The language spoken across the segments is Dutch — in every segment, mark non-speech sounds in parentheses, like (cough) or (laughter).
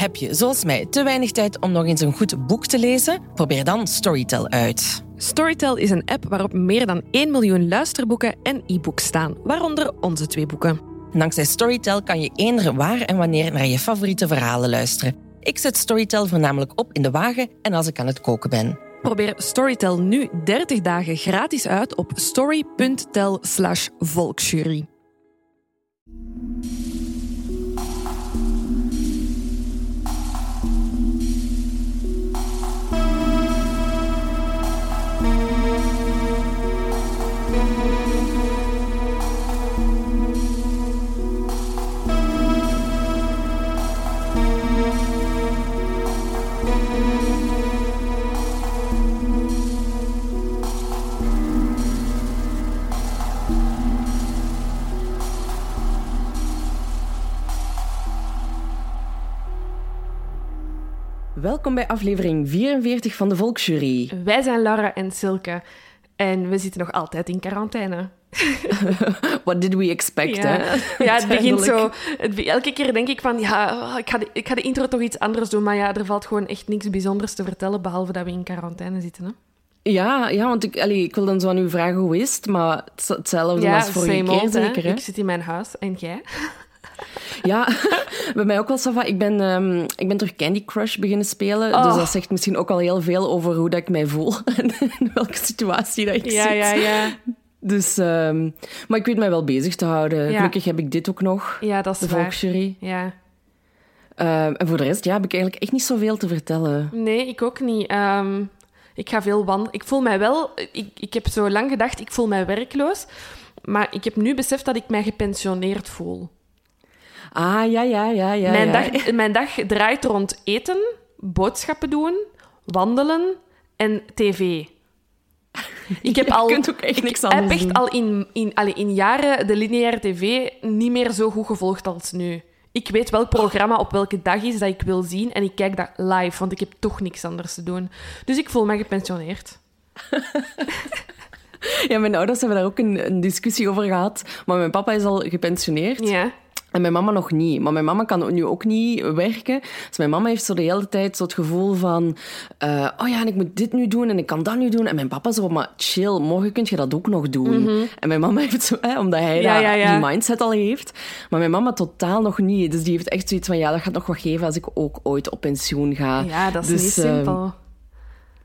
Heb je, zoals mij, te weinig tijd om nog eens een goed boek te lezen? Probeer dan Storytel uit. Storytel is een app waarop meer dan 1 miljoen luisterboeken en e-books staan, waaronder onze twee boeken. Dankzij Storytel kan je eender waar en wanneer naar je favoriete verhalen luisteren. Ik zet Storytel voornamelijk op in de wagen en als ik aan het koken ben. Probeer Storytel nu 30 dagen gratis uit op story.tel/volksjury. Welkom bij aflevering 44 van de Volksjury. Wij zijn Lara en Silke en we zitten nog altijd in quarantaine. (laughs) What did we expect, Ja, hè? ja het begint zo. Het, elke keer denk ik van, ja, ik ga, de, ik ga de intro toch iets anders doen. Maar ja, er valt gewoon echt niks bijzonders te vertellen, behalve dat we in quarantaine zitten. Hè? Ja, ja want ik, allee, ik wil dan zo aan u vragen hoe is het, maar het hetzelfde ja, als vorige keer old, zeker, hè? Ik zit in mijn huis en jij? Ja, (laughs) bij mij ook wel, Sava. Ik ben, ehm, ik ben terug Candy Crush beginnen spelen, Oh. dus dat zegt misschien ook al heel veel over hoe dat ik mij voel (laughs) en in welke situatie dat ik Ja, zit. ja, ja. Dus, ehm, maar ik weet mij wel bezig te houden. Ja. Gelukkig heb ik dit ook nog, Ja, dat is de waar. Volksjury. Ja. Ehm, en voor de rest ja, heb ik eigenlijk echt niet zoveel te vertellen. Nee, ik ook niet. Ik ga veel wandelen. Ik voel mij wel... Ik, ik heb zo lang gedacht, ik voel mij werkloos. Maar ik heb nu beseft dat ik mij gepensioneerd voel. Ah, ja, ja, ja, ja. mijn, ja. Dag, mijn dag draait rond eten, boodschappen doen, wandelen en tv. Ik heb (laughs) Je al... kunt ook echt ik niks heb anders echt doen. al in, in, allee, in jaren de lineaire tv niet meer zo goed gevolgd als nu. Ik weet welk programma op welke dag is dat ik wil zien en ik kijk dat live, want ik heb toch niks anders te doen. Dus ik voel me gepensioneerd. (laughs) Ja, mijn ouders hebben daar ook een, een discussie over gehad. Maar mijn papa is al gepensioneerd. Ja. En mijn mama nog niet. Maar mijn mama kan nu ook niet werken. Dus mijn mama heeft zo de hele tijd zo het gevoel van... eh, oh ja, en ik moet dit nu doen en ik kan dat nu doen. En mijn papa zo, maar chill, morgen kun je dat ook nog doen. En mijn mama (laughs) heeft zo... Hè, omdat hij Mhm. Ja, dat- ja, ja. die mindset al heeft. Maar mijn mama totaal nog niet. Dus die heeft echt zoiets van... Ja, dat gaat nog wat geven als ik ook ooit op pensioen ga. ja, dat is Dus, niet ehm, simpel.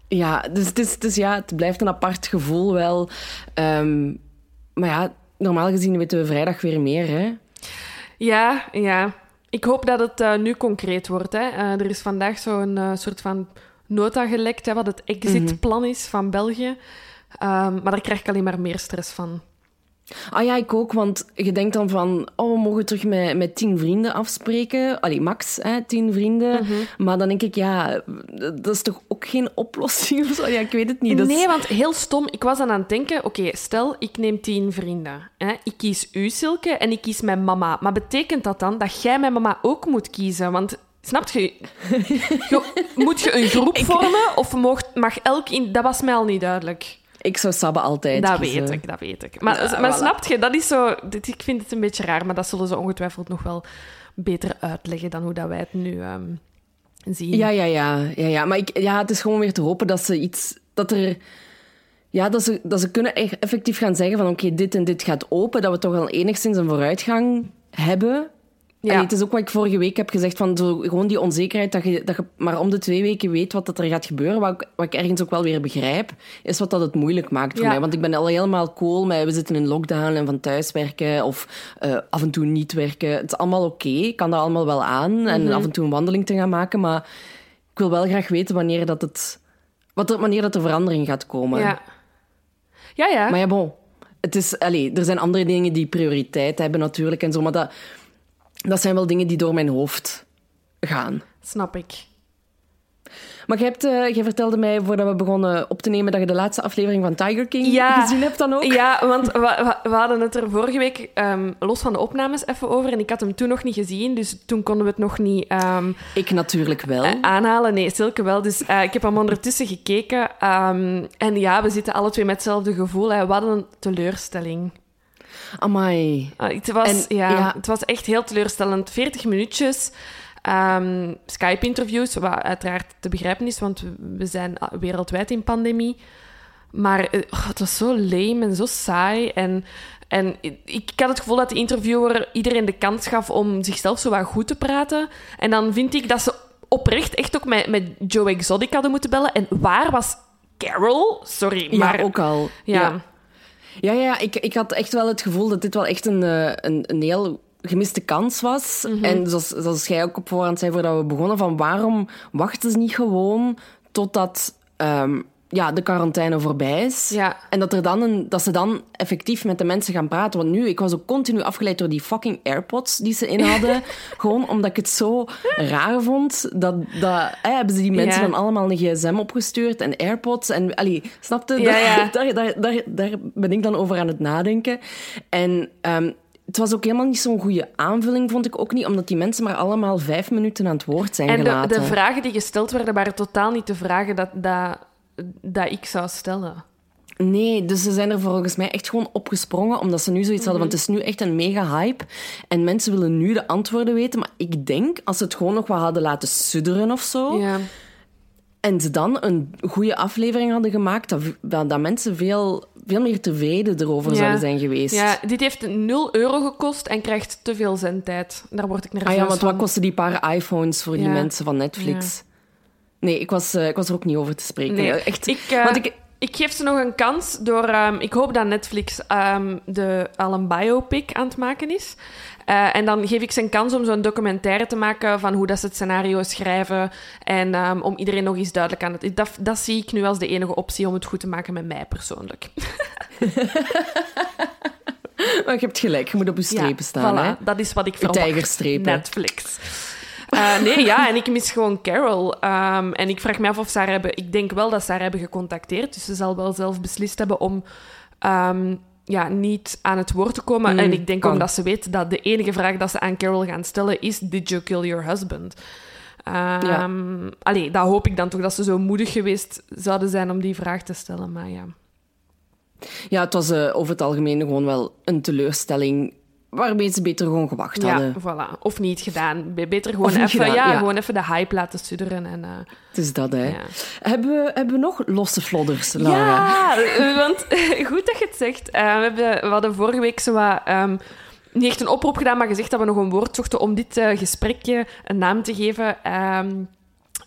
ja, dus het, is, ja, het blijft een apart gevoel wel. Ehm, maar ja, normaal gezien weten we vrijdag weer meer, hè? Ja, ja. Ik hoop dat het eh, nu concreet wordt. Hè. Eh, er is vandaag zo'n eh, soort van nota gelekt, hè, wat het exitplan is van België. Ehm, maar daar krijg ik alleen maar meer stress van. Ah ja, ik ook, want je denkt dan van... Oh, we mogen terug met, met tien vrienden afspreken. Allee, max, hè, tien vrienden. Mhm. Maar dan denk ik, ja, dat is toch ook geen oplossing of zo? Ja, ik weet het niet. Dat is- Nee, want heel stom. Ik was dan aan het denken, oké, stel, ik neem tien vrienden. Hè. Ik kies u, Silke, en ik kies mijn mama. Maar betekent dat dan dat jij mijn mama ook moet kiezen? Want... Snap je? (laughs) je- Moet je een groep vormen of mag elk in... Dat was mij al niet duidelijk. Ik zou Sabbe altijd Dat kiezen. weet ik, dat weet ik. Maar, Ja, maar voilà. snap je, dat is zo... dit- Ik vind het een beetje raar, maar dat zullen ze ongetwijfeld nog wel beter uitleggen dan hoe dat wij het nu ehm, zien. Ja, ja, ja, ja, ja. Maar ik, ja, het is gewoon weer te hopen dat ze iets... Dat er... Ja, dat ze, dat ze kunnen echt effectief gaan zeggen van oké, dit en dit gaat open. Dat we toch al enigszins een vooruitgang hebben. Ja. Het is ook wat ik vorige week heb gezegd, van zo, gewoon die onzekerheid dat je, dat je maar om de twee weken weet wat dat er gaat gebeuren. Wat ik, wat ik ergens ook wel weer begrijp, is wat dat het moeilijk maakt voor Ja. mij. Want ik ben al helemaal cool met we zitten in lockdown en van thuiswerken of eh, af en toe niet werken. Het is allemaal oké, ik kan dat allemaal wel aan. En Mhm. af en toe een wandeling te gaan maken, maar ik wil wel graag weten wanneer dat het... Wat er, wanneer dat er verandering gaat komen. Ja. Ja, ja. Maar ja, bon. Het is, allez, er zijn andere dingen die prioriteit hebben natuurlijk en zo, maar dat, dat zijn wel dingen die door mijn hoofd gaan. Snap ik. Maar jij, hebt, jij vertelde mij voordat we begonnen op te nemen dat je de laatste aflevering van Tiger King Ja. gezien hebt dan ook. Ja, want we, hadden het er vorige week ehm, los van de opnames even over. En ik had hem toen nog niet gezien, dus toen konden we het nog niet ehm, Ik natuurlijk wel. eh, aanhalen. Nee, Silke wel. Dus eh, ik heb hem ondertussen gekeken. ehm, en ja, we zitten alle twee met hetzelfde gevoel. Hè. Hadden een teleurstelling. Amai. Ah, het, was, En, ja, ja. het was echt heel teleurstellend. 40 minuutjes. Ehm, Skype-interviews, wat uiteraard te begrijpen is, want we zijn wereldwijd in pandemie. Maar eh, oh, het was zo lame en zo saai. En, en ik, ik had het gevoel dat de interviewer iedereen de kans gaf om zichzelf zo wat goed te praten. En dan vind ik dat ze oprecht echt ook met, met Joe Exotic hadden moeten bellen. En waar was Carol? Sorry, maar... Ja, ook al. Ja. ja. Ja, ja ik, ik had echt wel het gevoel dat dit wel echt een, eh, een, een heel gemiste kans was. Mhm. En zoals, zoals jij ook op voorhand zei voordat we begonnen, van waarom wachten ze niet gewoon totdat ehm, ja, de quarantaine voorbij is? Ja. En dat, er dan een, dat ze dan effectief met de mensen gaan praten. Want nu, ik was ook continu afgeleid door die fucking AirPods die ze in hadden. (laughs) gewoon omdat ik het zo raar vond. Dat, dat, hè, hebben ze die mensen Ja. dan allemaal een gsm opgestuurd en AirPods. En, allee, snapte? Ja. (laughs) Daar, daar, daar, daar ben ik dan over aan het nadenken. En ehm, het was ook helemaal niet zo'n goede aanvulling, vond ik ook niet, omdat die mensen maar allemaal vijf minuten aan het woord zijn En de, gelaten. de vragen die gesteld werden, waren totaal niet de vragen dat, dat, dat ik zou stellen. Nee, dus ze zijn er volgens mij echt gewoon opgesprongen, omdat ze nu zoiets hadden, want het is nu echt een mega hype. En mensen willen nu de antwoorden weten, maar ik denk, als ze het gewoon nog wat hadden laten sudderen of zo, Ja. en ze dan een goede aflevering hadden gemaakt, dat, dat, mensen veel, veel meer tevreden erover Ja. zouden zijn geweest. ja, dit heeft 0 euro gekost en krijgt te veel zendtijd. Daar word ik nerveus Ah ja, want wat van. kosten die paar iPhones voor die mensen van Netflix? Nee, ik was, eh, ik was er ook niet over te spreken. Nee, Echt, ik, eh, want ik, ik geef ze nog een kans door... ehm, ik hoop dat Netflix ehm, de, al een biopic aan het maken is. Eh, en dan geef ik ze een kans om zo'n documentaire te maken van hoe dat ze het scenario schrijven. En ehm, om iedereen nog eens duidelijk aan het... Dat, dat zie ik nu als de enige optie om het goed te maken met mij persoonlijk. (laughs) maar je hebt gelijk, je moet op je strepen staan. voilà, Hè? dat is wat ik verwacht. tijgerstrepen. Netflix. Eh, nee, ja, en ik mis gewoon Carol. Ehm, en ik vraag me af of ze haar hebben... Ik denk wel dat ze haar hebben gecontacteerd. Dus ze zal wel zelf beslist hebben om ehm, ja, niet aan het woord te komen. Mm, en ik denk kan. omdat ze weet dat de enige vraag dat ze aan Carol gaan stellen is... Did you kill your husband? Ehm Allee, dat hoop ik dan toch, dat ze zo moedig geweest zouden zijn om die vraag te stellen. Maar ja... Ja, het was eh, over het algemeen gewoon wel een teleurstelling waarmee ze beter gewoon gewacht Ja, hadden. voilà. Of niet gedaan. Be- Beter gewoon even, gedaan, ja, ja. gewoon even de hype laten sudderen. En, eh, Het is dat, hè. ja. Hebben, we, hebben we nog losse flodders, Laura? Ja, eh, want (laughs) goed dat je het zegt. Eh, we, hebben, we hadden vorige week zo wat, ehm, niet echt een oproep gedaan, maar gezegd dat we nog een woord zochten om dit gesprekje een naam te geven. Ehm,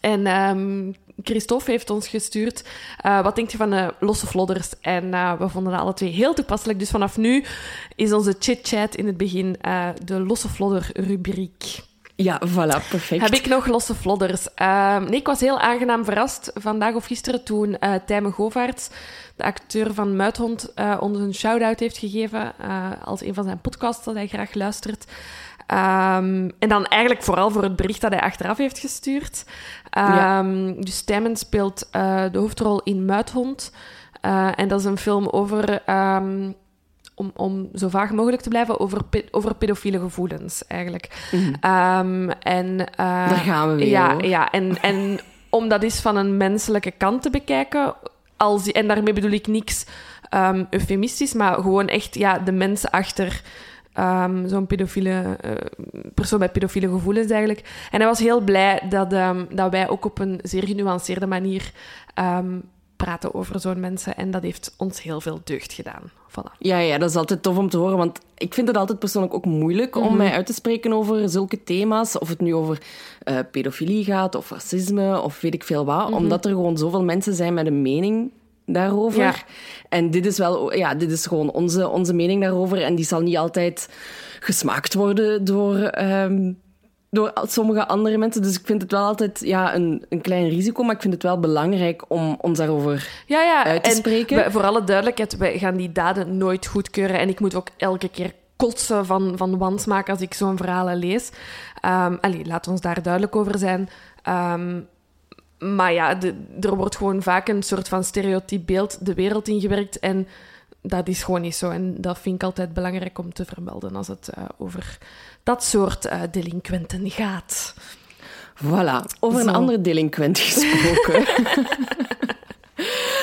en ehm, Christophe heeft ons gestuurd. eh, wat denk je van de losse flodders? En eh, we vonden dat alle twee heel toepasselijk. Dus vanaf nu is onze chit-chat in het begin eh, de losse flodder-rubriek. Ja, voilà, perfect. Heb ik nog losse flodders? Ehm, nee, ik was heel aangenaam verrast vandaag of gisteren toen eh Tijmen Govaerts, de acteur van Muithond, eh, ons een shout-out heeft gegeven eh, als een van zijn podcasts dat hij graag luistert. Ehm, en dan eigenlijk vooral voor het bericht dat hij achteraf heeft gestuurd. Ja. Ehm, Dus Tijmen speelt eh, de hoofdrol in Muithond. Eh, en dat is een film over... ehm, om, om zo vaag mogelijk te blijven, over, pe- over pedofiele gevoelens, eigenlijk. Ehm, en, eh, Daar gaan we weer, Ja, hoor. ja en, en om dat eens van een menselijke kant te bekijken, als, en daarmee bedoel ik niks eufemistisch, maar gewoon echt ja, de mensen achter ehm, zo'n pedofiele eh, persoon met pedofiele gevoelens eigenlijk. En hij was heel blij dat, ehm, dat wij ook op een zeer genuanceerde manier ehm, praten over zo'n mensen. En dat heeft ons heel veel deugd gedaan. Voilà. Ja, ja, dat is altijd tof om te horen, want ik vind het altijd persoonlijk ook moeilijk Mhm. om mij uit te spreken over zulke thema's. Of het nu over eh, pedofilie gaat, of racisme, of weet ik veel wat. Omdat er gewoon zoveel mensen zijn met een mening daarover. Ja. En dit is wel, ja, dit is gewoon onze, onze mening daarover. En die zal niet altijd gesmaakt worden door, ehm, door sommige andere mensen. Dus ik vind het wel altijd ja, een, een klein risico, maar ik vind het wel belangrijk om ons daarover Ja, ja. uit te en spreken. voor alle duidelijkheid, wij gaan die daden nooit goedkeuren. En ik moet ook elke keer kotsen van, van wansmaak als ik zo'n verhalen lees. Ehm allee, laat ons daar duidelijk over zijn. Ehm, maar ja, de- er wordt gewoon vaak een soort van stereotyp beeld de wereld ingewerkt. En dat is gewoon niet zo. En dat vind ik altijd belangrijk om te vermelden als het eh, over dat soort eh, delinquenten gaat. Voilà, over Zo. een andere delinquent (laughs) gesproken.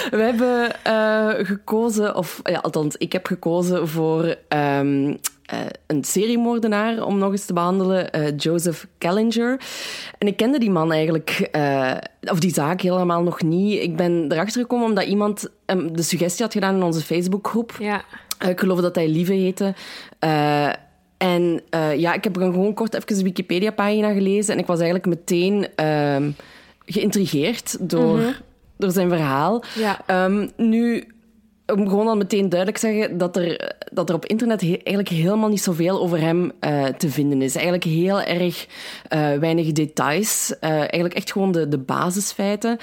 We hebben eh, gekozen, of ja, althans, ik heb gekozen voor ehm, uh, een seriemoordenaar, om nog eens te behandelen, uh, Joseph Callinger. En ik kende die man eigenlijk, uh, of die zaak helemaal nog niet. Ik ben erachter gekomen omdat iemand um, de suggestie had gedaan in onze Facebookgroep. Ja. ik geloof dat hij Lieve heette. en ja, ik heb gewoon kort even de Wikipedia-pagina gelezen en ik was eigenlijk meteen ehm, geïntrigeerd door, mm -hmm. door zijn verhaal. Ja. Um, nu om gewoon al meteen duidelijk te zeggen dat er, dat er op internet he eigenlijk helemaal niet zoveel over hem uh, te vinden is. Eigenlijk heel erg uh, weinig details. Uh, eigenlijk echt gewoon de, de basisfeiten.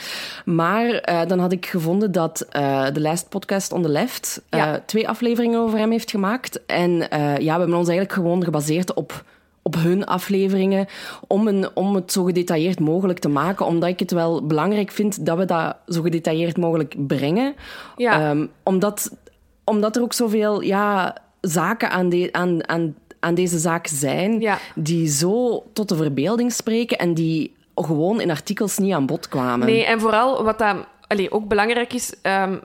Maar dan had ik gevonden dat de Last Podcast on the Left ja. twee afleveringen over hem heeft gemaakt. En ja, we hebben ons eigenlijk gewoon gebaseerd op op hun afleveringen om, een, om het zo gedetailleerd mogelijk te maken, omdat ik het wel belangrijk vind dat we dat zo gedetailleerd mogelijk brengen. Ja. Um, omdat, omdat er ook zoveel ja, zaken aan, de, aan, aan, aan deze zaak zijn ja. die zo tot de verbeelding spreken en die gewoon in artikels niet aan bod kwamen. Nee, en vooral wat dat allee, ook belangrijk is, um,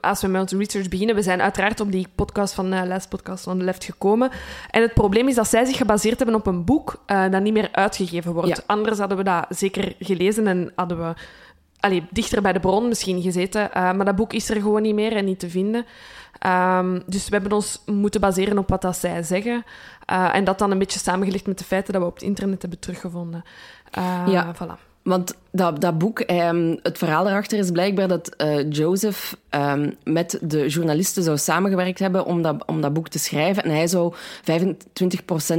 als we met onze research beginnen, we zijn uiteraard op die podcast van uh, Les Podcast van de Left gekomen. En het probleem is dat zij zich gebaseerd hebben op een boek uh, dat niet meer uitgegeven wordt. Ja. Anders hadden we dat zeker gelezen en hadden we allee, dichter bij de bron misschien gezeten. Uh, maar dat boek is er gewoon niet meer en niet te vinden. Um, dus we hebben ons moeten baseren op wat dat zij zeggen. En dat dan een beetje samengelegd met de feiten dat we op het internet hebben teruggevonden. Ja. Voilà. Want dat, dat boek, um, het verhaal erachter is blijkbaar dat uh, Joseph um, met de journalisten zou samengewerkt hebben om dat, om dat boek te schrijven. En hij zou 25%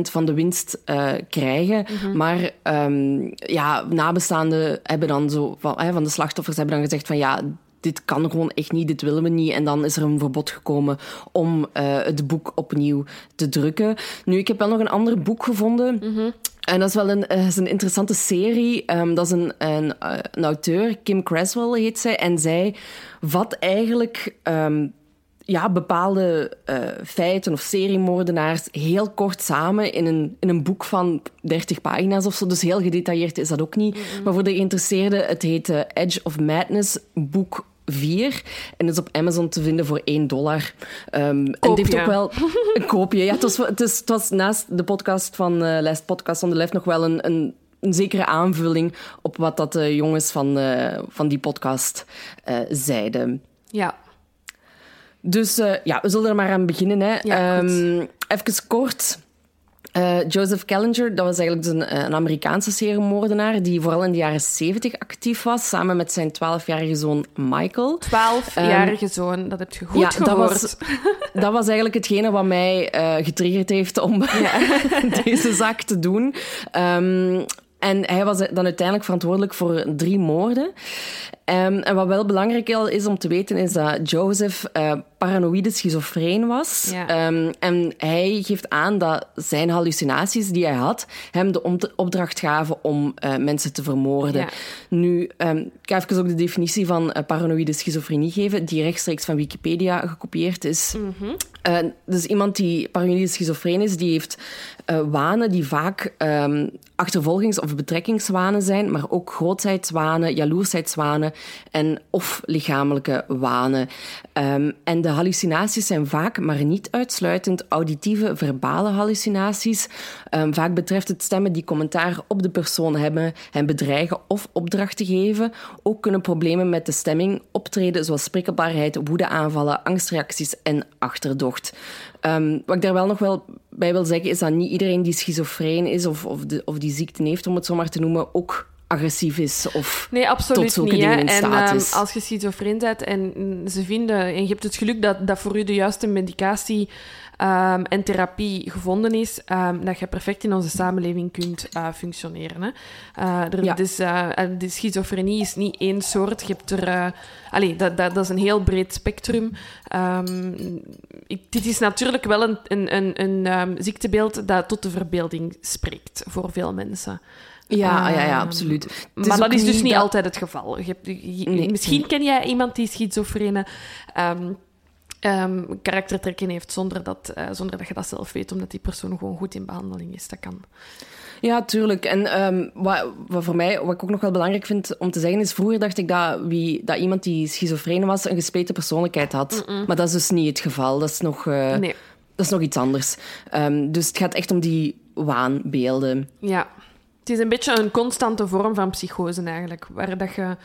van de winst uh, krijgen. Mhm. Mm -hmm. Maar um, ja, nabestaanden hebben dan zo, van, van de slachtoffers hebben dan gezegd van ja, dit kan gewoon echt niet, dit willen we niet. En dan is er een verbod gekomen om uh, het boek opnieuw te drukken. Nu, ik heb wel nog een ander boek gevonden. Mm -hmm. En dat is wel een, uh, is een interessante serie. Um, dat is een, een, uh, een, auteur, Kim Creswell heet zij. En zij vat eigenlijk um, ja, bepaalde uh, feiten of seriemoordenaars heel kort samen in een, in een boek van 30 pagina's of zo. Dus heel gedetailleerd is dat ook niet. Mm -hmm. Maar voor de geïnteresseerden, het heet Edge of Madness, boek 4. En is op Amazon te vinden voor 1 dollar. Um, en het heeft ook wel een koopje. Ja, het was, het, is, het was naast de podcast van uh, Last Podcast on the Left nog wel een, een, een zekere aanvulling op wat dat de jongens van, uh, van die podcast uh, zeiden. Ja. Dus uh, ja, we zullen er maar aan beginnen. Hè. Ja, um, even kort. Uh, Joseph Callinger, dat was eigenlijk dus een, een Amerikaanse seriemoordenaar die vooral in de jaren 70 actief was, samen met zijn 12-jarige zoon Michael. 12-jarige um, zoon, dat heb je goed ja, gehoord. Dat was, dat was eigenlijk hetgene wat mij uh, getriggerd heeft om ja. (laughs) deze zaak te doen. Um, en hij was dan uiteindelijk verantwoordelijk voor drie moorden. Um, en wat wel belangrijk is om te weten, is dat Joseph uh, paranoïde schizofreen was. Ja. Um, en hij geeft aan dat zijn hallucinaties die hij had, hem de opdracht gaven om uh, mensen te vermoorden. Ja. Nu, um, ik ga even ook de definitie van uh, paranoïde schizofrenie geven, die rechtstreeks van Wikipedia gekopieerd is. Mm -hmm. Uh, dus iemand die paranoïde schizofreen is, die heeft wanen die vaak achtervolgings- of betrekkingswanen zijn, maar ook grootheidswanen, jaloersheidswanen en of lichamelijke wanen. Um, en de hallucinaties zijn vaak, maar niet uitsluitend, auditieve, verbale hallucinaties. Um, vaak betreft het stemmen die commentaar op de persoon hebben, hen bedreigen of opdrachten geven. Ook kunnen problemen met de stemming optreden, zoals prikkelbaarheid, woedeaanvallen, angstreacties en achterdocht. Um, wat ik daar wel nog wel bij wil zeggen, is dat niet iedereen die schizofreen is of, of, de, of die ziekte heeft, om het zo maar te noemen, ook agressief is of nee, absoluut tot zulke niet, dingen in en, staat um, is. als je schizofreen bent en ze vinden, en je hebt het geluk dat, dat voor u de juiste medicatie um, en therapie gevonden is, um, dat je perfect in onze samenleving kunt uh, functioneren. Hè. Uh, er, Ja. dus, uh, de schizofrenie is niet één soort. Je hebt er... Allee, dat, dat, dat is een heel breed spectrum. Um, ik, dit is natuurlijk wel een, een, een, een ziektebeeld dat tot de verbeelding spreekt voor veel mensen. Ja, ja, ja, Um, absoluut. Het maar dat is dus niet dat- altijd het geval. Je hebt, je- Nee, misschien nee. ken jij iemand die schizofrene um, um, karaktertrekken heeft zonder dat, uh, zonder dat je dat zelf weet, omdat die persoon gewoon goed in behandeling is. Dat kan. Ja, tuurlijk. En ehm, wat, wat voor mij, wat ik ook nog wel belangrijk vind om te zeggen, is vroeger dacht ik dat, wie, dat iemand die schizofreen was, een gespleten persoonlijkheid had. Maar dat is dus niet het geval. Dat is nog... eh, Nee. dat is nog iets anders. Ehm, dus het gaat echt om die waanbeelden. Ja. Het is een beetje een constante vorm van psychose eigenlijk, waar dat je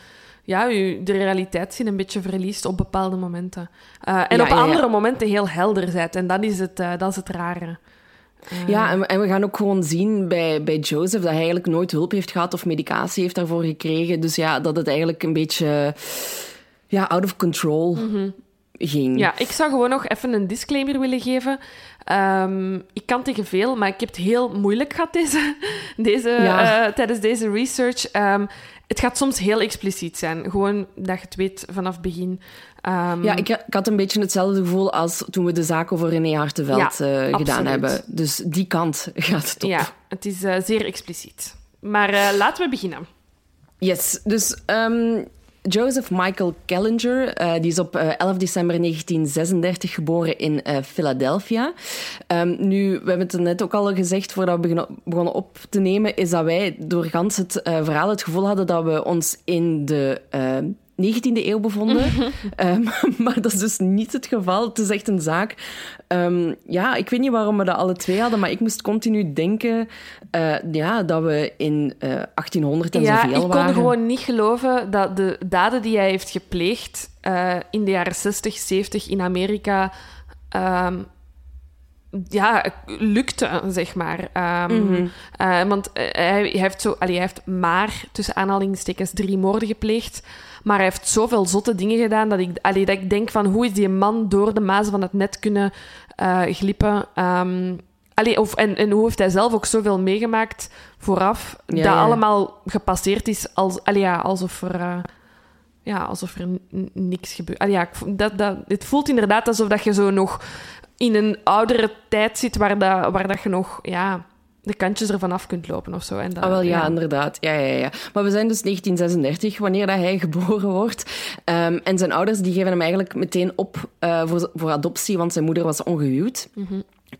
ja, je de realiteitszin een beetje verliest op bepaalde momenten. Uh, en Ja, op ja, ja. andere momenten heel helder bent. En dat is het, eh, dat is het rare. Ja, en we, en we gaan ook gewoon zien bij, bij Joseph dat hij eigenlijk nooit hulp heeft gehad of medicatie heeft daarvoor gekregen. Dus ja, dat het eigenlijk een beetje ja, out of control ging. Ja, ik zou gewoon nog even een disclaimer willen geven. Ehm, ik kan tegen veel, maar ik heb het heel moeilijk gehad deze, (laughs) deze, Ja. eh, tijdens deze research. Ehm, het gaat soms heel expliciet zijn. Gewoon dat je het weet vanaf het begin. Ehm, Ja, ik, ik had een beetje hetzelfde gevoel als toen we de zaak over René Hartenveld Ja, eh, gedaan hebben. Dus die kant (laughs) gaat het op. ja, het is eh, zeer expliciet. Maar laten we beginnen. Yes, dus Joseph Michael Kellinger, eh, die is op eh, 11 december 1936 geboren in eh, Philadelphia. Ehm, nu, we hebben het net ook al gezegd voordat we begonnen op te nemen, is dat wij door het eh, verhaal het gevoel hadden dat we ons in de... eh, 19e eeuw bevonden. Ehm, (laughs) maar dat is dus niet het geval. Het is echt een zaak. Ehm, ja, ik weet niet waarom we dat alle twee hadden, maar ik moest continu denken eh, ja, dat we in eh 1800 en ja, zoveel ik kon waren. gewoon niet geloven dat de daden die hij heeft gepleegd eh, in de jaren 60, 70 in Amerika. ehm, ja, lukte, zeg maar. Eh, want eh, hij, hij heeft zo, allee, hij heeft maar, tussen aanhalingstekens, drie moorden gepleegd. Maar hij heeft zoveel zotte dingen gedaan dat ik, allee, dat ik denk van hoe is die man door de mazen van het net kunnen eh, glippen. Ehm, allee, of, en, en hoe heeft hij zelf ook zoveel meegemaakt vooraf, Ja, dat ja. allemaal gepasseerd is als, allee, ja, alsof er... eh, ja, alsof er niks gebeurt. Allee, ja, dat, dat, het voelt inderdaad alsof dat je zo nog in een oudere tijd zit waar, dat, waar dat je nog ja, de kantjes ervan af kunt lopen of zo. En dat, Ah, wel, ja, inderdaad. Ja, ja, ja. Maar we zijn dus 1936, wanneer dat hij (laughs) geboren wordt. Ehm, en zijn ouders die geven hem eigenlijk meteen op eh, voor, voor adoptie, want zijn moeder was ongehuwd.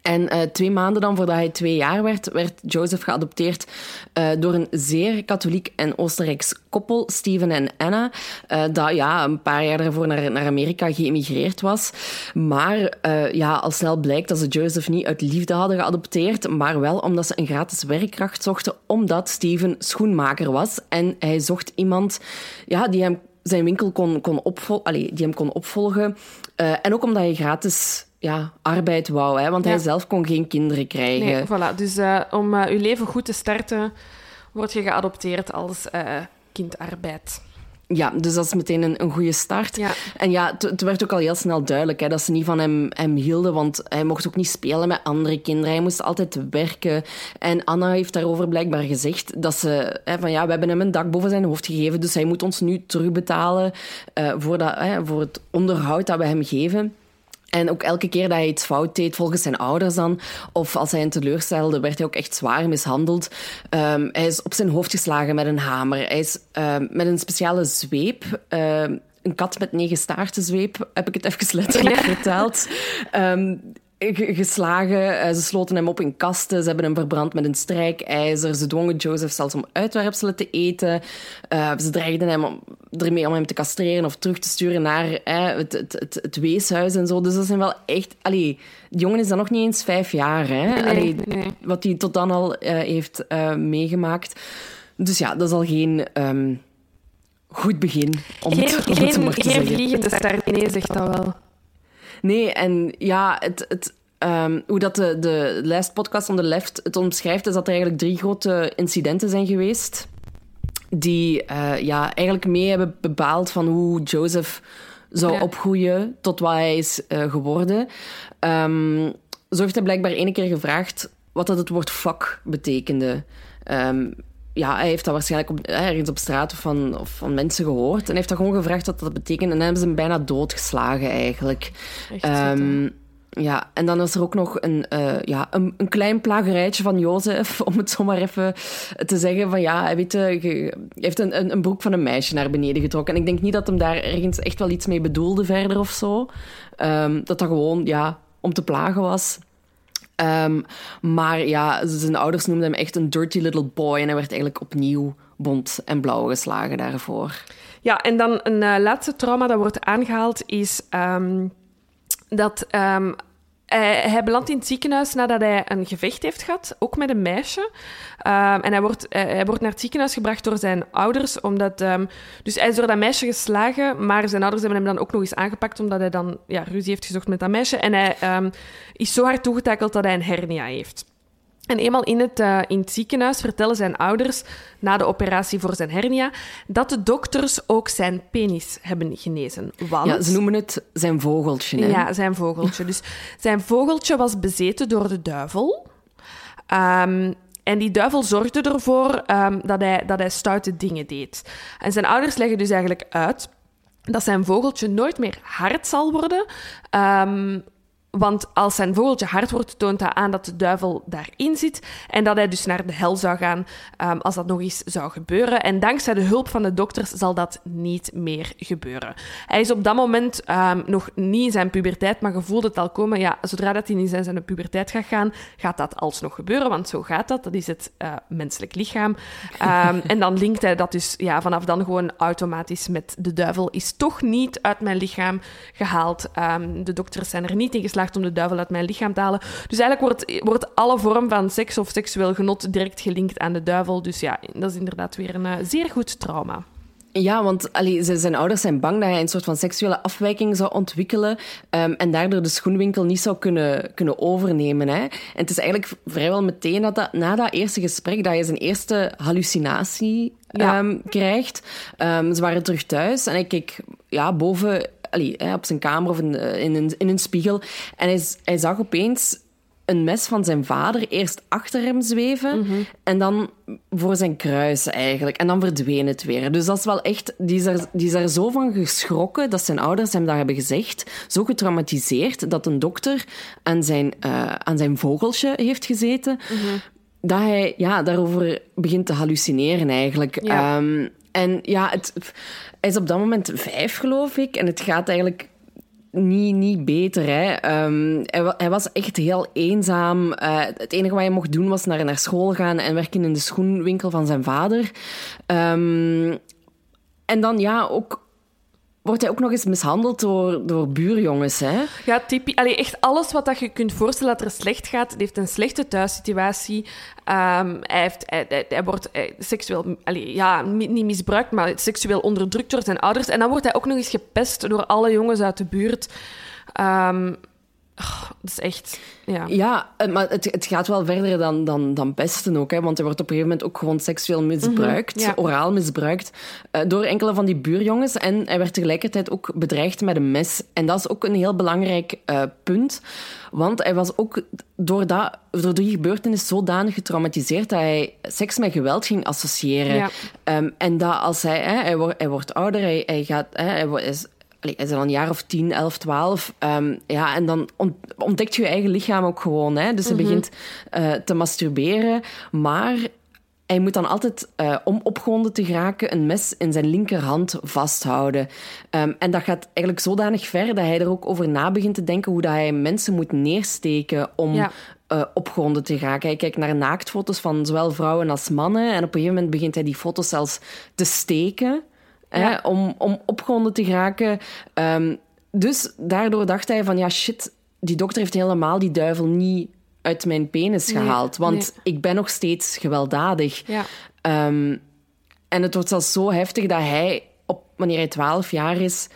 En eh, twee maanden dan voordat hij twee jaar werd, werd Joseph geadopteerd eh, door een zeer katholiek en Oostenrijks koppel, Steven en Anna, eh, dat ja, een paar jaar daarvoor naar, naar Amerika geëmigreerd was. Maar ja, al snel blijkt dat ze Joseph niet uit liefde hadden geadopteerd, maar wel omdat ze een gratis werkkracht zochten, omdat Steven schoenmaker was. En hij zocht iemand ja, die hem zijn winkel kon, kon, opvol allee, die hem kon opvolgen. Eh, en ook omdat hij gratis ja, arbeid wou, hè, want Ja. hij zelf kon geen kinderen krijgen. Nee, voilà. Dus eh, om eh, je leven goed te starten, word je geadopteerd als eh, kindarbeid. Ja, dus dat is meteen een, een goede start. Ja. En ja, het- het werd ook al heel snel duidelijk hè, dat ze niet van hem, hem hielden, want hij mocht ook niet spelen met andere kinderen. Hij moest altijd werken. En Anna heeft daarover blijkbaar gezegd dat ze, hè, van ja, we hebben hem een dak boven zijn hoofd gegeven, dus hij moet ons nu terugbetalen eh, voor, dat, hè, voor het onderhoud dat we hem geven. En ook elke keer dat hij iets fout deed, volgens zijn ouders dan, of als hij hen teleurstelde, werd hij ook echt zwaar mishandeld. Ehm, hij is op zijn hoofd geslagen met een hamer. Hij is ehm, met een speciale zweep, ehm, een kat met negen staarten zweep, heb ik het even letterlijk verteld. Geslagen. Eh, ze sloten hem op in kasten. Ze hebben hem verbrand met een strijkijzer. Ze dwongen Joseph zelfs om uitwerpselen te eten. Eh, ze dreigden hem om, ermee om hem te castreren of terug te sturen naar eh, het, het, het, het weeshuis en zo. Dus dat zijn wel echt... Allee, die jongen is dan nog niet eens vijf jaar. Hè? Allee, nee, nee. Wat hij tot dan al eh, heeft meegemaakt. Dus ja, dat is al geen ehm, goed begin, om het, Geen, om het geen, maar te geen zeggen. vliegende start, nee, zegt dat wel. Nee, en ja, het, het, ehm, hoe dat de, de lijst podcast on the left het omschrijft, is dat er eigenlijk drie grote incidenten zijn geweest. Die eh, ja, eigenlijk mee hebben bepaald van hoe Joseph zou Ja. opgroeien tot wat hij is eh, geworden. Ehm, zo heeft hij blijkbaar ene keer gevraagd wat dat het woord fuck betekende. Ehm, ja, hij heeft dat waarschijnlijk op, eh, ergens op straat of van, of van mensen gehoord. En heeft dat gewoon gevraagd wat dat betekent. En dan hebben ze hem bijna doodgeslagen, eigenlijk. Echt Ehm, ja, en dan is er ook nog een, eh, ja, een, een klein plagerijtje van Jozef, (laughs) om het zo maar even te zeggen. Van ja, hij, weet, je- hij heeft een, een, een broek van een meisje naar beneden getrokken. En ik denk niet dat hem daar ergens echt wel iets mee bedoelde verder of zo. Ehm, dat dat gewoon, ja, om te plagen was. Ehm, maar ja, zijn ouders noemden hem echt een dirty little boy. En hij werd eigenlijk opnieuw bont en blauw geslagen daarvoor. Ja, en dan een eh, laatste trauma dat wordt aangehaald is ehm, dat ehm, hij, hij belandt in het ziekenhuis nadat hij een gevecht heeft gehad, ook met een meisje. Ehm, en hij wordt, hij, hij wordt naar het ziekenhuis gebracht door zijn ouders, omdat... ehm, dus hij is door dat meisje geslagen, maar zijn ouders hebben hem dan ook nog eens aangepakt, omdat hij dan ja, ruzie heeft gezocht met dat meisje. En hij ehm, is zo hard toegetakeld dat hij een hernia heeft. En eenmaal in het, eh, in het ziekenhuis vertellen zijn ouders, na de operatie voor zijn hernia, dat de dokters ook zijn penis hebben genezen. Want... Ja, ze noemen het zijn vogeltje. Hè? Ja, zijn vogeltje. (laughs) Dus zijn vogeltje was bezeten door de duivel. Ehm, en die duivel zorgde ervoor ehm, dat, hij, dat hij stoute dingen deed. En zijn ouders leggen dus eigenlijk uit dat zijn vogeltje nooit meer hard zal worden. Ehm, want als zijn vogeltje hard wordt, toont dat aan dat de duivel daarin zit. En dat hij dus naar de hel zou gaan ehm, als dat nog eens zou gebeuren. En dankzij de hulp van de dokters zal dat niet meer gebeuren. Hij is op dat moment ehm, nog niet in zijn puberteit, maar gevoelde het al komen. Ja, zodra dat hij in zijn, zijn puberteit gaat gaan, gaat dat alsnog gebeuren. Want zo gaat dat. Dat is het eh, menselijk lichaam. Ehm, (laughs) en dan linkt hij dat dus ja, vanaf dan gewoon automatisch met de duivel. Is toch niet uit mijn lichaam gehaald. de dokters zijn er niet in geslaagd om de duivel uit mijn lichaam te halen. Dus eigenlijk wordt, wordt alle vorm van seks of seksueel genot direct gelinkt aan de duivel. Dus ja, dat is inderdaad weer een uh, zeer goed trauma. Ja, want allee, zijn ouders zijn bang dat hij een soort van seksuele afwijking zou ontwikkelen um, en daardoor de schoenwinkel niet zou kunnen, kunnen overnemen. Hè. En het is eigenlijk vrijwel meteen dat, dat na dat eerste gesprek dat je zijn eerste hallucinatie ja. um, krijgt. Um, ze waren terug thuis en hij keek ja, boven allee, hè, op zijn kamer of in, in, een, in een spiegel. En hij, hij zag opeens een mes van zijn vader eerst achter hem zweven Mhm. en dan voor zijn kruis eigenlijk. En dan verdween het weer. Dus dat is wel echt... Die is, er, die is er zo van geschrokken dat zijn ouders hem dat hebben gezegd. Zo getraumatiseerd dat een dokter aan zijn, uh, aan zijn vogeltje heeft gezeten. Mhm. Dat hij ja, daarover begint te hallucineren eigenlijk. Ja. Um, en ja, het, hij is op dat moment vijf, geloof ik. En het gaat eigenlijk niet, niet beter. Hè. Um, hij, was echt heel eenzaam. Uh, het enige wat hij mocht doen was naar, naar school gaan en werken in de schoenwinkel van zijn vader. Um, en dan ja, ook wordt hij ook nog eens mishandeld door, door buurjongens. Hè? Ja, typisch. Allee, echt alles wat dat je kunt voorstellen dat er slecht gaat. Hij heeft een slechte thuissituatie. Um, hij, heeft, hij, wordt hij, seksueel... Allee, ja, niet misbruikt, maar seksueel onderdrukt door zijn ouders. En dan wordt hij ook nog eens gepest door alle jongens uit de buurt. Um, Oh, dat is echt... Ja, ja maar het, het gaat wel verder dan, dan, dan pesten ook. Hè, want hij wordt op een gegeven moment ook gewoon seksueel misbruikt. Mm -hmm, ja. Oraal misbruikt. Uh, door enkele van die buurjongens. En hij werd tegelijkertijd ook bedreigd met een mes. En dat is ook een heel belangrijk uh, punt. Want hij was ook door, dat, door die gebeurtenis zodanig getraumatiseerd... dat hij seks met geweld ging associëren. Ja. Um, en dat als hij... Hè, hij, wordt, hij wordt ouder, hij, hij gaat... Hè, hij is, hij is al een jaar of 10, 11, 12. Um, ja, en dan ontdekt je je eigen lichaam ook gewoon. Hè? Dus hij mm -hmm. begint uh, te masturberen. Maar hij moet dan altijd, uh, om opgewonden te geraken, een mes in zijn linkerhand vasthouden. Um, en dat gaat eigenlijk zodanig ver dat hij er ook over na begint te denken hoe dat hij mensen moet neersteken om ja. uh, opgewonden te geraken. Hij kijkt naar naaktfoto's van zowel vrouwen als mannen. En op een gegeven moment begint hij die foto's zelfs te steken. Hè, om, om opgewonden te geraken. Um, dus daardoor dacht hij van, ja shit, die dokter heeft helemaal die duivel niet uit mijn penis Nee, gehaald. Want nee. ik ben nog steeds gewelddadig. Ja. Um, en het wordt zelfs zo heftig dat hij, op, wanneer hij 12 jaar is,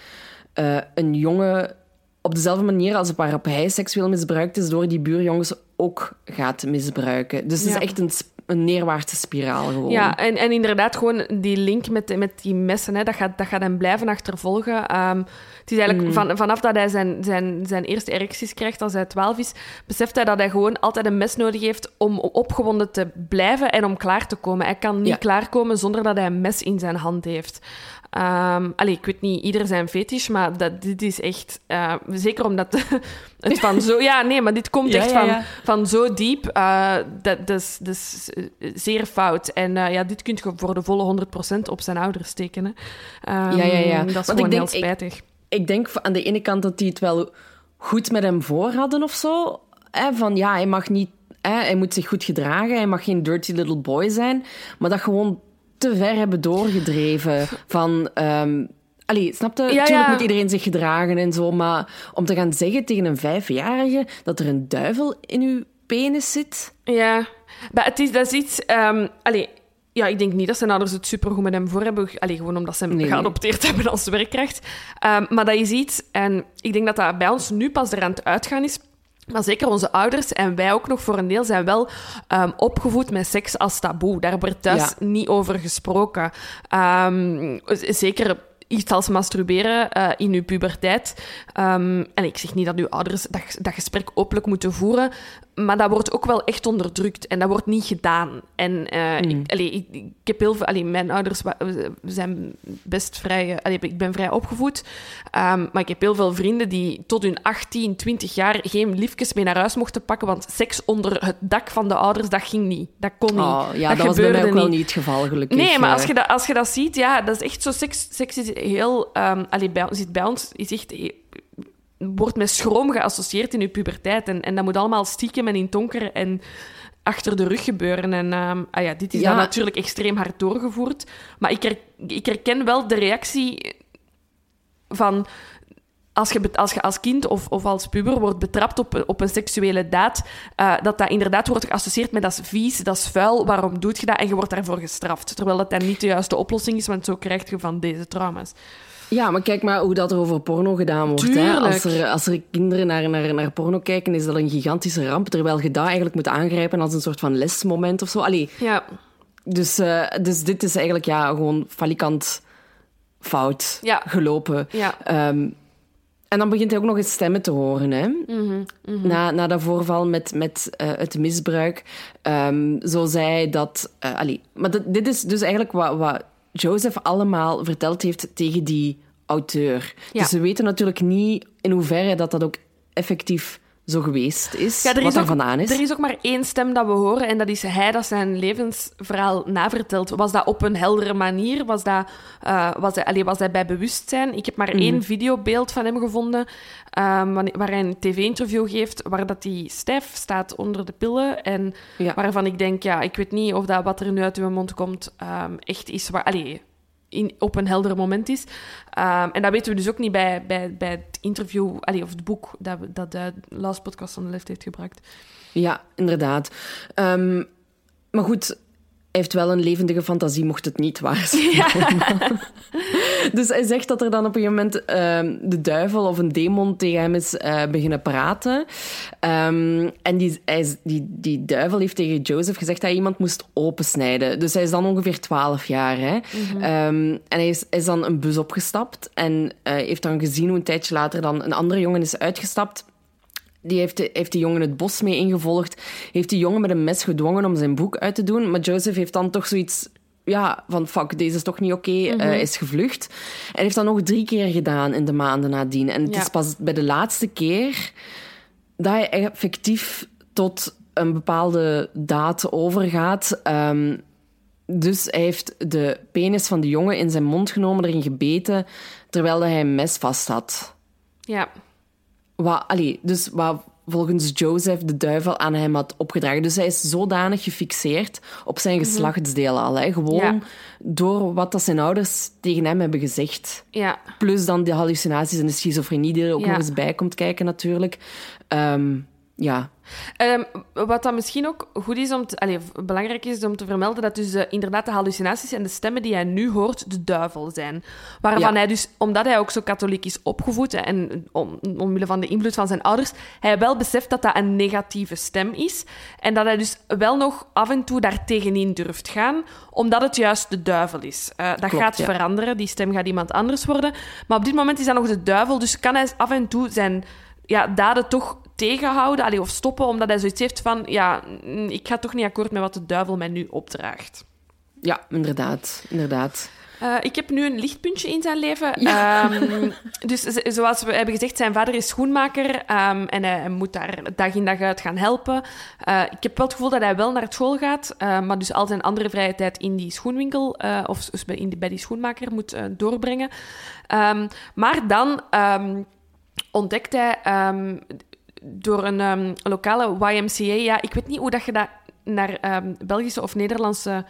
uh, een jongen op dezelfde manier als waarop hij seksueel misbruikt is, door die buurjongens ook gaat misbruiken. Dus het is echt een, een neerwaartse spiraal gewoon. Ja, en, en inderdaad gewoon die link met, met die messen, hè, dat, gaat, dat gaat hem blijven achtervolgen. Ehm, het is eigenlijk van, vanaf dat hij zijn, zijn, zijn eerste erecties krijgt als hij 12 is, beseft hij dat hij gewoon altijd een mes nodig heeft om opgewonden te blijven en om klaar te komen. Hij kan niet Ja. klaarkomen zonder dat hij een mes in zijn hand heeft. Ehm allee, ik weet niet, ieder zijn fetish, maar dat, dit is echt... eh, zeker omdat (laughs) het van zo... Ja, nee, maar dit komt Ja, echt ja, van, ja. van zo diep. eh, dat, dat, is, dat is eh, zeer fout. En ja, dit kun je voor de volle 100% op zijn ouders steken. Hè. Ehm, Ja, ja, ja. Dat is Want gewoon ik denk- heel spijtig. Ik denk aan de ene kant dat die het wel goed met hem voor hadden of zo. Hè, van ja, hij mag niet... Hè, hij moet zich goed gedragen, hij mag geen dirty little boy zijn. Maar dat gewoon te ver hebben doorgedreven van... ehm, Allee, snap je? Ja, Tuurlijk ja. moet iedereen zich gedragen en zo, maar om te gaan zeggen tegen een vijfjarige dat er een duivel in uw penis zit... Ja, maar het is, dat is iets... ehm allee, ja, ik denk niet dat zijn ouders het supergoed met hem voor hebben. Allee, gewoon omdat ze hem Nee. geadopteerd hebben als werkkracht. Ehm, maar dat is iets... En ik denk dat dat bij ons nu pas eraan te uitgaan is. Maar zeker onze ouders en wij ook nog voor een deel zijn wel ehm, opgevoed met seks als taboe. Daar wordt thuis Ja. niet over gesproken. Ehm, zeker iets als masturberen eh, in uw puberteit. Ehm, en ik zeg niet dat uw ouders dat, dat gesprek openlijk moeten voeren, maar dat wordt ook wel echt onderdrukt en dat wordt niet gedaan. En eh, ik, allee, ik, ik heb heel veel... Allee, mijn ouders zijn best vrij... eh, allee, ik ben vrij opgevoed, Ehm, maar ik heb heel veel vrienden die tot hun 18, 20 jaar geen liefjes mee naar huis mochten pakken, want seks onder het dak van de ouders, dat ging niet. Dat kon niet. Oh, ja, dat, was bij mij ook wel niet. niet het geval, gelukkig. Nee, maar als Eh, je, dat, als je dat ziet, ja, dat is echt zo. Seks, seks is heel. bij, zit bij ons is echt. Wordt met schroom geassocieerd in je puberteit. En, en dat moet allemaal stiekem en in het donker en achter de rug gebeuren. En ehm, ah ja, dit is Ja. dan natuurlijk extreem hard doorgevoerd. Maar ik, her- ik herken wel de reactie van als je, als je als kind of, of als puber wordt betrapt op, op een seksuele daad, eh, dat dat inderdaad wordt geassocieerd met dat is vies, dat is vuil, waarom doe je dat? En je wordt daarvoor gestraft. Terwijl dat dan niet de juiste oplossing is, want zo krijg je van deze trauma's. Ja, maar kijk maar hoe dat er over porno gedaan wordt. Hè? Als, er, als er kinderen naar, naar, naar porno kijken, is dat een gigantische ramp. Terwijl je dat eigenlijk moet aangrijpen als een soort van lesmoment of zo. Allee, Ja, dus, eh, dus dit is eigenlijk ja, gewoon falikant fout Ja. gelopen. ja. Ehm, en dan begint hij ook nog eens stemmen te horen. Hè? Mhm, Na, na dat voorval met, met eh, het misbruik. Ehm, zo zei dat... eh, allee, maar dit, dit is dus eigenlijk wat, wat Joseph allemaal verteld heeft tegen die auteur. Ja. Dus we weten natuurlijk niet in hoeverre dat dat ook effectief zo geweest is. Ja, er wat is, er ook, vandaan is. er is ook maar één stem dat we horen en dat is hij dat zijn levensverhaal navertelt. Was dat op een heldere manier? Was, dat, eh, was, hij, allee, was hij bij bewustzijn? Ik heb maar Mhm. één videobeeld van hem gevonden ehm, waar hij een tv-interview geeft waar dat hij stijf staat onder de pillen en Ja. waarvan ik denk, ja, ik weet niet of dat wat er nu uit uw mond komt ehm, echt is waar... Allee, in, op een helder moment is. Ehm, en dat weten we dus ook niet bij, bij, bij het interview, of het boek dat, dat de Last Podcast van de Left heeft gebruikt. Ja, inderdaad. Ehm, maar goed, heeft wel een levendige fantasie, mocht het niet waar (laughs) zijn. (laughs) dus hij zegt dat er dan op een gegeven moment ehm, de duivel of een demon tegen hem is eh, beginnen praten. Ehm, en die, hij, die, die duivel heeft tegen Joseph gezegd dat hij iemand moest opensnijden. Dus hij is dan ongeveer 12 jaar. Hè? Ehm, en hij is, hij is dan een bus opgestapt en eh, heeft dan gezien hoe een tijdje later dan een andere jongen is uitgestapt. Die heeft de, heeft de jongen het bos mee ingevolgd. Heeft die jongen met een mes gedwongen om zijn broek uit te doen. Maar Joseph heeft dan toch zoiets... Ja, van fuck, deze is toch niet oké. eh, is gevlucht. En heeft dat nog drie keer gedaan in de maanden nadien. En het Ja. is pas bij de laatste keer dat hij effectief tot een bepaalde daad overgaat. Ehm, dus hij heeft de penis van de jongen in zijn mond genomen, erin gebeten, terwijl hij een mes vast had. Ja. Wat, allee, dus wat volgens Joseph de duivel aan hem had opgedragen. Dus hij is zodanig gefixeerd op zijn geslachtsdeel al. Hè. Gewoon Ja. door wat dat zijn ouders tegen hem hebben gezegd. Ja. Plus dan de hallucinaties en de schizofrenie die er ook Ja. nog eens bij komt kijken natuurlijk. Ehm, ja, Ehm, wat dan misschien ook goed is om te, allee, belangrijk is om te vermelden, dat dus eh, inderdaad de hallucinaties en de stemmen die hij nu hoort, de duivel zijn. Waarvan Ja. hij dus, omdat hij ook zo katholiek is opgevoed en om, omwille van de invloed van zijn ouders, hij wel beseft dat dat een negatieve stem is. En dat hij dus wel nog af en toe daar tegenin durft gaan, omdat het juist de duivel is. Eh, dat Klopt, gaat ja. veranderen, die stem gaat iemand anders worden. Maar op dit moment is dat nog de duivel, dus kan hij af en toe zijn ja, daden toch tegenhouden allee, of stoppen, omdat hij zoiets heeft van, ja, ik ga toch niet akkoord met wat de duivel mij nu opdraagt. ja inderdaad. inderdaad. Eh, ik heb nu een lichtpuntje in zijn leven. Ehm, dus zoals we hebben gezegd, zijn vader is schoenmaker ehm, en hij, hij moet daar dag in dag uit gaan helpen. Eh, ik heb wel het gevoel dat hij wel naar school gaat, eh, maar dus al zijn andere vrije tijd in die schoenwinkel of bij, in die, bij die schoenmaker moet doorbrengen. Ehm, maar dan ontdekt hij ehm, door een ehm, lokale YMCA, ja, ik weet niet hoe dat je dat naar ehm, Belgische of Nederlandse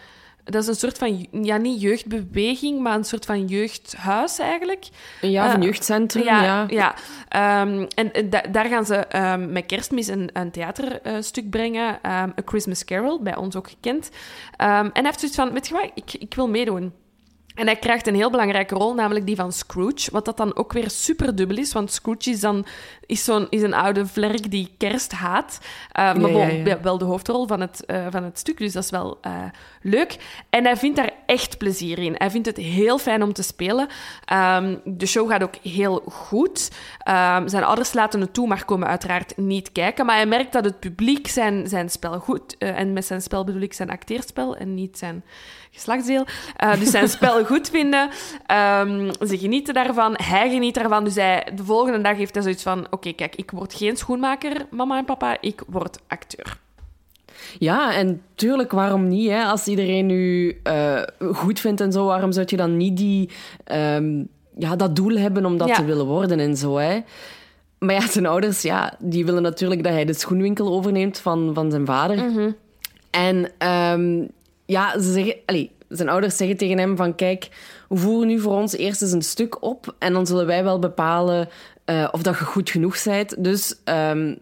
dat is een soort van, ja, niet jeugdbeweging, maar een soort van jeugdhuis eigenlijk. Ja, een Eh, jeugdcentrum, ja. ja. ja. En en da- daar gaan ze met kerstmis een, een theaterstuk brengen, ehm, A Christmas Carol, bij ons ook gekend. En hij heeft zoiets van, weet je wat, ik, ik wil meedoen. En hij krijgt een heel belangrijke rol, namelijk die van Scrooge. Wat dat dan ook weer super dubbel is, want Scrooge is dan is zo'n, is een oude vlerk die kerst haat. Eh, maar Ja, wel de hoofdrol van het, eh, van het stuk, dus dat is wel eh, leuk. En hij vindt daar echt plezier in. Hij vindt het heel fijn om te spelen. Ehm, de show gaat ook heel goed. Ehm, zijn ouders laten het toe, maar komen uiteraard niet kijken. Maar hij merkt dat het publiek zijn, zijn spel goed... en met zijn spel bedoel ik zijn acteerspel en niet zijn geslachtsdeel. Eh, dus zijn spel (laughs) goed vinden. Ehm, ze genieten daarvan. Hij geniet daarvan. Dus hij, de volgende dag heeft hij zoiets van... Oké, kijk, ik word geen schoenmaker, mama en papa. Ik word acteur. Ja, en tuurlijk, waarom niet? Hè? Als iedereen nu eh, goed vindt en zo, waarom zou je dan niet die, ehm, ja, dat doel hebben om dat Ja. te willen worden en zo? Hè? Maar ja, zijn ouders, ja, die willen natuurlijk dat hij de schoenwinkel overneemt van, van zijn vader. En ehm, ja, ze zeggen, zijn ouders zeggen tegen hem van, kijk, we voeren nu voor ons eerst eens een stuk op en dan zullen wij wel bepalen eh, of dat je goed genoeg bent. Dus ehm,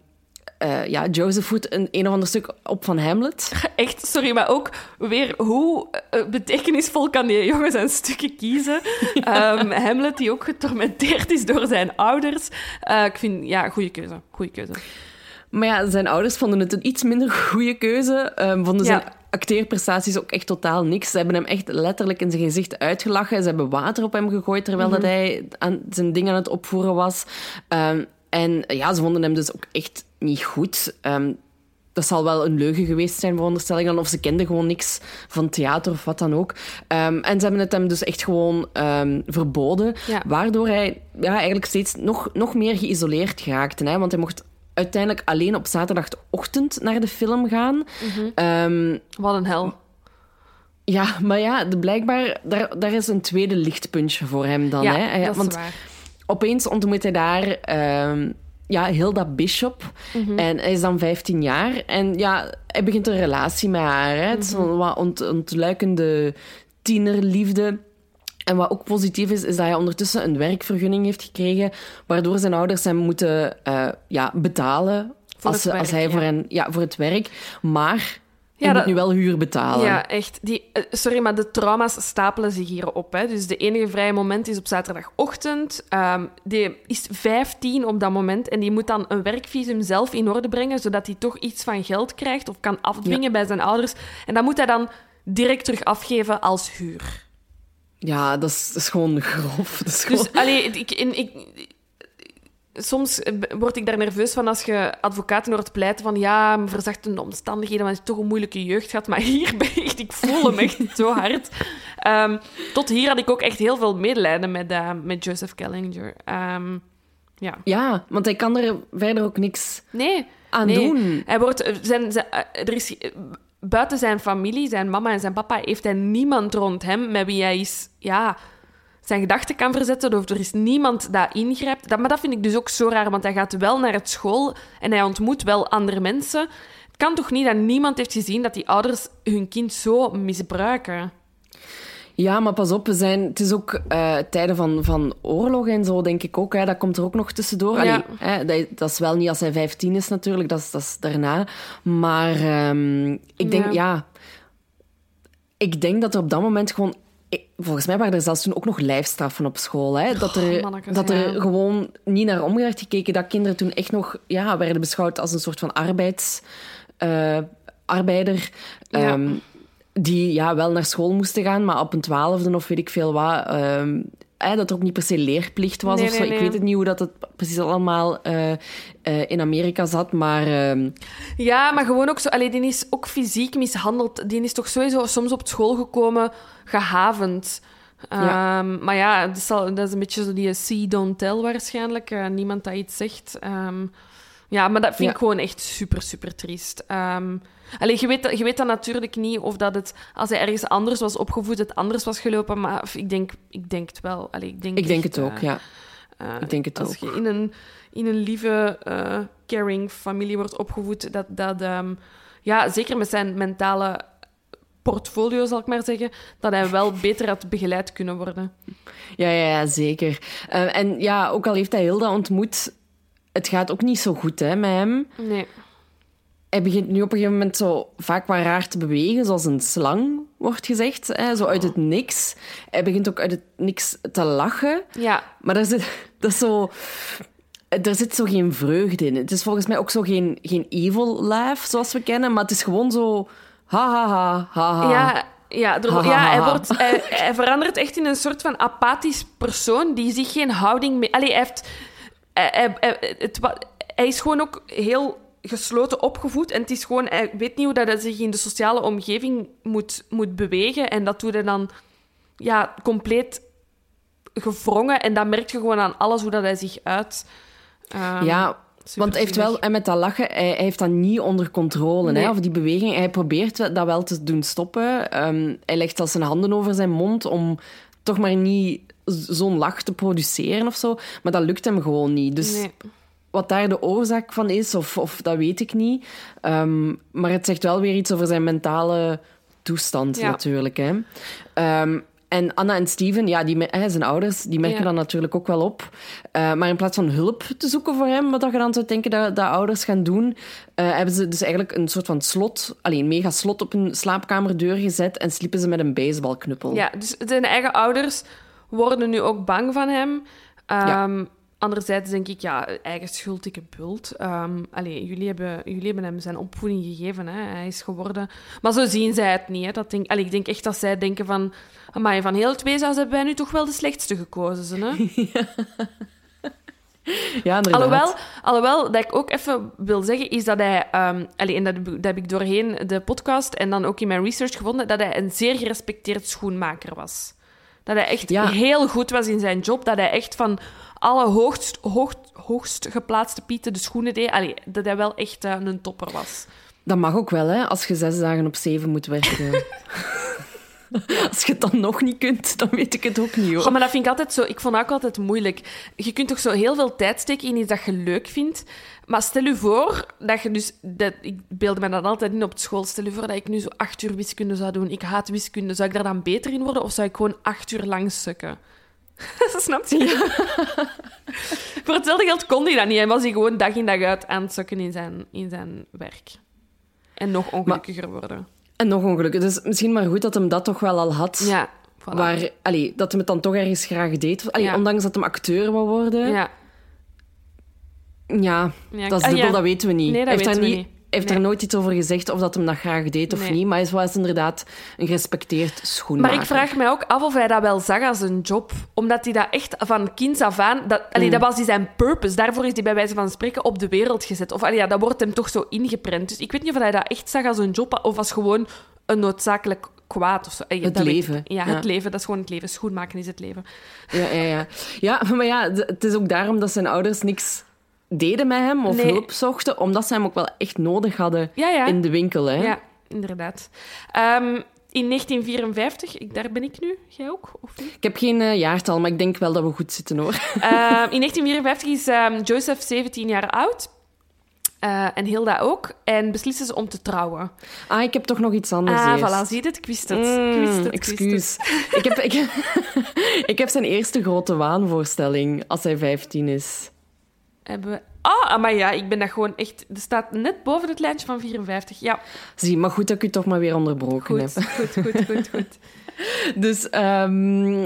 eh, ja, Joseph voert een een of ander stuk op van Hamlet. (laughs) Echt, sorry, maar ook weer hoe eh, betekenisvol kan die jongen zijn stukken kiezen. (laughs) Ehm, Hamlet, die ook getormenteerd is door zijn ouders. Ik vind, ja, goede keuze. Goede keuze. Maar ja, zijn ouders vonden het een iets minder goede keuze. ehm, vonden zijn Ja. Acteerprestaties ook echt totaal niks. Ze hebben hem echt letterlijk in zijn gezicht uitgelachen. Ze hebben water op hem gegooid terwijl dat hij aan, zijn ding aan het opvoeren was. Ehm, en ja, ze vonden hem dus ook echt niet goed. Ehm, dat zal wel een leugen geweest zijn, veronderstel ik dan. Of ze kenden gewoon niks van theater of wat dan ook. Ehm, en ze hebben het hem dus echt gewoon verboden. Ja. Waardoor hij ja, eigenlijk steeds nog, nog meer geïsoleerd geraakte. Hè? Want hij mocht uiteindelijk alleen op zaterdagochtend naar de film gaan. Ehm, Wat een hel. ja, maar ja, de, blijkbaar, daar, daar is een tweede lichtpuntje voor hem dan. Ja, hè? Is want waar. opeens ontmoet hij daar ehm, ja, Hilda Bishop. Mhm. En hij is dan 15 jaar. En ja, hij begint een relatie met haar. Hè? Het is Mhm. een wat ont, ontluikende tienerliefde. En wat ook positief is, is dat hij ondertussen een werkvergunning heeft gekregen, waardoor zijn ouders hem moeten eh, ja, betalen Voor als, het als hij voor, ja. hen, ja, voor het werk. Maar hij Ja, moet dat- nu wel huur betalen. Ja, echt. Die, eh, sorry, maar de trauma's stapelen zich hier op. Hè. Dus de enige vrije moment is op zaterdagochtend. Ehm die is 15 op dat moment en die moet dan een werkvisum zelf in orde brengen, zodat hij toch iets van geld krijgt of kan afdwingen bij zijn ouders. En dat moet hij dan direct terug afgeven als huur. Ja, dat is, dat is gewoon grof. Dat is gewoon... Dus allee, ik, in, ik, soms eh, word ik daar nerveus van als je advocaten hoort pleiten van ja, verzachtende omstandigheden, want je hebt toch een moeilijke jeugd gehad. Maar hier ben ik echt, ik voel hem echt zo hard. Ehm, tot hier had ik ook echt heel veel medelijden met, eh, met Joseph Kellinger. Ehm, ja. Ja, want hij kan er verder ook niks Nee. aan nee. doen. Hij wordt, eh, zijn, zijn, er is, buiten zijn familie, zijn mama en zijn papa, heeft hij niemand rond hem met wie hij is, ja, zijn gedachten kan verzetten. Of er is niemand dat ingrijpt. Dat, maar dat vind ik dus ook zo raar, want hij gaat wel naar het school en hij ontmoet wel andere mensen. Het kan toch niet dat niemand heeft gezien dat die ouders hun kind zo misbruiken? Ja, maar pas op, we zijn, het is ook eh, tijden van, van oorlog en zo, denk ik ook. Hè. Dat komt er ook nog tussendoor. Ja. Allee, hè, dat, dat is wel niet als hij 15 is natuurlijk, dat is, dat is daarna. Maar ehm, ik denk, Ja. ja. Ik denk dat er op dat moment gewoon... ik- Volgens mij waren er zelfs toen ook nog lijfstraffen op school. Hè? Dat er, Oh, dat er ja. gewoon niet naar om werd gekeken. Dat kinderen toen echt nog ja, werden beschouwd als een soort van arbeids, eh, arbeider. Ja. Die ja, wel naar school moesten gaan, maar op een twaalfde of weet ik veel wat. ehm, dat er ook niet per se leerplicht was Nee, of zo. nee, Ik weet het niet hoe dat het precies allemaal eh, eh, in Amerika zat, maar... ehm, Ja, maar gewoon ook zo... Allee, die is ook fysiek mishandeld. Die is toch sowieso soms op school gekomen, gehavend. Ja. Ehm, maar ja, dat is, al- dat is een beetje zo die see, don't tell waarschijnlijk. Eh, niemand dat iets zegt. Ja, maar dat vind Ja. ik gewoon echt super, super triest. Ehm allee, je, weet, dat- je weet dan natuurlijk niet of dat het... Als hij ergens anders was opgevoed, het anders was gelopen. Maar ik denk, ik denk het wel. Allee, ik denk, ik denk echt, het ook, eh, ja. eh, Ik denk het als ook. je in een, in een lieve, eh, caring familie wordt opgevoed, dat, dat ehm, ja, zeker met zijn mentale portfolio, zal ik maar zeggen, dat hij wel (laughs) beter had begeleid kunnen worden. Ja, ja, ja zeker. En ja, ook al heeft hij Hilda ontmoet, het gaat ook niet zo goed hè, met hem. Nee. Hij begint nu op een gegeven moment zo vaak wat raar te bewegen, zoals een slang, wordt gezegd. Hè, zo uit het niks. Hij begint ook uit het niks te lachen. Ja. Maar daar zit, (laughs) dat is zo... Er zit zo geen vreugde in. Het is volgens mij ook zo geen, geen evil laugh, zoals we kennen, maar het is gewoon zo... Ha, ha, ha, ha, ha. Ja, ja, er, ja hij, wordt, hij, (laughs) hij verandert echt in een soort van apathisch persoon die zich geen houding meer... Allee, hij heeft... Hij, hij, hij- het, wa- hij is gewoon ook heel gesloten opgevoed. En het is gewoon... Hij weet niet hoe dat hij zich in de sociale omgeving moet, moet bewegen. En dat doet hij dan ja, compleet gevrongen. En dat merk je gewoon aan alles hoe dat hij zich uit. Ehm, ja, want hij heeft wel... En met dat lachen, hij, hij heeft dat niet onder controle. Nee. Hè, of die beweging. Hij probeert dat wel te doen stoppen. Ehm, hij legt al zijn handen over zijn mond om toch maar niet zo'n lach te produceren of zo. Maar dat lukt hem gewoon niet. Dus Nee. Wat daar de oorzaak van is, of, of dat weet ik niet. Ehm, maar het zegt wel weer iets over zijn mentale toestand, Ja. natuurlijk. Hè. Ehm, en Anna en Steven, ja, die, hè, zijn ouders, die merken Ja. dat natuurlijk ook wel op. Eh, maar in plaats van hulp te zoeken voor hem, wat dat je dan zou denken dat, dat ouders gaan doen, eh, hebben ze dus eigenlijk een soort van slot, alleen een mega slot op hun slaapkamerdeur gezet en sliepen ze met een baseballknuppel. Ja, dus zijn eigen ouders worden nu ook bang van hem. Ehm, Anderzijds denk ik, ja, eigen schuld, dikke bult. Ehm allee, jullie, hebben, jullie hebben hem zijn opvoeding gegeven. Hè. Hij is geworden... Maar zo zien zij het niet. Hè. Dat denk, allee, ik denk echt dat zij denken van... Amai, van heel het weeshuis hebben wij nu toch wel de slechtste gekozen. Hè? (laughs) Ja, inderdaad. Alhoewel, alhoewel, dat ik ook even wil zeggen, is dat hij... allee, en dat, heb ik- dat heb ik doorheen de podcast en dan ook in mijn research gevonden, dat hij een zeer gerespecteerd schoenmaker was. Dat hij echt Ja. heel goed was in zijn job. Dat hij echt van alle hoogst, hoogst, hoogst geplaatste pieten de schoenen deed. Allee, dat hij wel echt eh, een topper was. Dat mag ook wel, hè, als je zes dagen op zeven moet werken. (laughs) als je het dan nog niet kunt, dan weet ik het ook niet, hoor. Maar dat vind ik altijd zo... Ik vond dat ook altijd moeilijk. Je kunt toch zo heel veel tijd steken in iets dat je leuk vindt. Maar stel je voor dat je dus... Dat, ik beelde me dat altijd in op school. Stel je voor dat ik nu zo acht uur wiskunde zou doen. Ik haat wiskunde. Zou ik daar dan beter in worden? Of zou ik gewoon acht uur lang sukken? (laughs) Snap je? (laughs) Voor hetzelfde geld kon hij dat niet. En was hij gewoon dag in dag uit aan het sukken in zijn, in zijn werk. En nog ongelukkiger worden. En nog ongelukkig. Dus misschien maar goed dat hem dat toch wel al had. Ja, voilà. Waar, allee, dat hem het dan toch ergens graag deed. Allee, Ja. Ondanks dat hem acteur wou worden. Ja. Ja, Ja, dat is ah, dubbel, ja. dat weten we niet. Nee, dat hij heeft, weten we niet, hij heeft Nee. daar nooit iets over gezegd of dat hem dat graag deed of Nee. niet. Maar hij was inderdaad een gerespecteerd schoenmaker. Maar ik vraag mij ook af of hij dat wel zag als een job. Omdat hij dat echt van kinds af aan... Dat, allee, Mm. dat was zijn purpose. Daarvoor is hij bij wijze van spreken op de wereld gezet. Of allee, ja, dat wordt hem toch zo ingeprent. Dus ik weet niet of hij dat echt zag als een job of als gewoon een noodzakelijk kwaad. Of zo. Het leven. Ja, ja. het leven. Dat is gewoon het leven. Schoenmaken is het leven. Ja, ja, ja. ja, (laughs) maar ja, het is ook daarom dat zijn ouders niks deden met hem of Nee. hulp zochten, omdat ze hem ook wel echt nodig hadden Ja, ja. in de winkel. Hè? Ja, inderdaad. Ehm, in 1954, ik, daar ben ik nu. Jij ook? Of niet? Ik heb geen eh, jaartal, maar ik denk wel dat we goed zitten hoor. (laughs) Ehm, in 1954 is ehm, Joseph 17 jaar oud. Eh, en Hilda ook. En beslissen ze om te trouwen. Ah, ik heb toch nog iets anders Ah, eerst. voilà, zie je het? Ik wist het. Mm, ik wist het. ik wist het. excuus. ik, heb, ik, (laughs) ik heb zijn eerste grote waanvoorstelling als hij 15 is. Hebben we... Ah, maar ja, ik ben dat gewoon echt... Er staat net boven het lijntje van 54. Ja, Zie, maar goed dat ik u toch maar weer onderbroken goed, heb. goed, goed, goed, goed. (laughs) Dus ehm,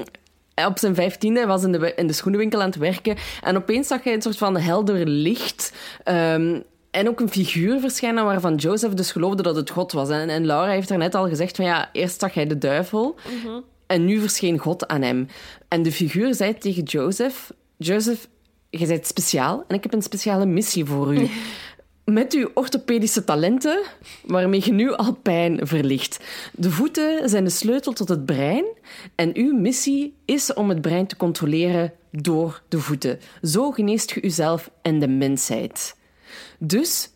op zijn vijftiende was in de, in de schoenenwinkel aan het werken. En opeens zag hij een soort van helder licht. ehm, en ook een figuur verschijnen waarvan Joseph dus geloofde dat het God was. En, en Laura heeft daarnet al gezegd van ja, eerst zag hij de duivel. En nu verscheen God aan hem. En de figuur zei tegen Joseph... Joseph, je bent speciaal en ik heb een speciale missie voor u. (laughs) Met uw orthopedische talenten, waarmee je nu al pijn verlicht. De voeten zijn de sleutel tot het brein. En uw missie is om het brein te controleren door de voeten. Zo geneest je uzelf en de mensheid. Dus,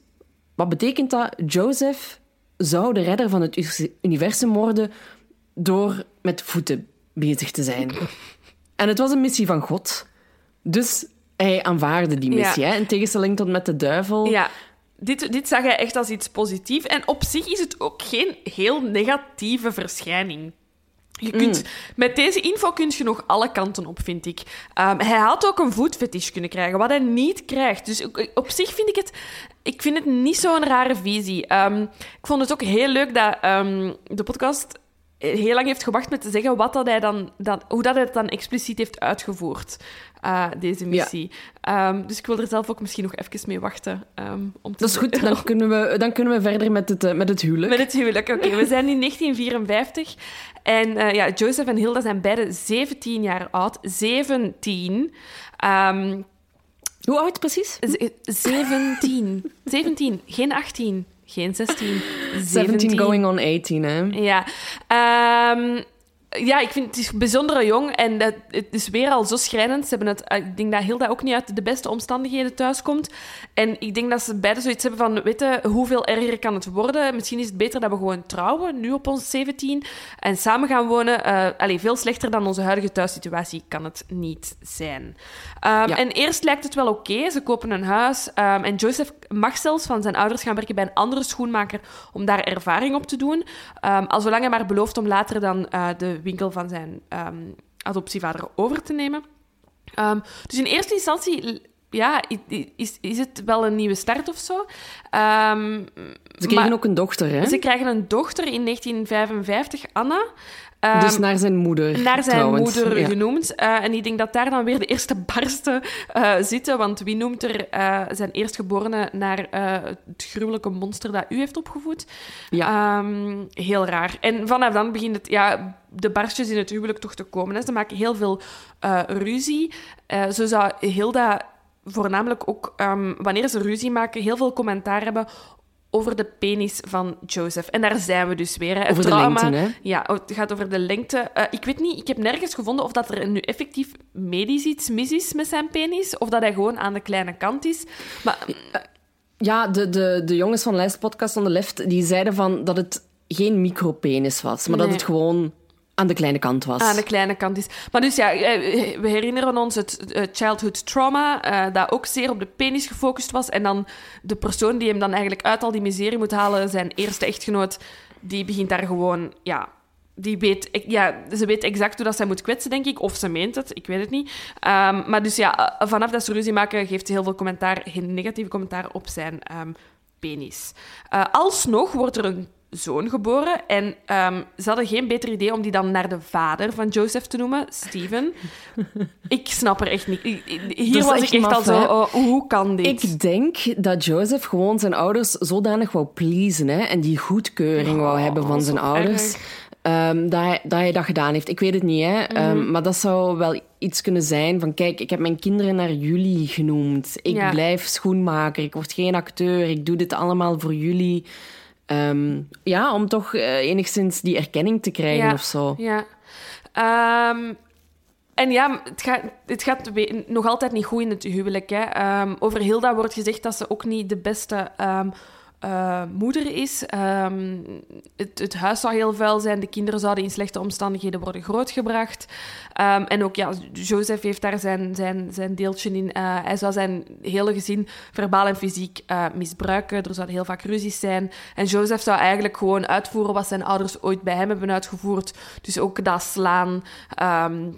wat betekent dat? Joseph zou de redder van het universum worden door met voeten bezig te zijn. (laughs) En het was een missie van God. Dus hij aanvaarde die missie. Ja. Hè? In tegenstelling tot met de duivel Ja, dit, dit zag hij echt als iets positiefs. En op zich is het ook geen heel negatieve verschijning. Je kunt, Met deze info kun je nog alle kanten op, vind ik. Ehm, hij had ook een voetfetish kunnen krijgen, wat hij niet krijgt. Dus ook- op zich vind ik het, ik vind het niet zo'n rare visie. Ehm, ik vond het ook heel leuk dat ehm, de podcast heel lang heeft gewacht met te zeggen wat dat hij dan, dan, hoe dat hij het dan expliciet heeft uitgevoerd, eh, deze missie. Ehm, dus ik wil er zelf ook misschien nog even mee wachten. ehm, om te Dat is goed, dan kunnen we, dan kunnen we verder met het, eh, met het huwelijk. met het huwelijk. Oké, we zijn in 1954. En eh, ja, Joseph en Hilda zijn beide 17 jaar oud. 17. Ehm, Hoe oud precies? z- 17. 17. (laughs) Geen 18. Geen 16. 17 going on 18, hè? Ja. Ja, ik vind het is bijzonder jong en dat, het is weer al zo schrijnend. Ze hebben het, eh, ik denk dat Hilda ook niet uit de beste omstandigheden thuiskomt. En ik denk dat ze beide zoiets hebben van, weten hoeveel erger kan het worden? Misschien is het beter dat we gewoon trouwen, nu op ons 17, en samen gaan wonen. Eh allee, veel slechter dan onze huidige thuissituatie kan het niet zijn. Ehm, Ja. En eerst lijkt het wel oké. Ze kopen een huis. ehm, en Joseph mag zelfs van zijn ouders gaan werken bij een andere schoenmaker om daar ervaring op te doen. Ehm, al zolang hij maar belooft om later dan eh, de winkel van zijn ehm, adoptievader over te nemen. Ehm, dus in eerste instantie ja, is, is het wel een nieuwe start of zo. Ze kregen maar ook een dochter, hè? ze krijgen een dochter in 1955, Anna. Ehm, dus naar zijn moeder, naar zijn trouwens. moeder Ja. genoemd. Eh, en ik denk dat daar dan weer de eerste barsten eh, zitten. Want wie noemt er eh, zijn eerstgeborene naar het gruwelijke monster dat u heeft opgevoed? Ja. Ehm, heel raar. En vanaf dan begint het, ja, de barstjes in het huwelijk toch te komen. Hè. Ze maken heel veel ruzie. Zo zou Hilda voornamelijk ook, ehm, wanneer ze ruzie maken, heel veel commentaar hebben over de penis van Joseph. En daar zijn we dus weer. Hè. Het Over de trauma, lengte, hè? ja, oh, het gaat over de lengte. Eh, ik weet niet, ik heb nergens gevonden of dat er nu effectief medisch iets mis is met zijn penis, of dat hij gewoon aan de kleine kant is. Maar Ja, de, de, de jongens van Lijst Podcast on the Left, die zeiden van dat het geen micropenis was, maar dat het gewoon aan de kleine kant was. aan de kleine kant is. Maar dus ja, eh, we herinneren ons het eh, childhood trauma, eh, dat ook zeer op de penis gefocust was. En dan de persoon die hem dan eigenlijk uit al die miserie moet halen, zijn eerste echtgenoot, die begint daar gewoon, ja... Die weet, ja, ze weet exact hoe dat zij moet kwetsen, denk ik. Of ze meent het, ik weet het niet. Ehm, maar dus ja, vanaf dat ze ruzie maken, geeft ze heel veel commentaar, heel negatieve commentaar op zijn ehm, penis. Alsnog wordt er een zoon geboren en ehm, ze hadden geen beter idee om die dan naar de vader van Joseph te noemen, Steven. (laughs) ik snap er echt niet. Hier was echt ik echt al zo, oh, hoe kan dit? Ik denk dat Joseph gewoon zijn ouders zodanig wou pleasen hè, en die goedkeuring wou Oh, hebben van zijn ouders. ehm, dat, hij, dat hij dat gedaan heeft. Ik weet het niet, hè. Mhm. Ehm, maar dat zou wel iets kunnen zijn van... Kijk, ik heb mijn kinderen naar jullie genoemd. Ik Ja. blijf schoenmaker. Ik word geen acteur. Ik doe dit allemaal voor jullie. Ehm, ja, om toch eh, enigszins die erkenning te krijgen Ja. of zo. Ja. Ehm, en ja, het gaat, het gaat nog altijd niet goed in het huwelijk. Hè. Ehm, over Hilda wordt gezegd dat ze ook niet de beste eh, moeder is. Ehm, het, het huis zou heel vuil zijn. De kinderen zouden in slechte omstandigheden worden grootgebracht. Ehm, en ook, ja, Joseph heeft daar zijn, zijn, zijn deeltje in. Eh, hij zou zijn hele gezin verbaal en fysiek eh, misbruiken. Er zouden heel vaak ruzies zijn. En Joseph zou eigenlijk gewoon uitvoeren wat zijn ouders ooit bij hem hebben uitgevoerd. Dus ook dat slaan... ehm,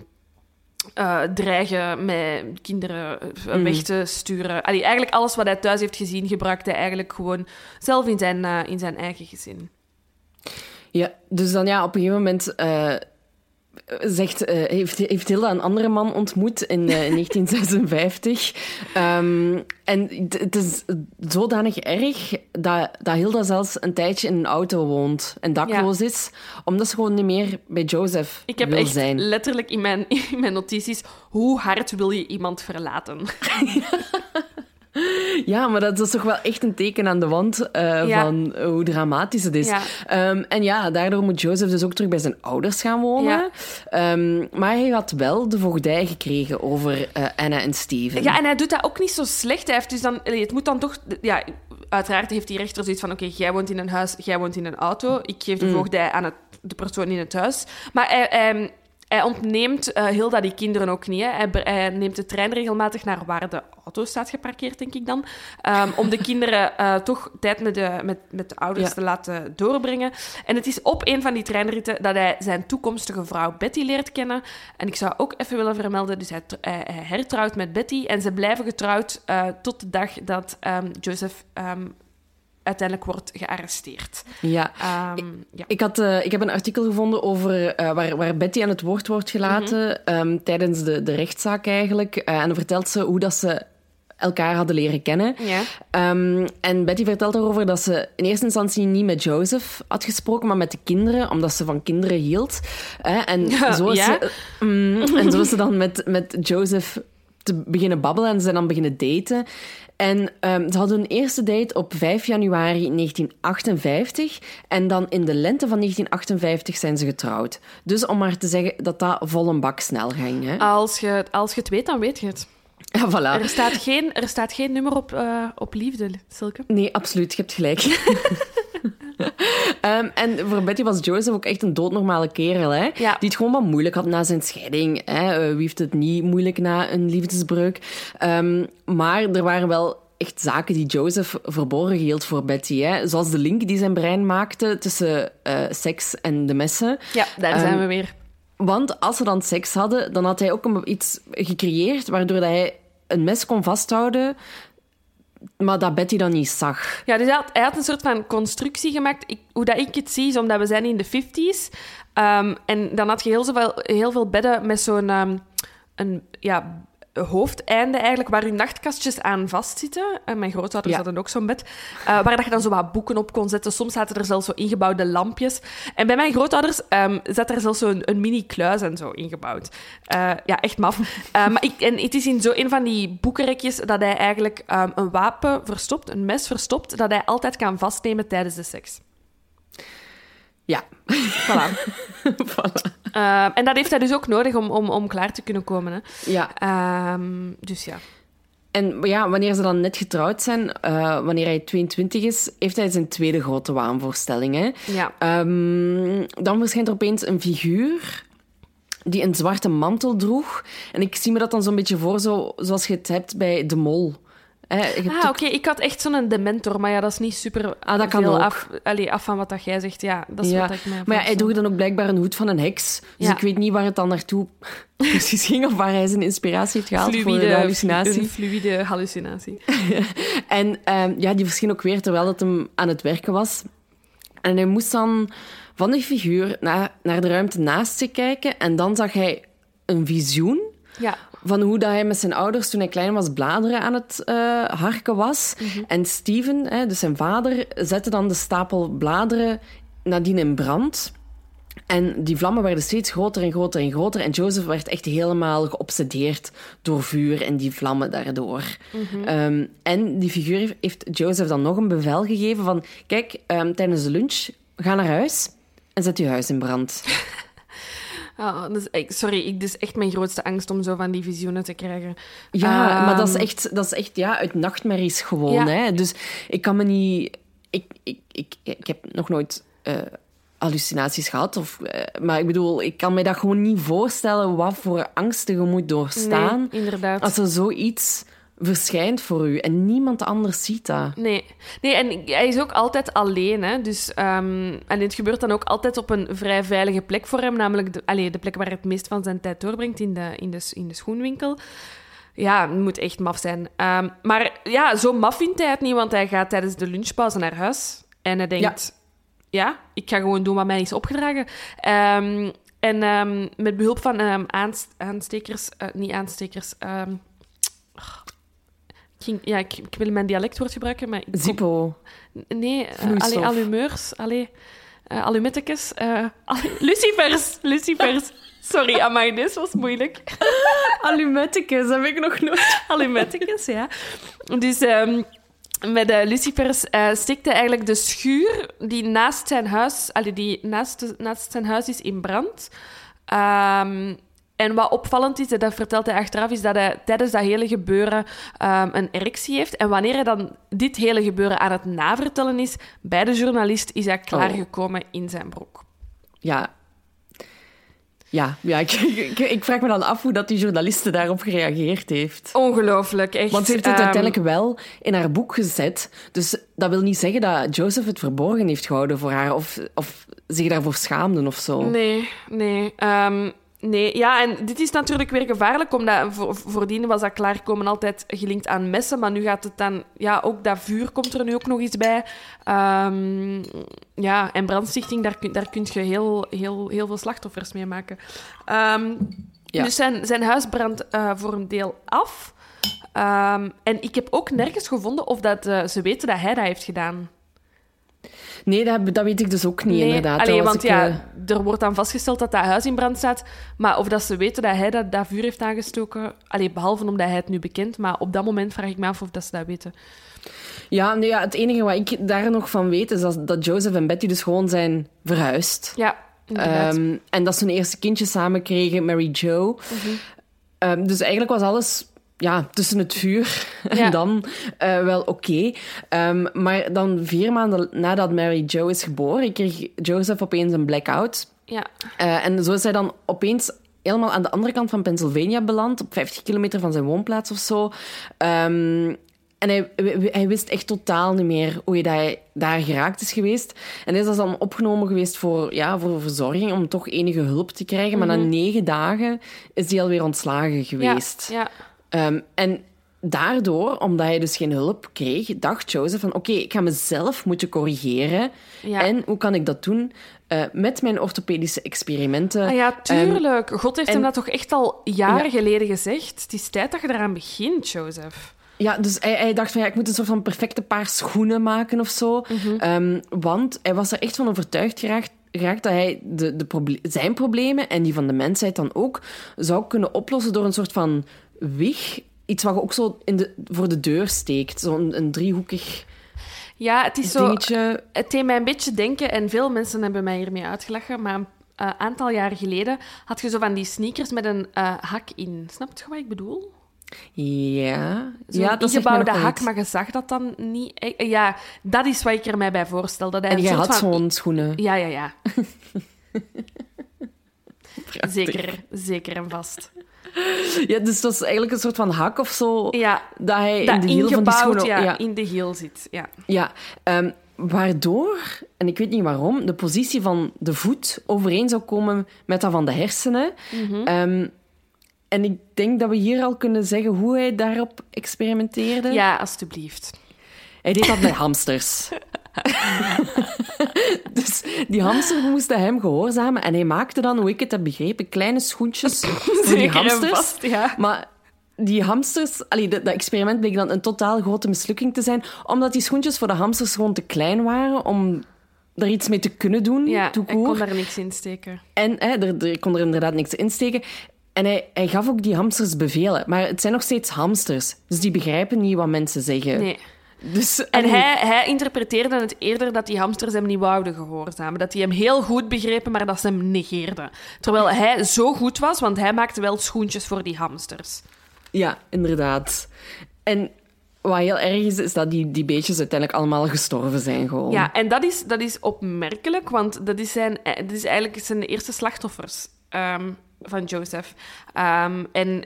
eh, dreigen met kinderen eh, weg te sturen. Allee, eigenlijk alles wat hij thuis heeft gezien, gebruikte hij eigenlijk gewoon zelf in zijn, eh, in zijn eigen gezin. Ja, dus dan ja, op een gegeven moment zegt, eh, heeft, heeft Hilda een andere man ontmoet in, eh, in (laughs) 1956. Ehm, en het- het is zodanig erg dat, dat Hilda zelfs een tijdje in een auto woont en dakloos is, omdat ze gewoon niet meer bij Joseph Ik heb wil echt zijn. letterlijk in mijn, (laughs) in mijn notities... Hoe hard wil je iemand verlaten? (laughs) (laughs) Ja, maar dat is toch wel echt een teken aan de wand eh, Ja. van hoe dramatisch het is. Ja. Ehm, en ja, daardoor moet Joseph dus ook terug bij zijn ouders gaan wonen. Ja. Ehm, maar hij had wel de voogdij gekregen over eh, Anna en Steven. Ja, en hij doet dat ook niet zo slecht. Hij heeft dus dan... Het moet dan toch... Ja, uiteraard heeft die rechter zoiets van... Oké, jij woont in een huis, jij woont in een auto. Ik geef de voogdij aan het, de persoon in het huis. Maar hij, hij, hij ontneemt uh, Hilda die kinderen ook niet. Hè. Hij, hij, neemt de trein regelmatig naar waar de auto staat geparkeerd, denk ik dan. Um, om de kinderen uh, toch tijd met de, met, met de ouders ja. te laten doorbrengen. En het is op een van die treinritten dat hij zijn toekomstige vrouw Betty leert kennen. En ik zou ook even willen vermelden, dus hij, hertrouwt met Betty. En ze blijven getrouwd uh, tot de dag dat um, Joseph... Um, uiteindelijk wordt gearresteerd. Ja, um, ja. Ik, had, uh, ik heb een artikel gevonden over uh, waar, waar Betty aan het woord wordt gelaten mm -hmm. um, tijdens de, de rechtszaak eigenlijk. Uh, en dan vertelt ze hoe dat ze elkaar hadden leren kennen. Ja. Um, en Betty vertelt erover dat ze in eerste instantie niet met Joseph had gesproken, maar met de kinderen, omdat ze van kinderen hield. En, (laughs) ja, zo is ze, en zo is ze dan met, met Joseph te beginnen babbelen en ze zijn dan beginnen daten. En um, ze hadden hun eerste date op 5 januari 1958. En dan in de lente van 1958 zijn ze getrouwd. Dus om maar te zeggen dat dat vol een bak snel ging. Hè? Als, je, als je het weet, dan weet je het. Ja, voilà. Er staat geen, er staat geen nummer op, uh, op liefde, Silke. Nee, absoluut. Je hebt gelijk. (laughs) um, (laughs) en voor Betty was Joseph ook echt een doodnormale kerel. Hè? Ja. Die het gewoon wat moeilijk had na zijn scheiding. Hè? Uh, wie heeft het niet moeilijk na een liefdesbreuk? Um, maar er waren wel echt zaken die Joseph verborgen hield voor Betty. Hè? Zoals de link die zijn brein maakte tussen uh, seks en de messen. Ja, daar um, zijn we weer. Want als ze dan seks hadden, dan had hij ook een, iets gecreëerd waardoor dat hij een mes kon vasthouden, maar dat Betty dan niet zag. Ja, dus hij had, een soort van constructie gemaakt. Ik, hoe dat ik het zie, is omdat we zijn in de 50s. Um, en dan had je heel, zoveel, heel veel bedden met zo'n um, een, ja, hoofdeinde eigenlijk, waar je nachtkastjes aan vastzitten. En mijn grootouders ja. hadden ook zo'n bed. Uh, waar dat je dan zo wat boeken op kon zetten. Soms zaten er zelfs zo ingebouwde lampjes. En bij mijn grootouders um, zat er zelfs zo'n een mini-kluis en zo ingebouwd. Uh, ja, echt maf. Uh, maar ik, en het is in zo een van die boekenrekjes dat hij eigenlijk um, een wapen verstopt, een mes verstopt, dat hij altijd kan vastnemen tijdens de seks. Ja. Voilà. (laughs) voilà. Uh, en dat heeft hij dus ook nodig om, om, om klaar te kunnen komen. Hè. Ja. Um, dus ja. En ja, wanneer ze dan net getrouwd zijn, uh, wanneer hij 22 is, heeft hij zijn tweede grote waanvoorstelling. Hè. Ja. Um, dan verschijnt er opeens een figuur die een zwarte mantel droeg. En ik zie me dat dan zo'n beetje voor, zo, zoals je het hebt bij De Mol. Ah, oké. Okay. Ik had echt zo'n dementor, maar ja, dat is niet super ah, dat kan ook. af, allee, af van wat dat jij zegt. Ja, dat is ja. wat ik me Maar ja, hij droeg dan ook blijkbaar een hoed van een heks. Dus Ja. ik weet niet waar het dan naartoe (laughs) precies ging of waar hij zijn inspiratie heeft gehaald voor de hallucinatie. Een fluïde hallucinatie. (laughs) en um, ja, die verscheen ook weer terwijl het hem aan het werken was. En hij moest dan van die figuur naar, naar de ruimte naast zich kijken. En dan zag hij een visioen Ja. Van hoe dat hij met zijn ouders toen hij klein was bladeren aan het uh, harken was. Mhm. En Steven, hè, dus zijn vader, zette dan de stapel bladeren nadien in brand. En die vlammen werden steeds groter en groter en groter. En Joseph werd echt helemaal geobsedeerd door vuur en die vlammen daardoor. Mhm. Um, en die figuur heeft Joseph dan nog een bevel gegeven van... Kijk, um, tijdens de lunch, ga naar huis en zet je huis in brand. (laughs) Oh, dus, sorry, ik, dus echt mijn grootste angst om zo van die visioenen te krijgen. Ja, um, maar dat is echt, dat is echt ja, uit nachtmerries gewoon. Ja. Hè? Dus ik kan me niet... Ik, ik, ik, ik heb nog nooit... Uh, hallucinaties gehad. Of, uh, maar ik bedoel, ik kan me dat gewoon niet voorstellen wat voor angsten je moet doorstaan. Nee, inderdaad. Als er zoiets verschijnt voor u en niemand anders ziet dat. Nee, nee en hij is ook altijd alleen. Hè? Dus, um, en het gebeurt dan ook altijd op een vrij veilige plek voor hem, namelijk de, de plek waar hij het meest van zijn tijd doorbrengt, in de, in de, in de schoenwinkel. Ja, het moet echt maf zijn. Um, maar ja, zo maf vindt hij het niet, want hij gaat tijdens de lunchpauze naar huis en hij denkt... Ja ik ga gewoon doen wat mij is opgedragen. Um, en met behulp van aanst aanstekers, uh, niet aanstekers. Ging, ja, ik, ik, wil mijn dialectwoord gebruiken, maar. Zippo. Nee, uh, allee, allumeurs, allee, uh, alumettekes, uh, (laughs) lucifers, lucifers. Sorry, amai, dit was moeilijk. (laughs) alumettekes, heb ik nog nooit. (laughs) alumettekes, ja. Dus. Um, met uh, lucifers uh, stikte eigenlijk de schuur die naast zijn huis, allee, die naast, naast zijn huis is in brand. Um, en wat opvallend is, en dat vertelt hij achteraf, is dat hij tijdens dat hele gebeuren um, een erectie heeft. En wanneer hij dan dit hele gebeuren aan het navertellen is, bij de journalist, is hij klaargekomen oh. in zijn broek. Ja. Ja, ja (laughs) ik, ik, ik vraag me dan af hoe dat die journaliste daarop gereageerd heeft. Ongelooflijk, echt. Want ze heeft het Ehm, uiteindelijk wel in haar boek gezet. Dus dat wil niet zeggen dat Joseph het verborgen heeft gehouden voor haar. Of, of zich daarvoor schaamde of zo. Nee, nee. ehm, nee, ja, en dit is natuurlijk weer gevaarlijk, omdat voor, voordien was dat klaarkomen altijd gelinkt aan messen, maar nu gaat het dan... Ja, ook dat vuur komt er nu ook nog eens bij. Ehm, ja, en brandstichting, daar, kun- daar kun je heel, heel, heel veel slachtoffers mee maken. Ehm, Ja. Dus zijn, zijn huis brandt eh, voor een deel af. Ehm, en ik heb ook nergens gevonden of dat, eh, ze weten dat hij dat heeft gedaan. Nee, dat, dat weet ik dus ook niet, inderdaad. allee, Dat was want ik, ja, eh, er wordt dan vastgesteld dat dat huis in brand staat. Maar of dat ze weten dat hij dat, dat vuur heeft aangestoken... Allee, behalve omdat hij het nu bekent. Maar op dat moment vraag ik me af of dat ze dat weten. Ja, nee, ja, het enige wat ik daar nog van weet, is dat, dat Joseph en Betty dus gewoon zijn verhuisd. Ja. Ehm, en dat ze hun eerste kindje samen kregen, Mary Jo. Mhm. Ehm, dus eigenlijk was alles ja, tussen het vuur (laughs) en Ja. dan eh, wel oké. Ehm, maar dan vier maanden nadat Mary Jo is geboren, kreeg Joseph opeens een blackout. ja. Eh, en zo is hij dan opeens helemaal aan de andere kant van Pennsylvania beland, op 50 kilometer van zijn woonplaats of zo. Ehm, en hij, hij wist echt totaal niet meer hoe hij daar geraakt is geweest. En hij is dan opgenomen geweest voor, ja, voor verzorging, om toch enige hulp te krijgen. Maar na negen dagen is hij alweer ontslagen geweest. Ja, ja. Ehm, en daardoor, omdat hij dus geen hulp kreeg, dacht Joseph van oké, ik ga mezelf moeten corrigeren. Ja. En hoe kan ik dat doen? Eh, met mijn orthopedische experimenten. Ah ja, tuurlijk. God heeft en- hem dat toch echt al jaren Ja. geleden gezegd. Het is tijd dat je eraan begint, Joseph. Ja, dus hij, hij dacht van ja, ik moet een soort van perfecte paar schoenen maken of zo. Mhm. Ehm, want hij was er echt van overtuigd geraakt, geraakt dat hij de, de proble- zijn problemen en die van de mensheid dan ook zou kunnen oplossen door een soort van wig. Iets wat je ook zo in de, voor de deur steekt. Zo'n een driehoekig Ja, het is zo... dingetje. Het deed mij een beetje denken, en veel mensen hebben mij hiermee uitgelachen, maar een eh, aantal jaren geleden had je zo van die sneakers met een eh, hak in. Snap je wat ik bedoel? Ja, Zo'n ja dat ingebouwde hak, iets. maar je zag dat dan niet. Eh, Ja, dat is wat ik er mij bij voorstel. Dat hij En jij soort had van- zo'n schoenen. Ja, ja, ja. (laughs) zeker, zeker en vast. Ja, dus dat was eigenlijk een soort van hak of zo. Ja, Dat hij dat in de hiel van die schoenen... ja, in de hiel zit. Ja. Ja, ehm, waardoor, en ik weet niet waarom, de positie van de voet overeen zou komen met dat van de hersenen. Mhm. Ehm, en ik denk dat we hier al kunnen zeggen hoe hij daarop experimenteerde. ja, alstublieft. Hij deed dat met hamsters. (laughs) (laughs) dus die hamsters moesten hem gehoorzamen en hij maakte dan, hoe ik het heb begrepen, kleine schoentjes (laughs) voor die hamsters. vast, ja. Maar die hamsters, allee, dat, dat experiment bleek dan een totaal grote mislukking te zijn, omdat die schoentjes voor de hamsters gewoon te klein waren om er iets mee te kunnen doen. Ja, ik kon daar niks in steken. En hè, er, er kon er inderdaad niks in steken. En hij, hij gaf ook die hamsters bevelen. Maar het zijn nog steeds hamsters. Dus die begrijpen niet wat mensen zeggen. Nee. Dus, En hij, hij interpreteerde het eerder dat die hamsters hem niet wouden gehoorzamen. Dat die hem heel goed begrepen, maar dat ze hem negeerden. Terwijl hij zo goed was, want hij maakte wel schoentjes voor die hamsters. Ja, inderdaad. En wat heel erg is, is dat die, die beestjes uiteindelijk allemaal gestorven zijn gewoon. Ja, en dat is, dat is opmerkelijk, want dat is, zijn, eh, dat is eigenlijk zijn eerste slachtoffers ehm, van Joseph. Ehm, en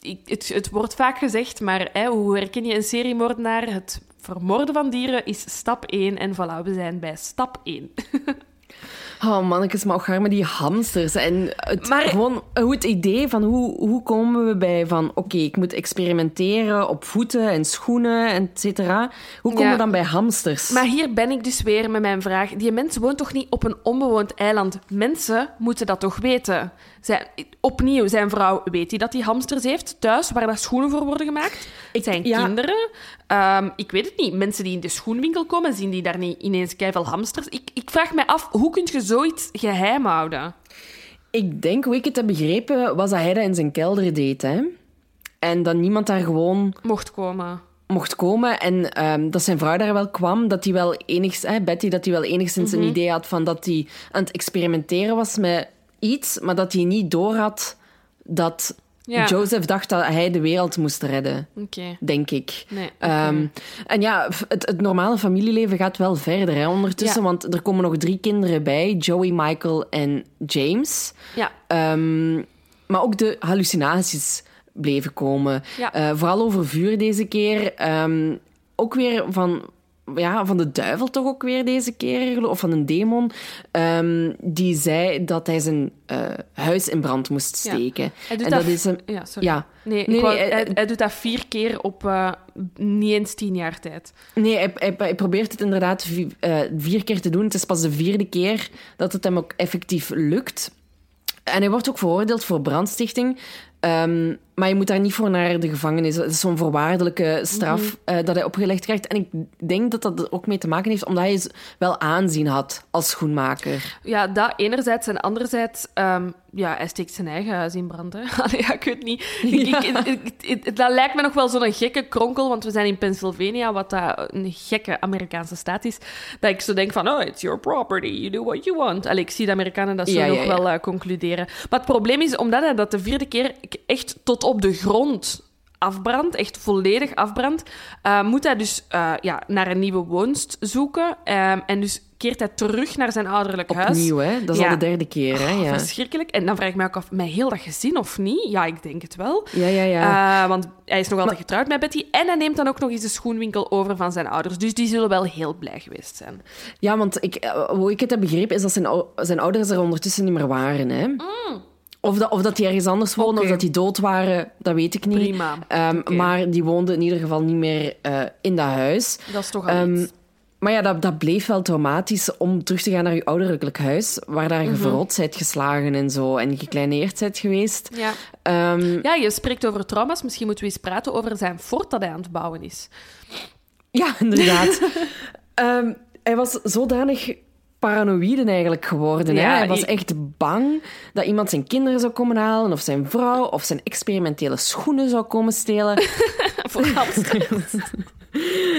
ik, het, het wordt vaak gezegd, maar hè, hoe herken je een seriemoordenaar? Het vermoorden van dieren is stap 1 en voilà, we zijn bij stap 1. (laughs) Oh mannetjes, maar ook gaar met die hamsters. En het, Maar- gewoon hoe het idee van hoe, hoe komen we bij van... Oké, ik moet experimenteren op voeten en schoenen, et cetera. Hoe komen Ja. we dan bij hamsters? Maar hier ben ik dus weer met mijn vraag. Die mens woont toch niet op een onbewoond eiland? Mensen moeten dat toch weten? Zijn, opnieuw, zijn vrouw weet hij dat hij hamsters heeft thuis, waar daar schoenen voor worden gemaakt? Ik- zijn ja. kinderen? Ehm, ik weet het niet. Mensen die in de schoenwinkel komen, zien die daar niet ineens keiveel hamsters? Ik, ik vraag me af, hoe kun je zoiets geheim houden? Ik denk, hoe ik het heb begrepen, was dat hij dat in zijn kelder deed. Hè? En dat niemand daar gewoon Mocht komen. mocht komen. En ehm, dat zijn vrouw daar wel kwam. Dat hij wel enigszins... Betty, dat hij wel enigszins Mhm. een idee had van dat hij aan het experimenteren was met iets, maar dat hij niet doorhad dat Ja. Joseph dacht dat hij de wereld moest redden, denk ik. Nee. Ehm, en ja, het, het normale familieleven gaat wel verder hè, ondertussen, Ja. want er komen nog drie kinderen bij, Joey, Michael en James. Ja. Ehm, maar ook de hallucinaties bleven komen. Ja. Eh, vooral over vuur deze keer. Ehm, ook weer van, ja, van de duivel toch ook weer deze keer, of van een demon. Ehm, die zei dat hij zijn eh, huis in brand moest Ja. steken. Hij doet en dat... dat is. Ja, sorry. Ja. Nee, ik Nee, wou- nee, hij, eh, hij doet dat vier keer op eh, niet eens tien jaar tijd. Nee, hij, hij, hij probeert het inderdaad vi- vier keer te doen. Het is pas de vierde keer dat het hem ook effectief lukt. En hij wordt ook veroordeeld voor brandstichting. Ehm, maar je moet daar niet voor naar de gevangenis. Het is zo'n voorwaardelijke straf eh, dat hij opgelegd krijgt. En ik denk dat dat er ook mee te maken heeft, omdat hij wel aanzien had als schoenmaker. Ja, dat enerzijds en anderzijds... ehm, ja, hij steekt zijn eigen huis in brand. Hè? (laughs) Allee, ja, ik weet niet. Ik, Ja. ik, dat lijkt me nog wel zo'n gekke kronkel, want we zijn in Pennsylvania, wat dat een gekke Amerikaanse staat is. Dat ik zo denk van, oh, it's your property, you do what you want. Allee, ik zie de Amerikanen dat zo Ja, nog ja. wel eh, concluderen. Maar het probleem is, omdat hij dat de vierde keer echt tot op de grond afbrandt, echt volledig afbrandt, eh, moet hij dus eh, ja, naar een nieuwe woonst zoeken. Ehm, en dus keert hij terug naar zijn ouderlijk huis. Opnieuw, hè? Dat is Ja. al de derde keer, hè? Oh, Ja, Verschrikkelijk. En dan vraag ik me ook af, met heel dat gezin of niet? Ja, ik denk het wel. ja, ja. ja. Eh, want hij is nog altijd getrouwd met Betty. En hij neemt dan ook nog eens de schoenwinkel over van zijn ouders. Dus die zullen wel heel blij geweest zijn. Ja, want ik, hoe ik het heb begrepen, is dat zijn, zijn ouders er ondertussen niet meer waren. Hè? Of, dat, of dat die ergens anders woonden, Mm. Of dat die dood waren, dat weet ik niet. Prima. Ehm. Maar die woonden in ieder geval niet meer eh, in dat huis. Dat is toch al iets. maar ja, dat, dat bleef wel traumatisch om terug te gaan naar je ouderlijk huis, waar daar je Mhm. verrot bent geslagen en zo, en gekleineerd bent geweest. Ja. Ehm, ja, je spreekt over trauma's. Misschien moeten we eens praten over zijn fort dat hij aan het bouwen is. Ja, inderdaad. (laughs) Hij was zodanig paranoïde eigenlijk geworden. hè? Hij was echt bang dat iemand zijn kinderen zou komen halen, of zijn vrouw, of zijn experimentele schoenen zou komen stelen. (laughs) Vooral.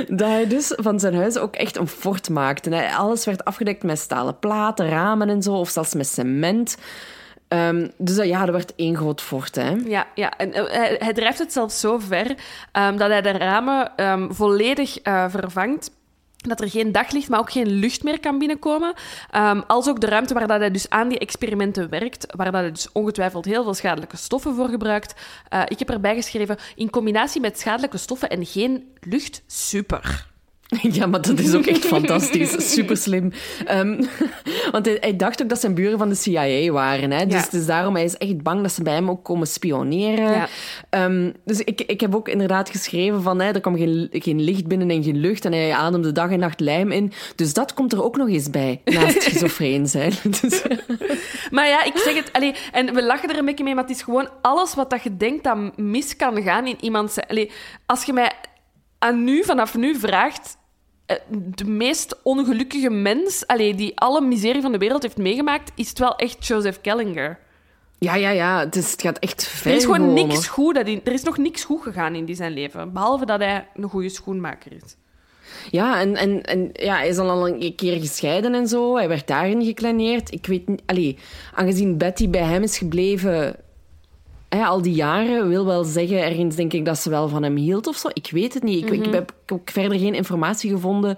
(laughs) dat hij dus van zijn huis ook echt een fort maakte. Alles werd afgedekt met stalen platen, ramen en zo, of zelfs met cement. Ehm, dus dat, ja, dat werd één groot fort. Hè? Ja, ja. En, eh, hij, hij drijft het zelfs zo ver ehm, dat hij de ramen ehm, volledig eh, vervangt. Dat er geen daglicht, maar ook geen lucht meer kan binnenkomen. Ehm, als ook de ruimte waar dat hij dus aan die experimenten werkt, waar dat hij dus ongetwijfeld heel veel schadelijke stoffen voor gebruikt. Eh, ik heb erbij geschreven, in combinatie met schadelijke stoffen en geen lucht, super. (laughs) Ja, maar dat is ook echt (laughs) fantastisch. Super slim. Ehm, (laughs) want hij, hij dacht ook dat zijn buren van de CIA waren. Hè? Dus Ja. het is daarom, hij is echt bang dat ze bij hem ook komen spioneren. Ja. Ehm, dus ik, ik heb ook inderdaad geschreven van hè, er kwam geen, geen licht binnen en geen lucht. En hij ademde dag en nacht lijm in. Dus dat komt er ook nog eens bij, naast schizofreen zijn. Dus, Maar ja, ik zeg het, allee, en we lachen er een beetje mee, maar het is gewoon alles wat dat je denkt dat mis kan gaan in iemand. Allee, als je mij aan nu, vanaf nu vraagt, eh, de meest ongelukkige mens, allee, die alle miserie van de wereld heeft meegemaakt, is het wel echt Joseph Kellinger. ja, ja, ja. Het, is, het gaat echt ver Er is gewoon gewoon, niks goed. Dat er is nog niks goed gegaan in die zijn leven, behalve dat hij een goede schoenmaker is. Ja, en, en, en ja, hij is al een keer gescheiden en zo. Hij werd daarin gekleineerd. Ik weet niet... Allee, aangezien Betty bij hem is gebleven... Hè, al die jaren wil wel zeggen, ergens denk ik dat ze wel van hem hield of zo. Ik weet het niet. Ik, Mhm. ik heb ook verder geen informatie gevonden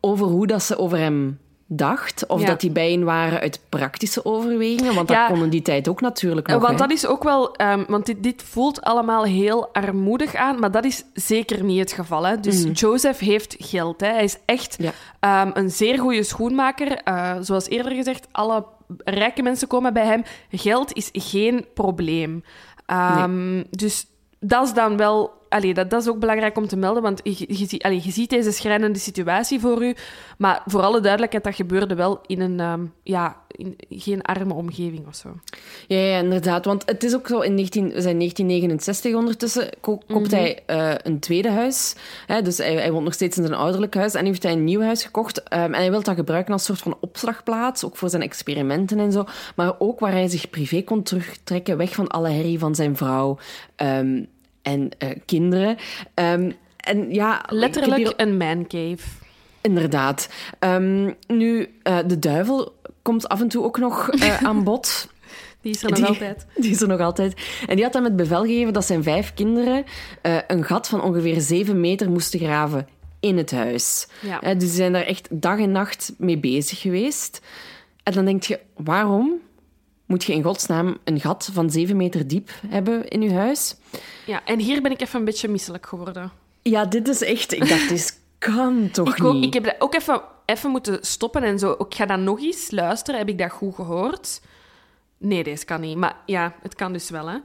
over hoe dat ze over hem dacht. Of Ja. dat die bijen waren uit praktische overwegingen. Want Ja. dat kon in die tijd ook natuurlijk Eh, nog. Want hè. dat is ook wel... ehm, want dit, dit voelt allemaal heel armoedig aan, maar dat is zeker niet het geval. Hè? Dus Joseph heeft geld. Hè? Hij is echt Ja. ehm, een zeer goede schoenmaker. Eh, zoals eerder gezegd, alle rijke mensen komen bij hem. Geld is geen probleem. Ehm, Dus dat is dan wel... Allee, dat, dat is ook belangrijk om te melden, want je, je, allee, je ziet deze schrijnende situatie voor u. Maar voor alle duidelijkheid, dat gebeurde wel in een... ehm, ja, in geen arme omgeving of zo. Ja, ja, inderdaad. Want het is ook zo, in 19, we zijn 1969 ondertussen, ko- koopt Mhm. hij eh, een tweede huis. Hè, dus hij, hij woont nog steeds in zijn ouderlijk huis. En heeft hij een nieuw huis gekocht. Ehm, en hij wil dat gebruiken als soort van opslagplaats, ook voor zijn experimenten en zo. Maar ook waar hij zich privé kon terugtrekken, weg van alle herrie van zijn vrouw ehm, en eh, kinderen. Ehm, en ja, Letterlijk hier- een mancave. Inderdaad. Ehm, nu, eh, de duivel komt af en toe ook nog eh, (laughs) aan bod. Die is er nog Die- altijd. (laughs) Die is er nog altijd. En die had hem het bevel gegeven dat zijn vijf kinderen een gat van ongeveer zeven meter moesten graven in het huis. Ja. Dus die zijn daar echt dag en nacht mee bezig geweest. En dan denk je, waarom moet je in godsnaam een gat van zeven meter diep hebben in je huis? Ja, en hier ben ik even een beetje misselijk geworden. Ja, dit is echt... Ik dacht, dit (laughs) kan toch Ik, ook, niet? ik heb dat ook even, even moeten stoppen en zo. Ik ga dan nog eens luisteren. Heb ik dat goed gehoord? Nee, deze kan niet. Maar ja, het kan dus wel, hè.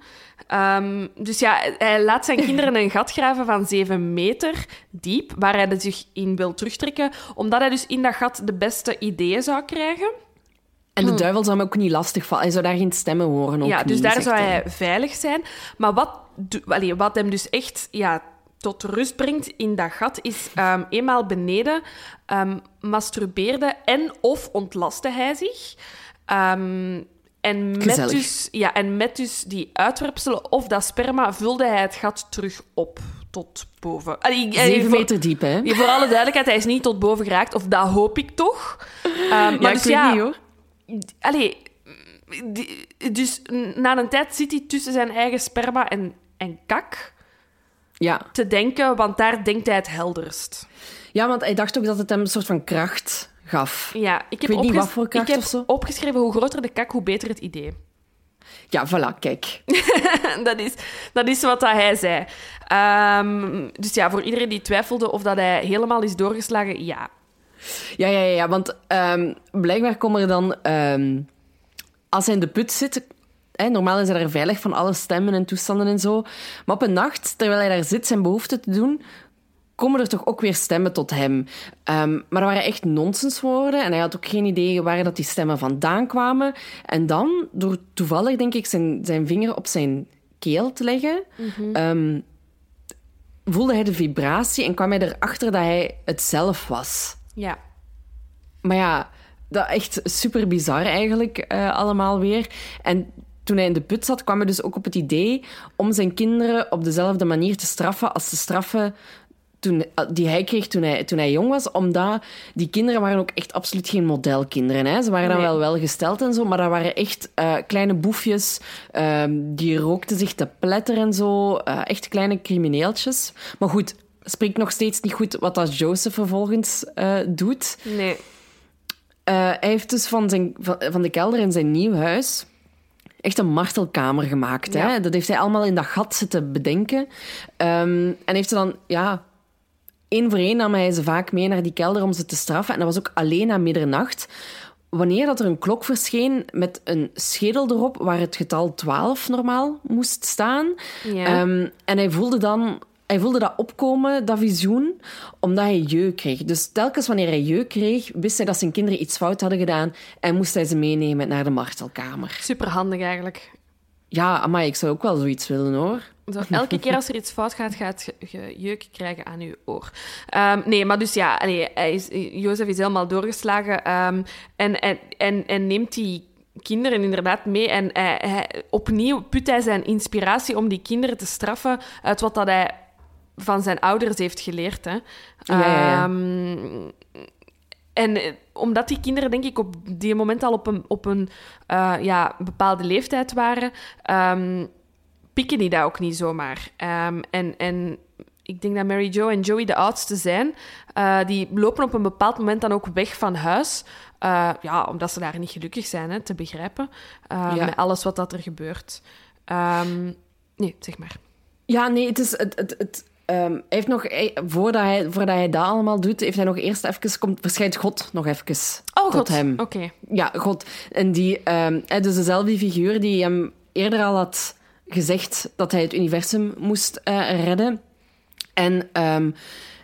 Ehm, dus ja, hij laat zijn kinderen een gat graven van 7 meter diep, waar hij zich in wil terugtrekken, omdat hij dus in dat gat de beste ideeën zou krijgen. En de duivel zou hem ook niet lastig vallen. Hij zou daar geen stemmen horen. Ook ja, dus niet, daar zou hij veilig zijn. Maar wat, allee, wat hem dus echt ja, tot rust brengt in dat gat, is ehm, eenmaal beneden ehm, masturbeerde en of ontlastte hij zich. Ehm, en met, Gezellig. dus, ja, en met dus die uitwerpselen of dat sperma vulde hij het gat terug op tot boven. Allee, Zeven voor- meter diep, hè? voor alle duidelijkheid, hij is niet tot boven geraakt. Of dat hoop ik toch. Maar ja, dus ik weet ja, niet, hoor. Allee, die- dus na een tijd zit hij tussen zijn eigen sperma en, en kak Ja. te denken, want daar denkt hij het helderst. ja, want hij dacht ook dat het hem een soort van kracht gaf. Ja, ik heb, niet opges- wat voor kracht ik heb of zo. opgeschreven hoe groter de kak, hoe beter het idee. Ja, voilà, kijk. (laughs) dat, is, dat is wat dat hij zei. Ehm, dus ja, voor iedereen die twijfelde of dat hij helemaal is doorgeslagen, ja. Ja, ja, ja, want ehm, blijkbaar komen er dan... ehm, als hij in de put zit... Hè, normaal is hij daar veilig van alle stemmen en toestanden en zo. Maar op een nacht, terwijl hij daar zit zijn behoefte te doen... komen er toch ook weer stemmen tot hem. Ehm, maar dat waren echt nonsenswoorden. En hij had ook geen idee waar dat die stemmen vandaan kwamen. En dan, door toevallig, denk ik, zijn, zijn vinger op zijn keel te leggen... ehm, voelde hij de vibratie en kwam hij erachter dat hij het zelf was. Ja. Maar ja, dat echt super bizar eigenlijk eh, allemaal weer. En toen hij in de put zat, kwam hij dus ook op het idee om zijn kinderen op dezelfde manier te straffen als de straffen toen, eh, die hij kreeg toen hij, toen hij jong was. Omdat die kinderen waren ook echt absoluut geen modelkinderen. Hè. Ze waren dan Nee. wel welgesteld en zo, maar dat waren echt eh, kleine boefjes. ehm, die rookten zich te pletter en zo. echt kleine crimineeltjes. Maar goed, spreekt nog steeds niet goed wat dat Joseph vervolgens eh, doet. Nee. Eh, hij heeft dus van, zijn, van, van de kelder in zijn nieuw huis echt een martelkamer gemaakt. Hè? Ja. Dat heeft hij allemaal in dat gat zitten bedenken. Ehm, en heeft ze dan, ja, één voor één nam hij ze vaak mee naar die kelder om ze te straffen. En dat was ook alleen na middernacht. Wanneer dat er een klok verscheen met een schedel erop, waar het getal 12 normaal moest staan. Ja. Ehm, en hij voelde dan... Hij voelde dat opkomen, dat visioen, omdat hij jeuk kreeg. Dus telkens wanneer hij jeuk kreeg, wist hij dat zijn kinderen iets fout hadden gedaan en moest hij ze meenemen naar de martelkamer. Superhandig eigenlijk. Ja, maar ik zou ook wel zoiets willen, hoor. Zo, elke keer als er iets fout gaat, gaat je, je jeuk krijgen aan je oor. Ehm, nee, maar dus ja, allee, hij is, Jozef is helemaal doorgeslagen ehm, en, en, en, en neemt die kinderen inderdaad mee. En hij, hij- opnieuw put hij zijn inspiratie om die kinderen te straffen uit wat dat hij van zijn ouders heeft geleerd. Hè. Ja, ja, ja. Ehm, en eh, omdat die kinderen, denk ik, op die moment al op een, op een eh, ja, bepaalde leeftijd waren, ehm, pikken die dat ook niet zomaar. Ehm, en, en ik denk dat Mary Jo en Joey de oudste zijn. Eh, die lopen op een bepaald moment dan ook weg van huis. Eh, ja, omdat ze daar niet gelukkig zijn, hè, te begrijpen. Ja. Met alles wat dat er gebeurt. Nee, zeg maar. Ja, nee, het is... Het, het, het, ehm, heeft nog, hij- voordat, hij, voordat hij dat allemaal doet, heeft hij nog eerst even... Komt, verschijnt God nog even Oh, tot god. hem. Oké. Ja, God. En die, ehm, dus dezelfde figuur die hem eerder al had gezegd dat hij het universum moest eh, redden. En ehm,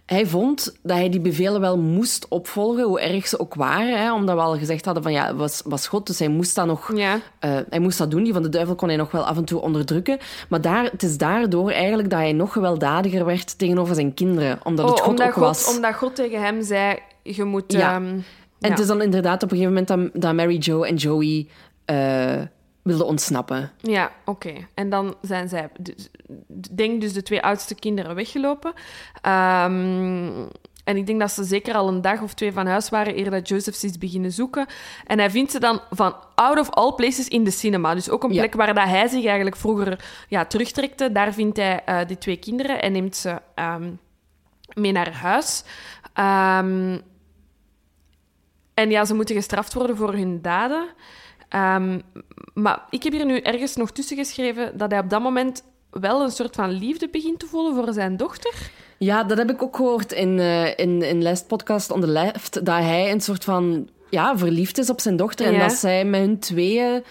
hij vond dat hij die bevelen wel moest opvolgen, hoe erg ze ook waren. Hè, omdat we al gezegd hadden van ja, het was, was God, dus hij moest dat nog Ja. eh, hij moest dat doen. Die van de duivel kon hij nog wel af en toe onderdrukken. Maar daar, het is daardoor eigenlijk dat hij nog gewelddadiger werd tegenover zijn kinderen. Omdat het Oh, God omdat, ook God, was. omdat God tegen hem zei, je moet... Ja. ehm, En ja. het is dan inderdaad op een gegeven moment dat, dat Mary Jo en Joey eh, wilden ontsnappen. Ja, oké. En dan zijn zij, dus- denk dus de twee oudste kinderen weggelopen. Ehm, en ik denk dat ze zeker al een dag of twee van huis waren eer dat Joseph ze is beginnen zoeken. En hij vindt ze dan van out of all places in de cinema. Dus ook een Ja. plek waar dat hij zich eigenlijk vroeger ja, terugtrekte. Daar vindt hij eh, die twee kinderen en neemt ze ehm, mee naar huis. Ehm, en ja, ze moeten gestraft worden voor hun daden. Ehm, maar ik heb hier nu ergens nog tussen geschreven dat hij op dat moment wel een soort van liefde begint te voelen voor zijn dochter. Ja, dat heb ik ook gehoord in, eh in, in Last Podcast on the Left. Dat hij een soort van ja, verliefd is op zijn dochter. En Ja. dat zij met hun tweeën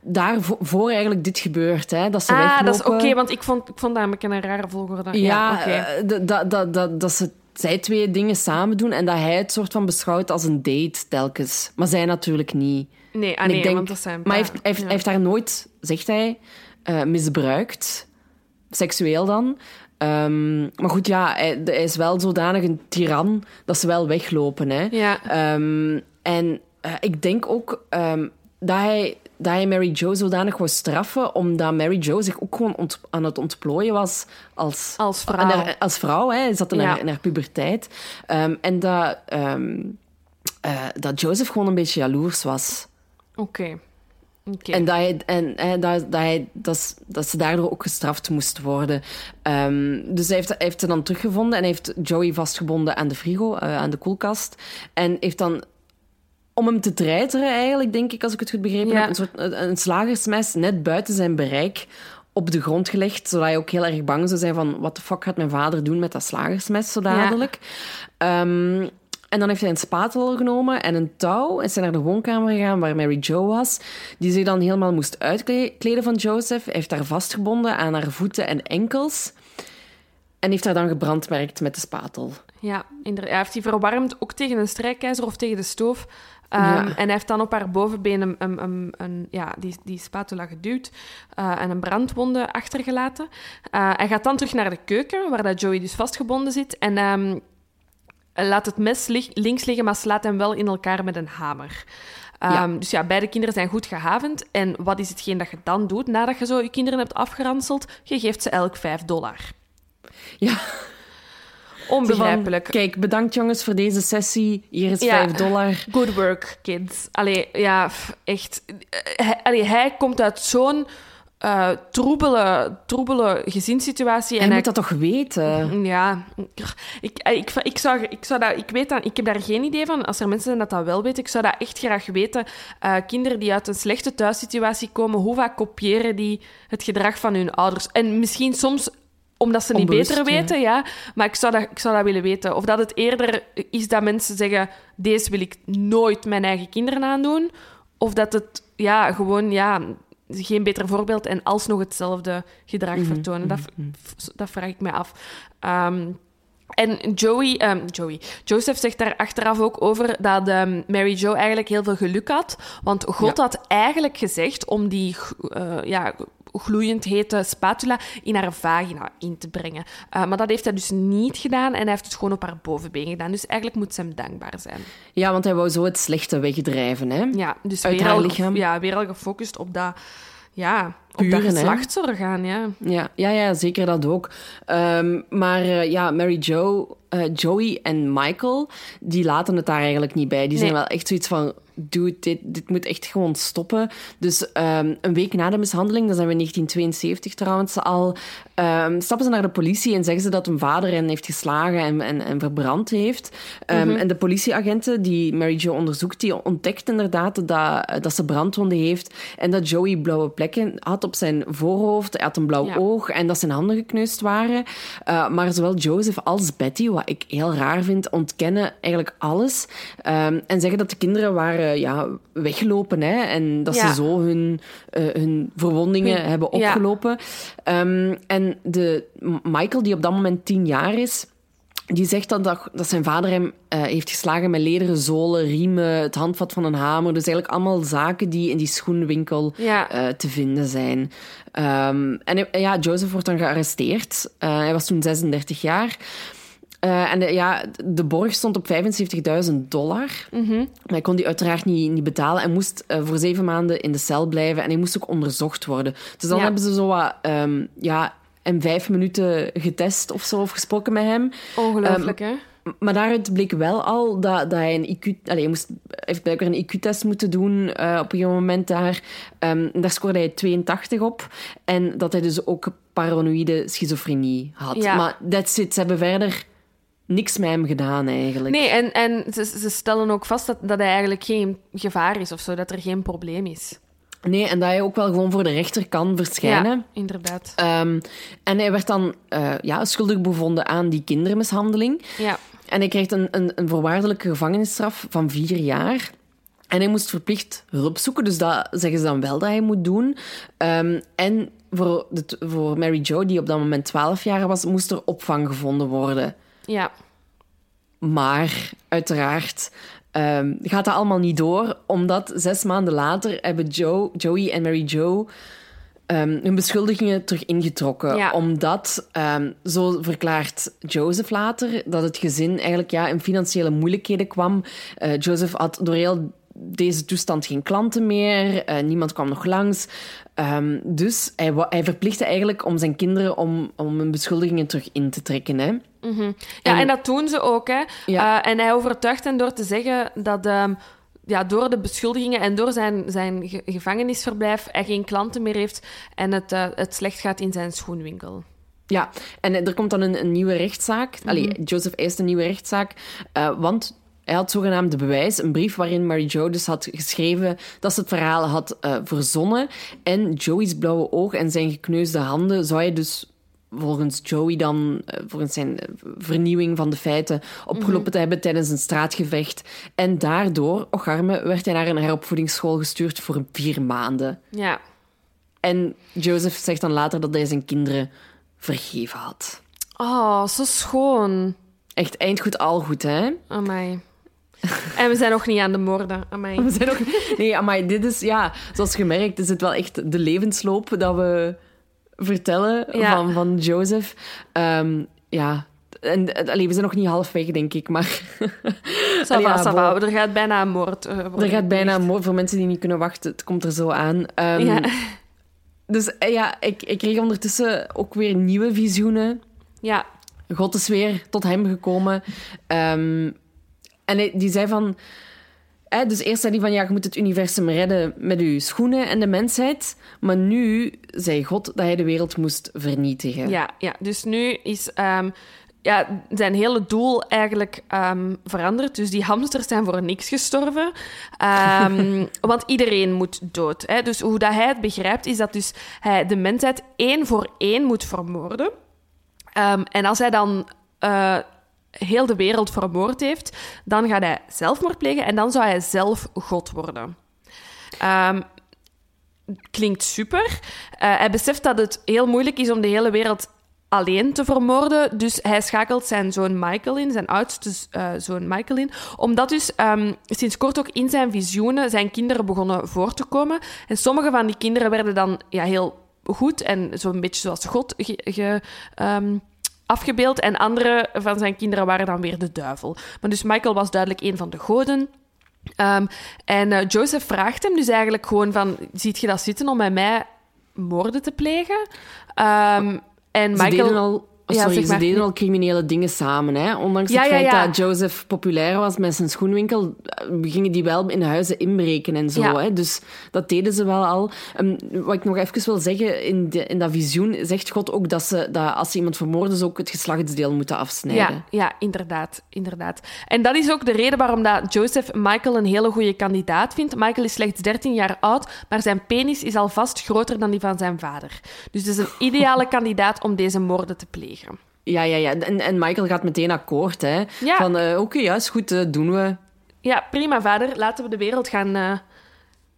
daarvoor eigenlijk dit gebeurt. Hè? Dat ze ah, weglopen. dat is oké, want ik vond, ik vond dat een rare volgorde. Ja, oké. eh, dat- dat, dat, dat, dat ze zij twee dingen samen doen en dat hij het soort van beschouwt als een date telkens. Maar zij natuurlijk niet. Nee, ah, nee denk, want dat zijn maar hij heeft, hij, heeft, ja. hij heeft haar nooit, zegt hij, eh, misbruikt. Seksueel dan. Ehm, maar goed, ja, hij, hij is wel zodanig een tiran dat ze wel weglopen. Hè. Ja. Ehm, en eh, ik denk ook ehm, dat, hij, dat hij Mary Jo zodanig wou straffen, omdat Mary Jo zich ook gewoon ont- aan het ontplooien was als, Als vrouw. haar- als vrouw. Hè. Hij zat in, Ja. haar, in haar puberteit. En dat, eh, dat Joseph gewoon een beetje jaloers was. Oké. En, dat, hij, en dat, dat, hij, dat, dat ze daardoor ook gestraft moest worden. Ehm, dus hij heeft, hij heeft ze dan teruggevonden en heeft Joey vastgebonden aan de frigo, eh, aan de koelkast. En heeft dan, om hem te treiteren eigenlijk, denk ik, als ik het goed begrepen Ja. heb, een, soort, een, een slagersmes net buiten zijn bereik op de grond gelegd, zodat hij ook heel erg bang zou zijn van wat de fuck gaat mijn vader doen met dat slagersmes zo dadelijk. Ehm, en dan heeft hij een spatel genomen en een touw en is hij naar de woonkamer gegaan waar Mary Jo was, die zich dan helemaal moest uitkleden van Joseph. Hij heeft haar vastgebonden aan haar voeten en enkels en heeft haar dan gebrandmerkt met de spatel. Ja, inderdaad. Hij heeft die verwarmd ook tegen een strijkijzer of tegen de stoof. Ehm, Ja. En hij heeft dan op haar bovenbeen een, een, een, een- ja, die, die spatula geduwd eh, en een brandwonde achtergelaten. Eh, hij gaat dan terug naar de keuken, waar dat Joey dus vastgebonden zit. En hij laat het mes lig- links liggen, maar slaat hem wel in elkaar met een hamer. Ehm, Ja. Dus ja, beide kinderen zijn goed gehavend. En wat is hetgeen dat je dan doet nadat je zo je kinderen hebt afgeranseld? Je geeft ze elk 5 dollar. Ja, Onbegrijpelijk. Van, kijk, bedankt jongens voor deze sessie. Hier is Ja. 5 dollar. Good work, kids. Allee, ja, echt. Eh, Hij, allee, hij komt uit zo'n eh, troebele, troebele gezinssituatie. Hij en moet dat toch weten? Ja, ik, ik, ik, zou, ik, zou dat, ik weet dat, ik heb daar geen idee van. Als er mensen zijn dat dat wel weten, ik zou dat echt graag weten. Eh, kinderen die uit een slechte thuissituatie komen, hoe vaak kopiëren die het gedrag van hun ouders? En misschien soms omdat ze niet Onbewust, beter ja. weten, ja. Maar ik zou, dat, ik zou dat willen weten. Of dat het eerder is dat mensen zeggen, deze wil ik nooit mijn eigen kinderen aandoen. Of dat het, ja, gewoon, ja, geen beter voorbeeld en alsnog hetzelfde gedrag vertonen. Dat, dat vraag ik mij af. Ehm, en Joey, ehm, Joey, Joseph zegt daar achteraf ook over dat ehm, Mary Jo eigenlijk heel veel geluk had. Want God Ja. had eigenlijk gezegd om die eh, ja, gloeiend hete spatula in haar vagina in te brengen. Eh, maar dat heeft hij dus niet gedaan en hij heeft het gewoon op haar bovenbeen gedaan. Dus eigenlijk moet ze hem dankbaar zijn. Ja, want hij wou zo het slechte wegdrijven. Hè? Ja, dus Uit weer haar al, lichaam. Ja, weer al gefocust op dat, ja, op dat geslachtsorgaan. Ja. Ja, ja, ja zeker dat ook. Ehm, maar eh, ja, Mary Jo, eh, Joey en Michael, die laten het daar eigenlijk niet bij. Die zijn wel echt zoiets van, dude, dit, dit moet echt gewoon stoppen. Dus ehm, een week na de mishandeling, dat zijn we in 1972 trouwens al, ehm, stappen ze naar de politie en zeggen ze dat hun vader hen heeft geslagen en, en, en verbrand heeft. Ehm, En de politieagenten die Mary Jo onderzoekt, die ontdekt inderdaad dat, dat ze brandwonden heeft en dat Joey blauwe plekken had op zijn voorhoofd. Hij had een blauw Ja. oog en dat zijn handen gekneusd waren. Uh, maar zowel Joseph als Betty, wat ik heel raar vind, ontkennen eigenlijk alles. Um, en zeggen dat de kinderen waren ja, weggelopen hè, en dat Ja. ze zo hun, uh, hun verwondingen Hun- hebben ja. opgelopen. Um, en de Michael, die op dat moment tien jaar is, die zegt dan dat, dat zijn vader hem uh, heeft geslagen met lederen zolen, riemen, het handvat van een hamer. Dus eigenlijk allemaal zaken die in die schoenwinkel Ja. uh, te vinden zijn. Um, en ja, Joseph wordt dan gearresteerd. Uh, hij was toen 36 jaar. Uh, en de, ja, de borg stond op 75.000 dollar. Mhm. Maar hij kon die uiteraard niet, niet betalen. En moest uh, voor zeven maanden in de cel blijven. En hij moest ook onderzocht worden. Dus dan Ja. hebben ze zo wat... Um, ja, in vijf minuten getest of zo, of gesproken met hem. Ongelooflijk, hè? Maar daaruit bleek wel al dat, dat hij een IQ... Allee, hij moest, heeft blijkbaar een IQ-test moeten doen eh, op een gegeven moment daar. Ehm, daar scoorde hij 82 op. En dat hij dus ook paranoïde schizofrenie had. Ja. Maar that's it. Ze hebben verder niks met hem gedaan, eigenlijk. Nee, en, en ze, ze stellen ook vast dat, dat hij eigenlijk geen gevaar is of zo, dat er geen probleem is. Nee, en dat hij ook wel gewoon voor de rechter kan verschijnen. Ja, inderdaad. Ehm, en hij werd dan eh, ja, schuldig bevonden aan die kindermishandeling. Ja. En hij krijgt een, een, een voorwaardelijke gevangenisstraf van vier jaar. En hij moest verplicht hulp zoeken, dus dat zeggen ze dan wel dat hij moet doen. Ehm, en voor, de, voor Mary Jo, die op dat moment 12 jaar was, moest er opvang gevonden worden. Ja. Maar uiteraard ehm, gaat dat allemaal niet door, omdat zes maanden later hebben Joe, Joey en Mary Jo ehm, hun beschuldigingen terug ingetrokken. Ja. Omdat, ehm, zo verklaart Joseph later, dat het gezin eigenlijk ja, in financiële moeilijkheden kwam. Eh, Joseph had door heel deze toestand geen klanten meer, eh, niemand kwam nog langs. Ehm, dus hij, hij verplichtte eigenlijk om zijn kinderen om, om hun beschuldigingen terug in te trekken. Hè? Ja, en, dat doen ze ook. Hè. Ja. Eh, en hij overtuigt hen door te zeggen dat ehm, ja, door de beschuldigingen en door zijn, zijn ge- gevangenisverblijf hij geen klanten meer heeft en het, eh, het slecht gaat in zijn schoenwinkel. Ja, en er komt dan een, een nieuwe rechtszaak. Allee, Joseph eist een nieuwe rechtszaak, eh, want hij had zogenaamde bewijs, een brief waarin Mary Jo dus had geschreven dat ze het verhaal had eh, verzonnen. En Joey's blauwe oog en zijn gekneusde handen zou hij dus volgens Joey dan, eh, volgens zijn eh, vernieuwing van de feiten, opgelopen te hebben tijdens een straatgevecht. En daardoor, och arme, werd hij naar een heropvoedingsschool gestuurd voor vier maanden. Ja. En Joseph zegt dan later dat hij zijn kinderen vergeven had. Oh, zo schoon. Echt eindgoed al goed, hè? Amai. (laughs) En we zijn nog niet aan de moorden. Amai. We zijn ook... Nee, maar dit is, ja, zoals gemerkt, is het wel echt de levensloop dat we vertellen Ja. van, van Joseph. Ehm, ja, en eh, allee, we zijn nog niet halfweg, denk ik, maar (laughs) Ça Allee, va, ja, ça va. bon. Er gaat bijna een moord worden er gaat bijna gepleegd. mo- voor mensen die niet kunnen wachten. Het komt er zo aan. Ehm, Ja. Dus eh, ja, ik, ik kreeg ondertussen ook weer nieuwe visioenen. ja. God is weer tot hem gekomen. Ehm, en die zei van... Hè, dus eerst zei hij van, ja, je moet het universum redden met je schoenen en de mensheid. Maar nu zei God dat hij de wereld moest vernietigen. Ja, ja. dus nu is ehm, ja, zijn hele doel eigenlijk ehm, veranderd. Dus die hamsters zijn voor niks gestorven. Ehm, (laughs) want iedereen moet dood. Hè. Dus hoe dat hij het begrijpt, is dat dus hij de mensheid één voor één moet vermoorden. En als hij dan eh, heel de wereld vermoord heeft, dan gaat hij zelfmoord plegen en dan zou hij zelf God worden. Ehm, klinkt super. Eh, hij beseft dat het heel moeilijk is om de hele wereld alleen te vermoorden. Dus hij schakelt zijn zoon Michael in, zijn oudste eh, zoon Michael in. Omdat dus ehm, sinds kort ook in zijn visioenen zijn kinderen begonnen voor te komen. En sommige van die kinderen werden dan ja, heel goed en zo'n beetje zoals God ge- ehm, afgebeeld. En andere van zijn kinderen waren dan weer de duivel. Maar dus Michael was duidelijk een van de goden. Ehm, en eh, Joseph vraagt hem dus eigenlijk gewoon van... Ziet je dat zitten om bij mij moorden te plegen? Ehm, en Michael... al... Ja, Sorry, zeg ze deden al criminele dingen samen. Hè? Ondanks Ja, het ja, feit ja. dat Joseph populair was met zijn schoenwinkel, eh, gingen die wel in huizen inbreken en zo. Ja. Hè? Dus dat deden ze wel al. Ehm, wat ik nog even wil zeggen, in, de, in dat visioen zegt God ook dat, ze, dat als ze iemand vermoorden, ze ook het geslachtsdeel moeten afsnijden. Ja, ja, inderdaad, inderdaad. En dat is ook de reden waarom dat Joseph Michael een hele goede kandidaat vindt. Michael is slechts 13 jaar oud, maar zijn penis is alvast groter dan die van zijn vader. Dus het is een ideale (laughs) kandidaat om deze moorden te plegen. Ja, ja, ja. En, en Michael gaat meteen akkoord. Hè? Ja. Van, eh, oké, ja, is goed, eh, doen we. Ja, prima, vader. Laten we de wereld gaan, eh,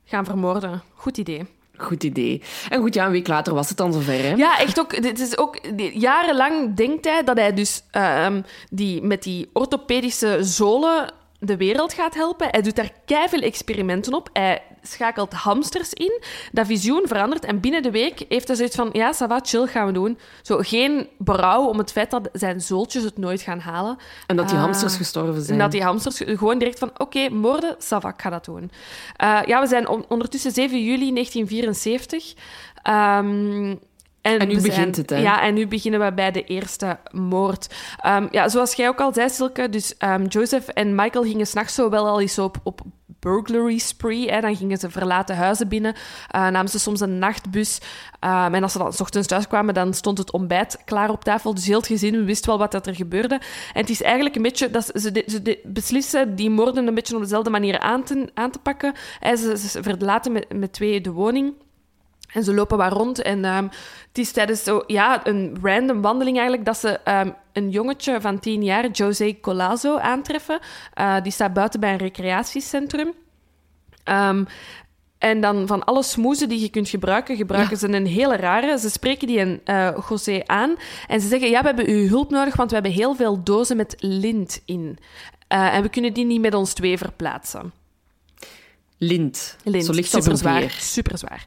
gaan vermoorden. Goed idee. Goed idee. En goed, ja, een week later was het dan zover. Hè? Ja, echt ook. Dit is ook jarenlang denkt hij dat hij dus ehm, die, met die orthopedische zolen de wereld gaat helpen. Hij doet daar keiveel experimenten op. Hij schakelt hamsters in. Dat visioen verandert. En binnen de week heeft hij zoiets van... Ja, ça va, chill, gaan we doen. Zo, geen berouw om het feit dat zijn zooltjes het nooit gaan halen. En dat die Ah. hamsters gestorven zijn. En dat die hamsters gewoon direct van... Oké, moorden, ça va, ik ga dat doen. Eh, ja, we zijn on- ondertussen 7 juli 1974. Ehm, En nu we begint het, hè? Ja, en nu beginnen we bij de eerste moord. Ehm, ja, zoals jij ook al zei, Silke, dus ehm, Joseph en Michael gingen s'nachts zo wel al eens op, op burglary spree. Dan gingen ze verlaten huizen binnen, eh, namen ze soms een nachtbus. Ehm, en als ze dan s ochtends thuis kwamen, dan stond het ontbijt klaar op tafel. Dus heel het gezin wist wel wat dat er gebeurde. En het is eigenlijk een beetje... Dat ze, ze, beslissen die moorden een beetje op dezelfde manier aan te, aan te pakken. Ze, verlaten met, met twee de woning. En ze lopen wat rond. En ehm, het is tijdens zo, ja, een random wandeling eigenlijk dat ze ehm, een jongetje van tien jaar, José Colazo, aantreffen. Eh, die staat buiten bij een recreatiecentrum. Ehm, en dan van alle smoezen die je kunt gebruiken, gebruiken ze een hele rare. Ze spreken die een eh José aan en ze zeggen: Ja, we hebben uw hulp nodig, want we hebben heel veel dozen met lint in. Eh, en we kunnen die niet met ons twee verplaatsen. Lint. Lint, Zo licht als een superzwaar. veer. Superzwaar.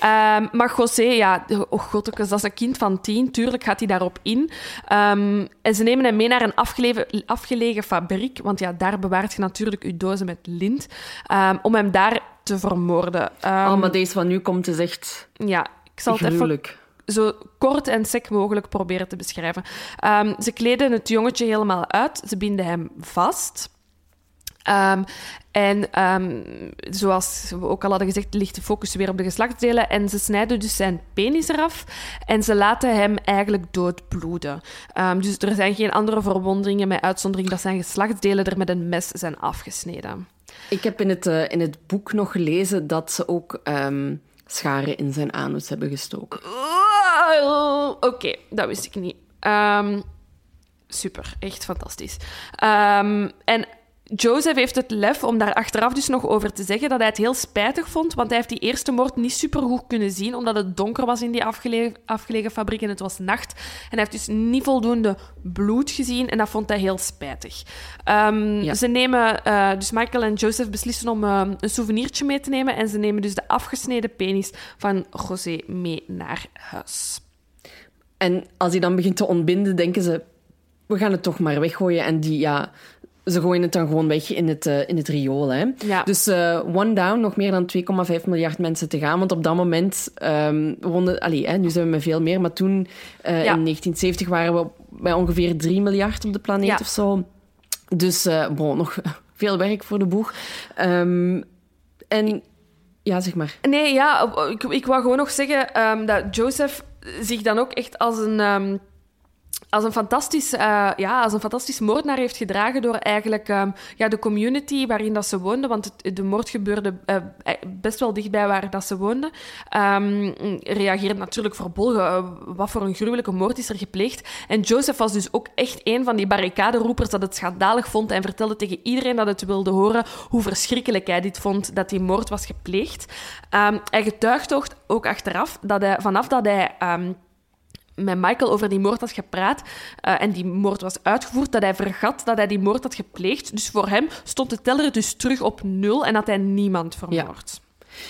Ehm, maar José, ja, oh godtekes, dat is een kind van tien. Tuurlijk gaat hij daarop in. Ehm, en ze nemen hem mee naar een afgelegen, afgelegen fabriek, want ja, daar bewaart je natuurlijk je dozen met lint, ehm, om hem daar te vermoorden. Oh, maar deze van nu komt is echt ja, ik zal het even zo kort en sec mogelijk proberen te beschrijven. Ze kleden het jongetje helemaal uit. Ze binden hem vast. Ehm, en ehm, zoals we ook al hadden gezegd, ligt de focus weer op de geslachtsdelen. En ze snijden dus zijn penis eraf. En ze laten hem eigenlijk doodbloeden. Ehm, dus er zijn geen andere verwondingen, met uitzondering dat zijn geslachtsdelen er met een mes zijn afgesneden. Ik heb in het, eh, in het boek nog gelezen dat ze ook scharen in zijn anus hebben gestoken. Oké, dat wist ik niet. Super, echt fantastisch. En Joseph heeft het lef om daar achteraf dus nog over te zeggen dat hij het heel spijtig vond, want hij heeft die eerste moord niet supergoed kunnen zien, omdat het donker was in die afgelegen, afgelegen fabriek en het was nacht. En hij heeft dus niet voldoende bloed gezien en dat vond hij heel spijtig. Ehm, Ja. Ze nemen, eh, dus Michael en Joseph beslissen om eh, een souvenirtje mee te nemen en ze nemen dus de afgesneden penis van José mee naar huis. En als hij dan begint te ontbinden, denken ze... We gaan het toch maar weggooien. En die, ja... Ze gooien het dan gewoon weg in het, eh, in het riool. Hè? Ja. Dus eh, one down, nog meer dan 2,5 miljard mensen te gaan. Want op dat moment woonden... Allee, hè, nu zijn we met veel meer. Maar toen, eh, in 1970, waren we bij ongeveer 3 miljard op de planeet Ja. of zo. Dus bon, nog (laughs) veel werk voor de boeg. Ehm, en... Ja, zeg maar. Nee, ja, ik, ik wou gewoon nog zeggen ehm, dat Joseph zich dan ook echt als een, als een, fantastisch, eh, ja, als een fantastisch moordenaar heeft gedragen door eigenlijk ehm, ja, de community waarin dat ze woonden, want het, de moord gebeurde eh, best wel dichtbij waar dat ze woonden, ehm, reageerde natuurlijk verbolgen. Eh, wat voor een gruwelijke moord is er gepleegd? En Joseph was dus ook echt een van die barricaderoepers dat het schandalig vond en vertelde tegen iedereen dat het wilde horen hoe verschrikkelijk hij dit vond dat die moord was gepleegd. Ehm, hij getuigt ook, achteraf dat hij vanaf dat hij met Michael over die moord had gepraat eh, en die moord was uitgevoerd, dat hij vergat dat hij die moord had gepleegd. Dus voor hem stond de teller dus terug op nul en had hij niemand vermoord.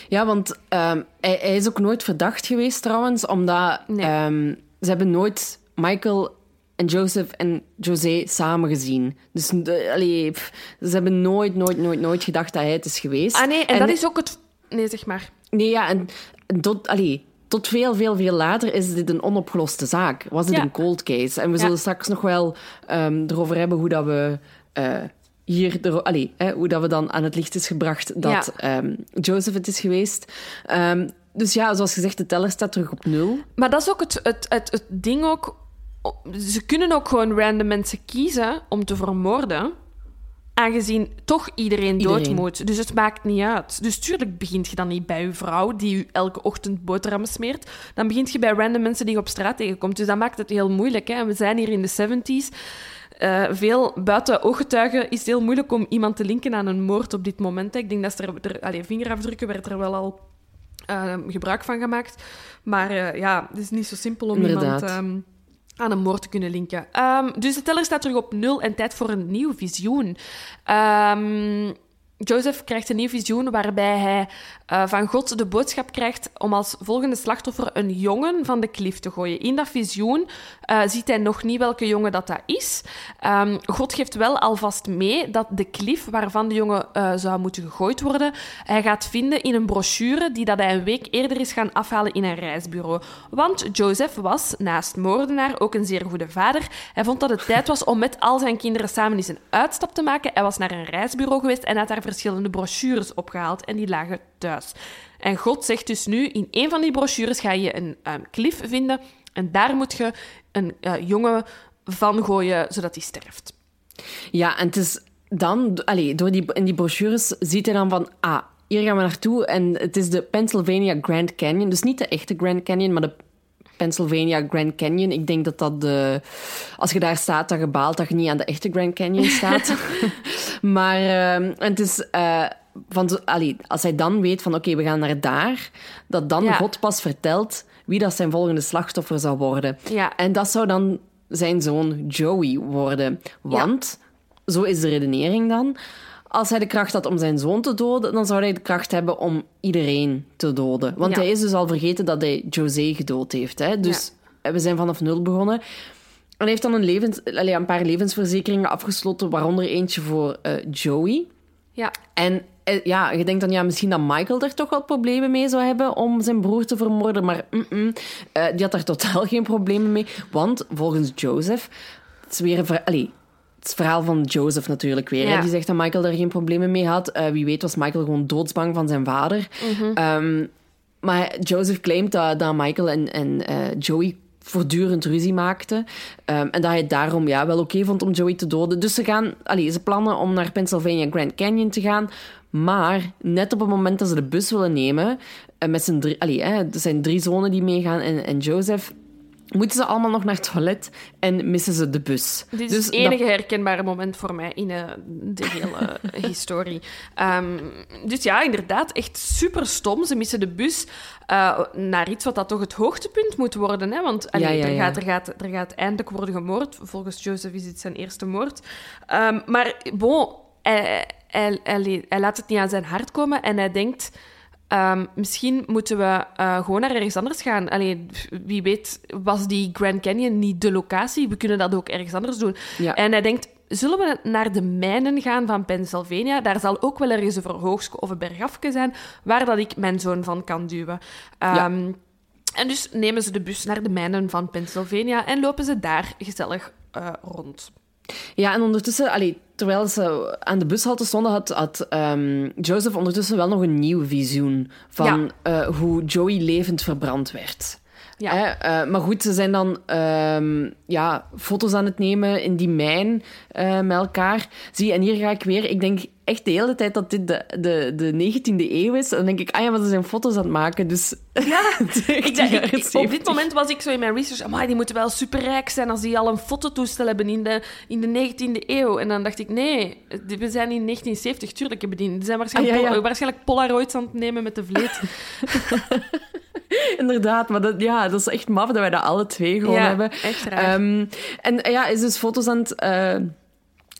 Ja, want ehm, hij, hij is ook nooit verdacht geweest trouwens, omdat Nee. ehm, ze hebben nooit Michael en Joseph en José samen gezien. Dus de, allee, pff, ze hebben nooit, nooit, nooit, nooit gedacht dat hij het is geweest. Ah nee, en, dat is ook het... Nee, zeg maar. Nee, ja, en en tot, allee, tot veel, veel, veel later is dit een onopgeloste zaak. Was dit Ja. een cold case? En we Ja. zullen straks nog wel ehm, erover hebben hoe dat we... eh, hier, de, allee, hè, hoe dat we dan aan het licht is gebracht dat ehm, Joseph het is geweest. Ehm, dus ja, zoals gezegd, de teller staat terug op nul. Maar dat is ook het, het, het, het ding ook... Ze kunnen ook gewoon random mensen kiezen om te vermoorden, aangezien toch iedereen, dood moet. Dus het maakt niet uit. Dus tuurlijk begint je dan niet bij je vrouw, die je elke ochtend boterhammen smeert. Dan begint je bij random mensen die je op straat tegenkomt. Dus dat maakt het heel moeilijk. Hè? We zijn hier in de 70s. Eh, veel buiten ooggetuigen is het heel moeilijk om iemand te linken aan een moord op dit moment. hè. Ik denk dat er, er allee, vingerafdrukken werd er wel al eh, gebruik van gemaakt. Maar eh, ja, het is niet zo simpel om Inderdaad. iemand ehm, aan een moord te kunnen linken. Ehm, dus de teller staat terug op nul en tijd voor een nieuw visioen. Ehm, Joseph krijgt een nieuw visioen waarbij hij uh, van God de boodschap krijgt om als volgende slachtoffer een jongen van de klif te gooien. In dat visioen uh, ziet hij nog niet welke jongen dat, dat is. Um, God geeft wel alvast mee dat de klif waarvan de jongen uh, zou moeten gegooid worden, hij gaat vinden in een brochure die dat hij een week eerder is gaan afhalen in een reisbureau. Want Joseph was, naast moordenaar, ook een zeer goede vader. Hij vond dat het tijd was om met al zijn kinderen samen eens een uitstap te maken. Hij was naar een reisbureau geweest en had daar verschillende brochures opgehaald en die lagen thuis. En God zegt dus nu, in een van die brochures ga je een um, klif vinden en daar moet je een uh, jongen van gooien, zodat hij sterft. Ja, en het is dan, allez, door die, in die brochures ziet hij dan van, ah, hier gaan we naartoe en het is de Pennsylvania Grand Canyon. Dus niet de echte Grand Canyon, maar de Pennsylvania Grand Canyon. Ik denk dat dat de... Als je daar staat, dan gebaalt dat je niet aan de echte Grand Canyon staat. (laughs) (laughs) maar uh, het is... Uh, van, allee, als hij dan weet van oké, okay, we gaan naar daar, dat dan ja. God pas vertelt wie dat zijn volgende slachtoffer zou worden. Ja. En dat zou dan zijn zoon Joey worden. Want, ja. zo is de redenering dan, als hij de kracht had om zijn zoon te doden, dan zou hij de kracht hebben om iedereen te doden. Want hij is dus al vergeten dat hij José gedood heeft. Hè? Dus we zijn vanaf nul begonnen. En hij heeft dan een, levens, allez, een paar levensverzekeringen afgesloten, waaronder eentje voor uh, Joey. Ja. En ja, je denkt dan, ja, misschien dat Michael er toch wel problemen mee zou hebben om zijn broer te vermoorden, maar mm -mm, uh, die had daar (laughs) totaal geen problemen mee. Want volgens Joseph, het is weer een ver Allee, het verhaal van Joseph natuurlijk weer. Ja. Die zegt dat Michael daar geen problemen mee had. Uh, wie weet was Michael gewoon doodsbang van zijn vader. Mm -hmm. um, maar Joseph claimt dat, dat Michael en, en uh, Joey voortdurend ruzie maakten. Um, en dat hij het daarom ja, wel oké okay vond om Joey te doden. Dus ze, gaan, allee, ze plannen om naar Pennsylvania Grand Canyon te gaan. Maar net op het moment dat ze de bus willen nemen, uh, met zijn drie, allee, hè, er zijn drie zonen die meegaan en, en Joseph, moeten ze allemaal nog naar het toilet en missen ze de bus. Dit is dus het enige dat... herkenbare moment voor mij in uh, de hele (laughs) historie. Um, dus ja, inderdaad, echt super stom. Ze missen de bus uh, naar iets wat dat toch het hoogtepunt moet worden. Hè? Want allee, ja, ja, ja. Er, gaat, er, gaat, er gaat eindelijk worden gemoord. Volgens Joseph is dit zijn eerste moord. Um, maar bon, hij, hij, hij, hij laat het niet aan zijn hart komen en hij denkt... Um, misschien moeten we uh, gewoon naar ergens anders gaan. Allee, wie weet was die Grand Canyon niet de locatie. We kunnen dat ook ergens anders doen. Ja. En hij denkt, zullen we naar de mijnen gaan van Pennsylvania? Daar zal ook wel ergens een verhoogstje of een bergafje zijn waar dat ik mijn zoon van kan duwen. Um, ja. En dus nemen ze de bus naar de mijnen van Pennsylvania en lopen ze daar gezellig uh, rond. Ja, en ondertussen, allee, terwijl ze aan de bushalte stonden, had, had um, Joseph ondertussen wel nog een nieuw visioen van ja. uh, hoe Joey levend verbrand werd. Ja. Uh, maar goed, ze zijn dan um, ja, foto's aan het nemen in die mijn uh, met elkaar. Zie, en hier ga ik weer. Ik denk echt de hele tijd dat dit de, de, de 19e eeuw is. Dan denk ik, ah ja, maar ze zijn foto's aan het maken. Dus ja, (laughs) ik, ik, ik, op dit moment was ik zo in mijn research. Amai, die moeten wel superrijk zijn als die al een fototoestel hebben in de, in de 19e eeuw. En dan dacht ik, nee, we zijn in 1970, tuurlijk hebben die. Die zijn waarschijnlijk, ah, ja, ja. waarschijnlijk Polaroids aan het nemen met de vleet. (laughs) Inderdaad, maar dat, ja, dat is echt maf dat wij dat alle twee gewoon ja, hebben. Echt raar. Um, en ja, is dus foto's aan het uh,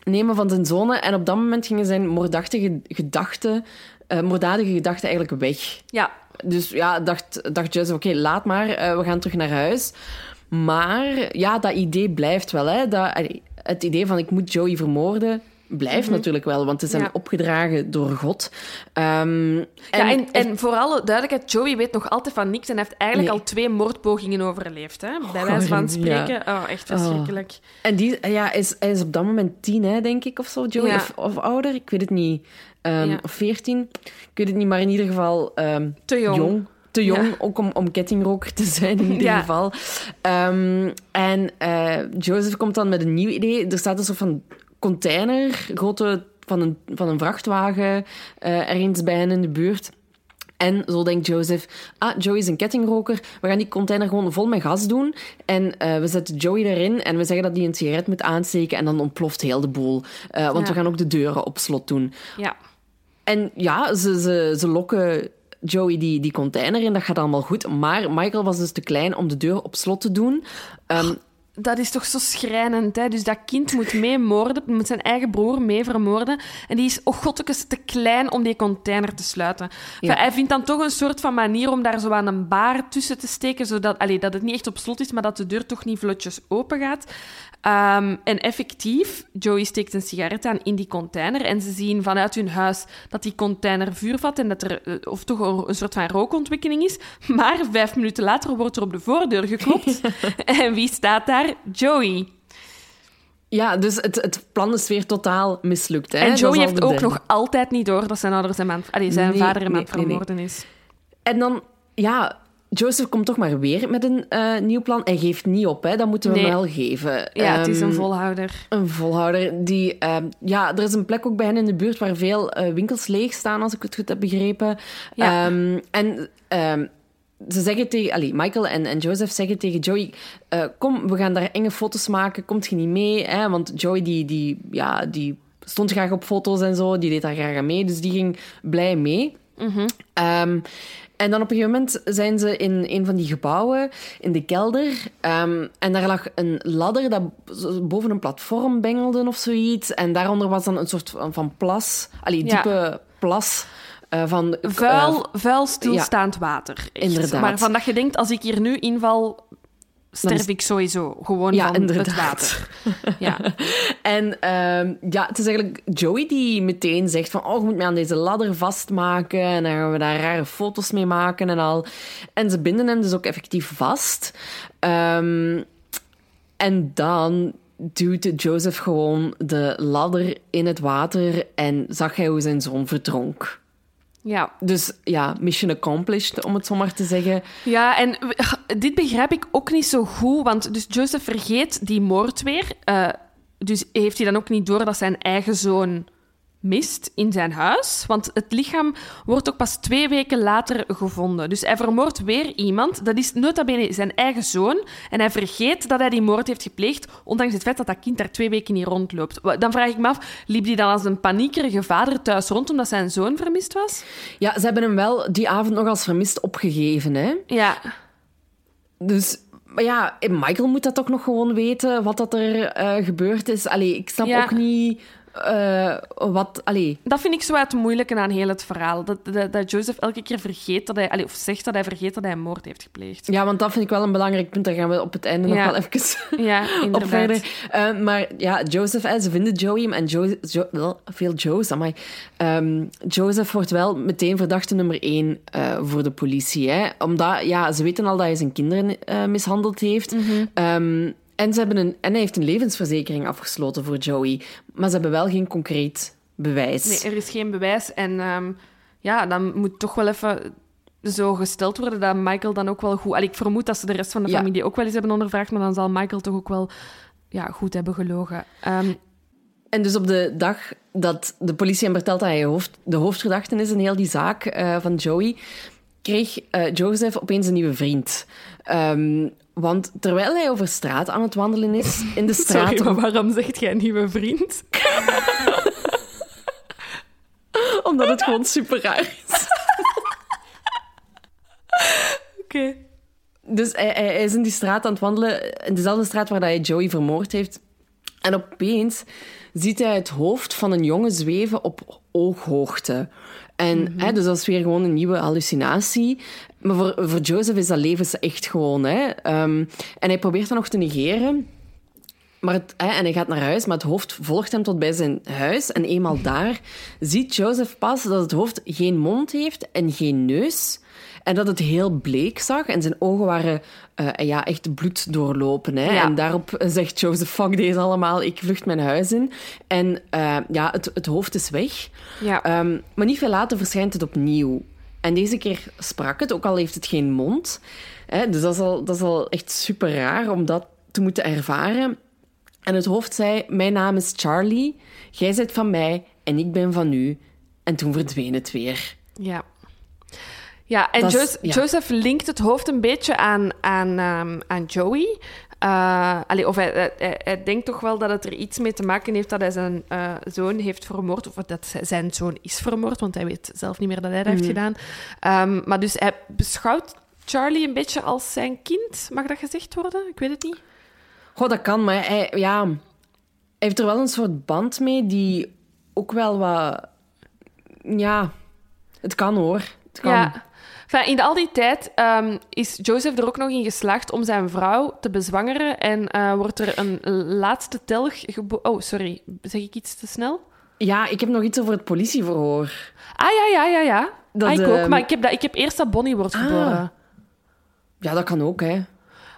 nemen van zijn zonen. En op dat moment gingen zijn moordachtige gedachten, uh, moorddadige gedachten eigenlijk weg. Ja. Dus ja, dacht, dacht Joseph, oké, okay, laat maar, uh, we gaan terug naar huis. Maar ja, dat idee blijft wel. Hè? Dat, het idee van ik moet Joey vermoorden, blijft mm -hmm. natuurlijk wel, want ze zijn ja. opgedragen door God. Um, en, ja, en, en voor alle duidelijkheid, Joey weet nog altijd van niks en heeft eigenlijk nee. al twee moordpogingen overleefd. Hè? Bij wijze van spreken. Ja. Oh, echt verschrikkelijk. Oh. En die ja, is, hij is op dat moment tien, hè, denk ik, of zo, Joey. Ja. Of, of, ouder, ik weet het niet. Um, of veertien. Ik weet het niet, maar in ieder geval... Um, Te jong. jong te jong, ja. ook om, om kettingroker te zijn in ieder ja. geval. Um, en uh, Joseph komt dan met een nieuw idee. Er staat een soort van container, grote van een, van een vrachtwagen, uh, ergens bij hen in de buurt. En zo denkt Joseph, ah, Joey is een kettingroker. We gaan die container gewoon vol met gas doen. En uh, we zetten Joey erin en we zeggen dat hij een sigaret moet aansteken. En dan ontploft heel de boel. Uh, want ja. we gaan ook de deuren op slot doen. Ja. En ja, ze, ze, ze lokken Joey die, die container in. Dat gaat allemaal goed. Maar Michael was dus te klein om de deur op slot te doen. Um, dat is toch zo schrijnend, hè? Dus dat kind moet mee moorden, moet zijn eigen broer mee vermoorden. En die is, oh godtekes, te klein om die container te sluiten. Enfin, hij vindt dan toch een soort van manier om daar zo aan een baar tussen te steken, zodat allee, dat het niet echt op slot is, maar dat de deur toch niet vlotjes open gaat. Ehm, en effectief, Joey steekt een sigaret aan in die container en ze zien vanuit hun huis dat die container vuur vat en dat er eh, of toch een, een soort van rookontwikkeling is. (laughs) Maar vijf minuten later wordt er op de voordeur geklopt. (laughs) en wie staat daar? Joey. Ja, dus het, het plan is weer totaal mislukt. Hè? En Joey heeft ook derde. nog altijd niet door dat zijn ouders allee, zijn Nee, vader nee, nee, nee. vermoorden is. En dan, ja, Joseph komt toch maar weer met een eh, nieuw plan. Hij geeft niet op, hè? dat moeten we Nee. hem wel geven. Ja, het is een Ehm, volhouder. Een volhouder die... ehm, ja, er is een plek ook bij hen in de buurt waar veel eh, winkels leeg staan, als ik het goed heb begrepen. Ja. Ehm, en ze zeggen tegen... Allee, Michael en, en Joseph zeggen tegen Joey... eh, kom, we gaan daar enge foto's maken. Komt je niet mee? Hè? Want Joey, die, die, ja, die stond graag op foto's en zo. Die deed daar graag aan mee. Dus die ging blij mee. Ehm, en dan op een gegeven moment zijn ze in een van die gebouwen, in de kelder. Ehm, en daar lag een ladder dat boven een platform bengelde of zoiets. En daaronder was dan een soort van, plas. Allee, Ja. diepe plas. eh, van, eh, Vuil, vuil stilstaand water. Echt. Inderdaad. Maar van dat je denkt, als ik hier nu inval, sterf is- ik sowieso. Gewoon Ja, van inderdaad. het water. (laughs) Ja. En ehm, ja, het is eigenlijk Joey die meteen zegt van... Oh, je moet me aan deze ladder vastmaken. En dan gaan we daar rare foto's mee maken en al. En ze binden hem dus ook effectief vast. Ehm, en dan duwt Joseph gewoon de ladder in het water... en zag hij hoe zijn zoon verdronk. Ja. Dus ja, mission accomplished, om het zo maar te zeggen. Ja, en dit begrijp ik ook niet zo goed, want dus Joseph vergeet die moord weer. Eh, dus heeft hij dan ook niet door dat zijn eigen zoon mist in zijn huis? Want het lichaam wordt ook pas twee weken later gevonden. Dus hij vermoordt weer iemand. Dat is nota bene zijn eigen zoon. En hij vergeet dat hij die moord heeft gepleegd, ondanks het feit dat dat kind daar twee weken niet rondloopt. Dan vraag ik me af, liep hij dan als een paniekerige vader thuis rond omdat zijn zoon vermist was? Ja, ze hebben hem wel die avond nog als vermist opgegeven, hè. Ja, Dus maar ja, Michael moet dat toch nog gewoon weten, wat dat er eh, gebeurd is. Allee, ik snap Ja. ook niet eh, wat... Allee, Dat vind ik zo het moeilijke aan heel het verhaal. Dat, dat, dat Joseph elke keer vergeet dat hij... allee, of zegt dat hij vergeet dat hij een moord heeft gepleegd. ja, want dat vind ik wel een belangrijk punt. Daar gaan we op het einde Ja. nog wel even (laughs) Ja, (laughs) op verder. Eh, maar ja, Joseph, ze vinden Joey en jo Jo- wel, veel Joe's, amai. Ehm, Joseph wordt wel meteen verdachte nummer één eh, voor de politie. Hè? Omdat, ja, ze weten al dat hij zijn kinderen mishandeld heeft. Mhm. Ehm, en, ze hebben een, en hij heeft een levensverzekering afgesloten voor Joey. Maar ze hebben wel geen concreet bewijs. Nee, er is geen bewijs. En ehm, ja, dan moet toch wel even zo gesteld worden dat Michael dan ook wel goed... Allee, ik vermoed dat ze de rest van de Ja. familie ook wel eens hebben ondervraagd, maar dan zal Michael toch ook wel ja, goed hebben gelogen. Ehm, En dus op de dag dat de politie hem vertelt dat hij hoofd, de hoofdverdachte is in heel die zaak eh, van Joey, kreeg eh, Joseph opeens een nieuwe vriend. Ehm, want terwijl hij over straat aan het wandelen is, in de (laughs) straat... sorry, maar waarom zegt jij nieuwe vriend? (laughs) Omdat het gewoon super raar is. (laughs) Oké. Dus hij, hij- hij is in die straat aan het wandelen, in dezelfde straat waar hij Joey vermoord heeft. En opeens ziet hij het hoofd van een jongen zweven op ooghoogte. En hè, dus dat is weer gewoon een nieuwe hallucinatie. Maar voor, voor Joseph is dat levensecht gewoon. Hè. Ehm, en hij probeert dat nog te negeren. Maar het, hè, en hij gaat naar huis, maar het hoofd volgt hem tot bij zijn huis. En eenmaal daar ziet Joseph pas dat het hoofd geen mond heeft en geen neus. En dat het heel bleek zag. En zijn ogen waren eh, ja, echt bloed doorlopen. Hè. Ja. En daarop zegt Joseph, fuck deze allemaal, ik vlucht mijn huis in. En eh, ja, het, het hoofd is weg. Ja. Ehm, maar niet veel later verschijnt het opnieuw. En deze keer sprak het, ook al heeft het geen mond. Hè, dus dat is, al, dat is al echt super raar om dat te moeten ervaren. En het hoofd zei: Mijn naam is Charlie, jij bent van mij en ik ben van u. En toen verdween het weer. Ja. Ja, en Jos- ja. Joseph linkt het hoofd een beetje aan, aan, ehm, aan Joey. Allee, of hij, hij, denkt toch wel dat het er iets mee te maken heeft dat hij zijn eh, zoon heeft vermoord. Of dat zijn zoon is vermoord, want hij weet zelf niet meer dat hij dat heeft gedaan. Ehm, maar dus hij beschouwt Charlie een beetje als zijn kind. Mag dat gezegd worden? Ik weet het niet. Goh, dat kan, maar hij, ja, hij heeft er wel een soort band mee die ook wel wat... Ja, het kan hoor. Het kan. Ja. Enfin, in al die tijd ehm, is Joseph er ook nog in geslaagd om zijn vrouw te bezwangeren. En eh, wordt er een laatste telg geboren. Oh, sorry. Zeg ik iets te snel? Ja, ik heb nog iets over het politieverhoor. Ah, ja, ja, ja, ja. Dat, ah, ik ook. ehm, Maar ik heb, dat, ik heb eerst dat Bonnie wordt Ah. geboren. Ja, dat kan ook, hè.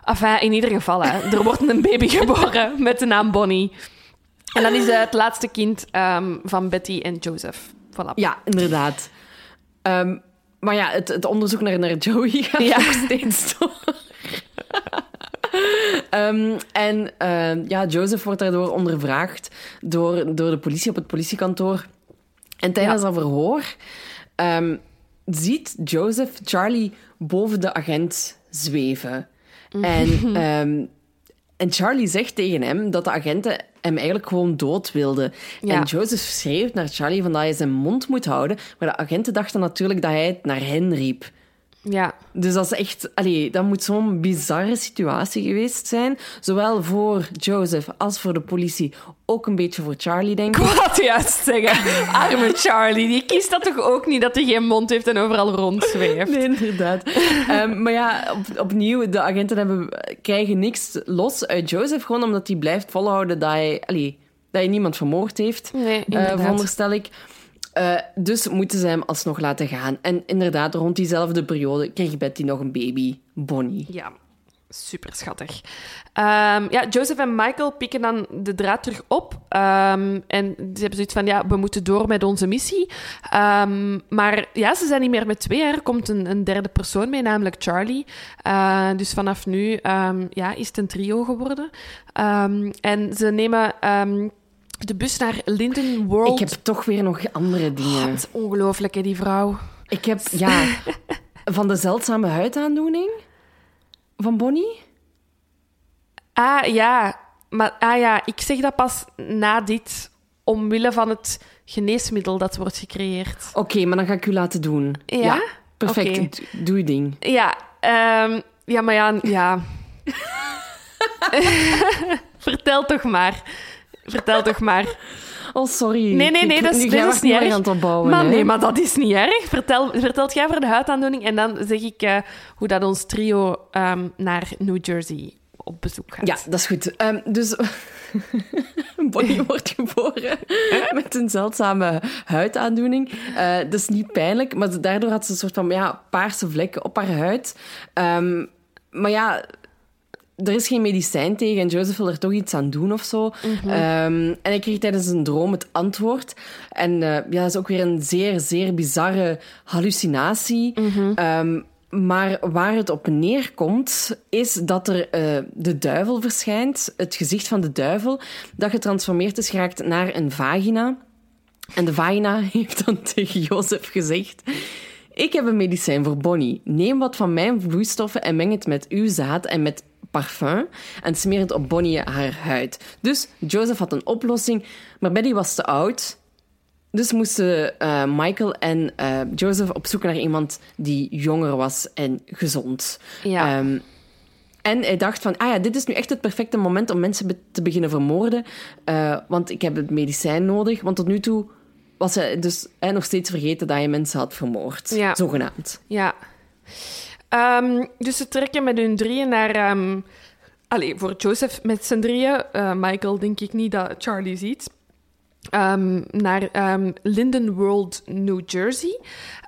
Enfin, in ieder geval, hè. er wordt een baby (laughs) geboren met de naam Bonnie. En dan is hij het laatste kind ehm, van Betty en Joseph. Voilà. Ja, inderdaad. Ehm, maar ja, het, het onderzoek naar, naar Joey gaat Ja. nog steeds door. Ehm, en ehm, ja, Joseph wordt daardoor ondervraagd door, door de politie op het politiekantoor. En tijdens dat verhoor ehm, ziet Joseph Charlie boven de agent zweven. En, ehm, en Charlie zegt tegen hem dat de agenten hem eigenlijk gewoon dood wilden. Ja. En Joseph schreef naar Charlie van dat hij zijn mond moet houden. Maar de agenten dachten natuurlijk dat hij het naar hen riep. Ja. Dus dat is echt... Allee, dat moet zo'n bizarre situatie geweest zijn. Zowel voor Joseph als voor de politie. Ook een beetje voor Charlie, denk Ik (laughs) ik. wou juist zeggen. Arme Charlie, die kiest dat toch ook niet dat hij geen mond heeft en overal rondzweeft. Nee, inderdaad. Ehm, maar ja, op, opnieuw, de agenten hebben, krijgen niks los uit Joseph. Gewoon omdat hij blijft volhouden dat hij, allee, dat hij niemand vermoord heeft. Nee, inderdaad. veronderstel ik. Eh, dus moeten ze hem alsnog laten gaan. En inderdaad, rond diezelfde periode kreeg Betty nog een baby, Bonnie. Ja, super schattig. Ehm, ja, Joseph en Michael pikken dan de draad terug op. Ehm, en ze hebben zoiets van, ja, we moeten door met onze missie. Ehm, maar ja, ze zijn niet meer met twee. Er komt een, een derde persoon mee, namelijk Charlie. Eh, dus vanaf nu ja, is het een trio geworden. En ze nemen de bus naar Linden World. Ik heb toch weer nog andere Oh, dingen. is ongelooflijk, hè, die vrouw. Ik heb, ja, (laughs) van de zeldzame huidaandoening van Bonnie. Ah ja, maar ah, ja, ik zeg dat pas na dit, omwille van het geneesmiddel dat wordt gecreëerd. Oké, maar dan ga ik u laten doen. Ja? perfect. Doe je ding. Ja, ehm, ja, maar ja, ja. (laughs) (laughs) Vertel toch maar. Vertel toch maar. Oh, sorry. Nee, nee, nee, dat is, dat niet erg. aan het opbouwen. maar hè? nee, maar dat is niet erg. Vertel, vertelt jij voor de huidaandoening en dan zeg ik eh, hoe dat ons trio ehm, naar New Jersey op bezoek gaat. Ja, dat is goed. Ehm, dus (laughs) Bonnie (laughs) wordt geboren met een zeldzame huidaandoening. Eh, dat is niet pijnlijk, maar daardoor had ze een soort van ja, paarse vlekken op haar huid. Ehm, maar ja, er is geen medicijn tegen en Joseph wil er toch iets aan doen of zo. Ehm, en hij kreeg tijdens een droom het antwoord. En eh, ja, dat is ook weer een zeer, zeer bizarre hallucinatie. Ehm, maar waar het op neerkomt, is dat er eh, de duivel verschijnt, het gezicht van de duivel, dat getransformeerd is geraakt naar een vagina. En de vagina (laughs) heeft dan tegen Jozef gezegd... Ik heb een medicijn voor Bonnie. Neem wat van mijn vloeistoffen en meng het met uw zaad en met parfum en smeer het op Bonnie haar huid. Dus Joseph had een oplossing, maar Betty was te oud. Dus moesten eh, Michael en eh, Joseph op zoek naar iemand die jonger was en gezond. Ja. Ehm, en hij dacht van, ah ja, dit is nu echt het perfecte moment om mensen be- te beginnen vermoorden. eh, want ik heb het medicijn nodig. Want tot nu toe was hij dus hij nog steeds vergeten dat hij mensen had vermoord. Ja. Zogenaamd. Ja. Ehm, dus ze trekken met hun drieën naar... allee, voor Joseph met z'n drieën. eh, Michael denk ik niet dat Charlie ziet. Ehm, naar Linden World, New Jersey.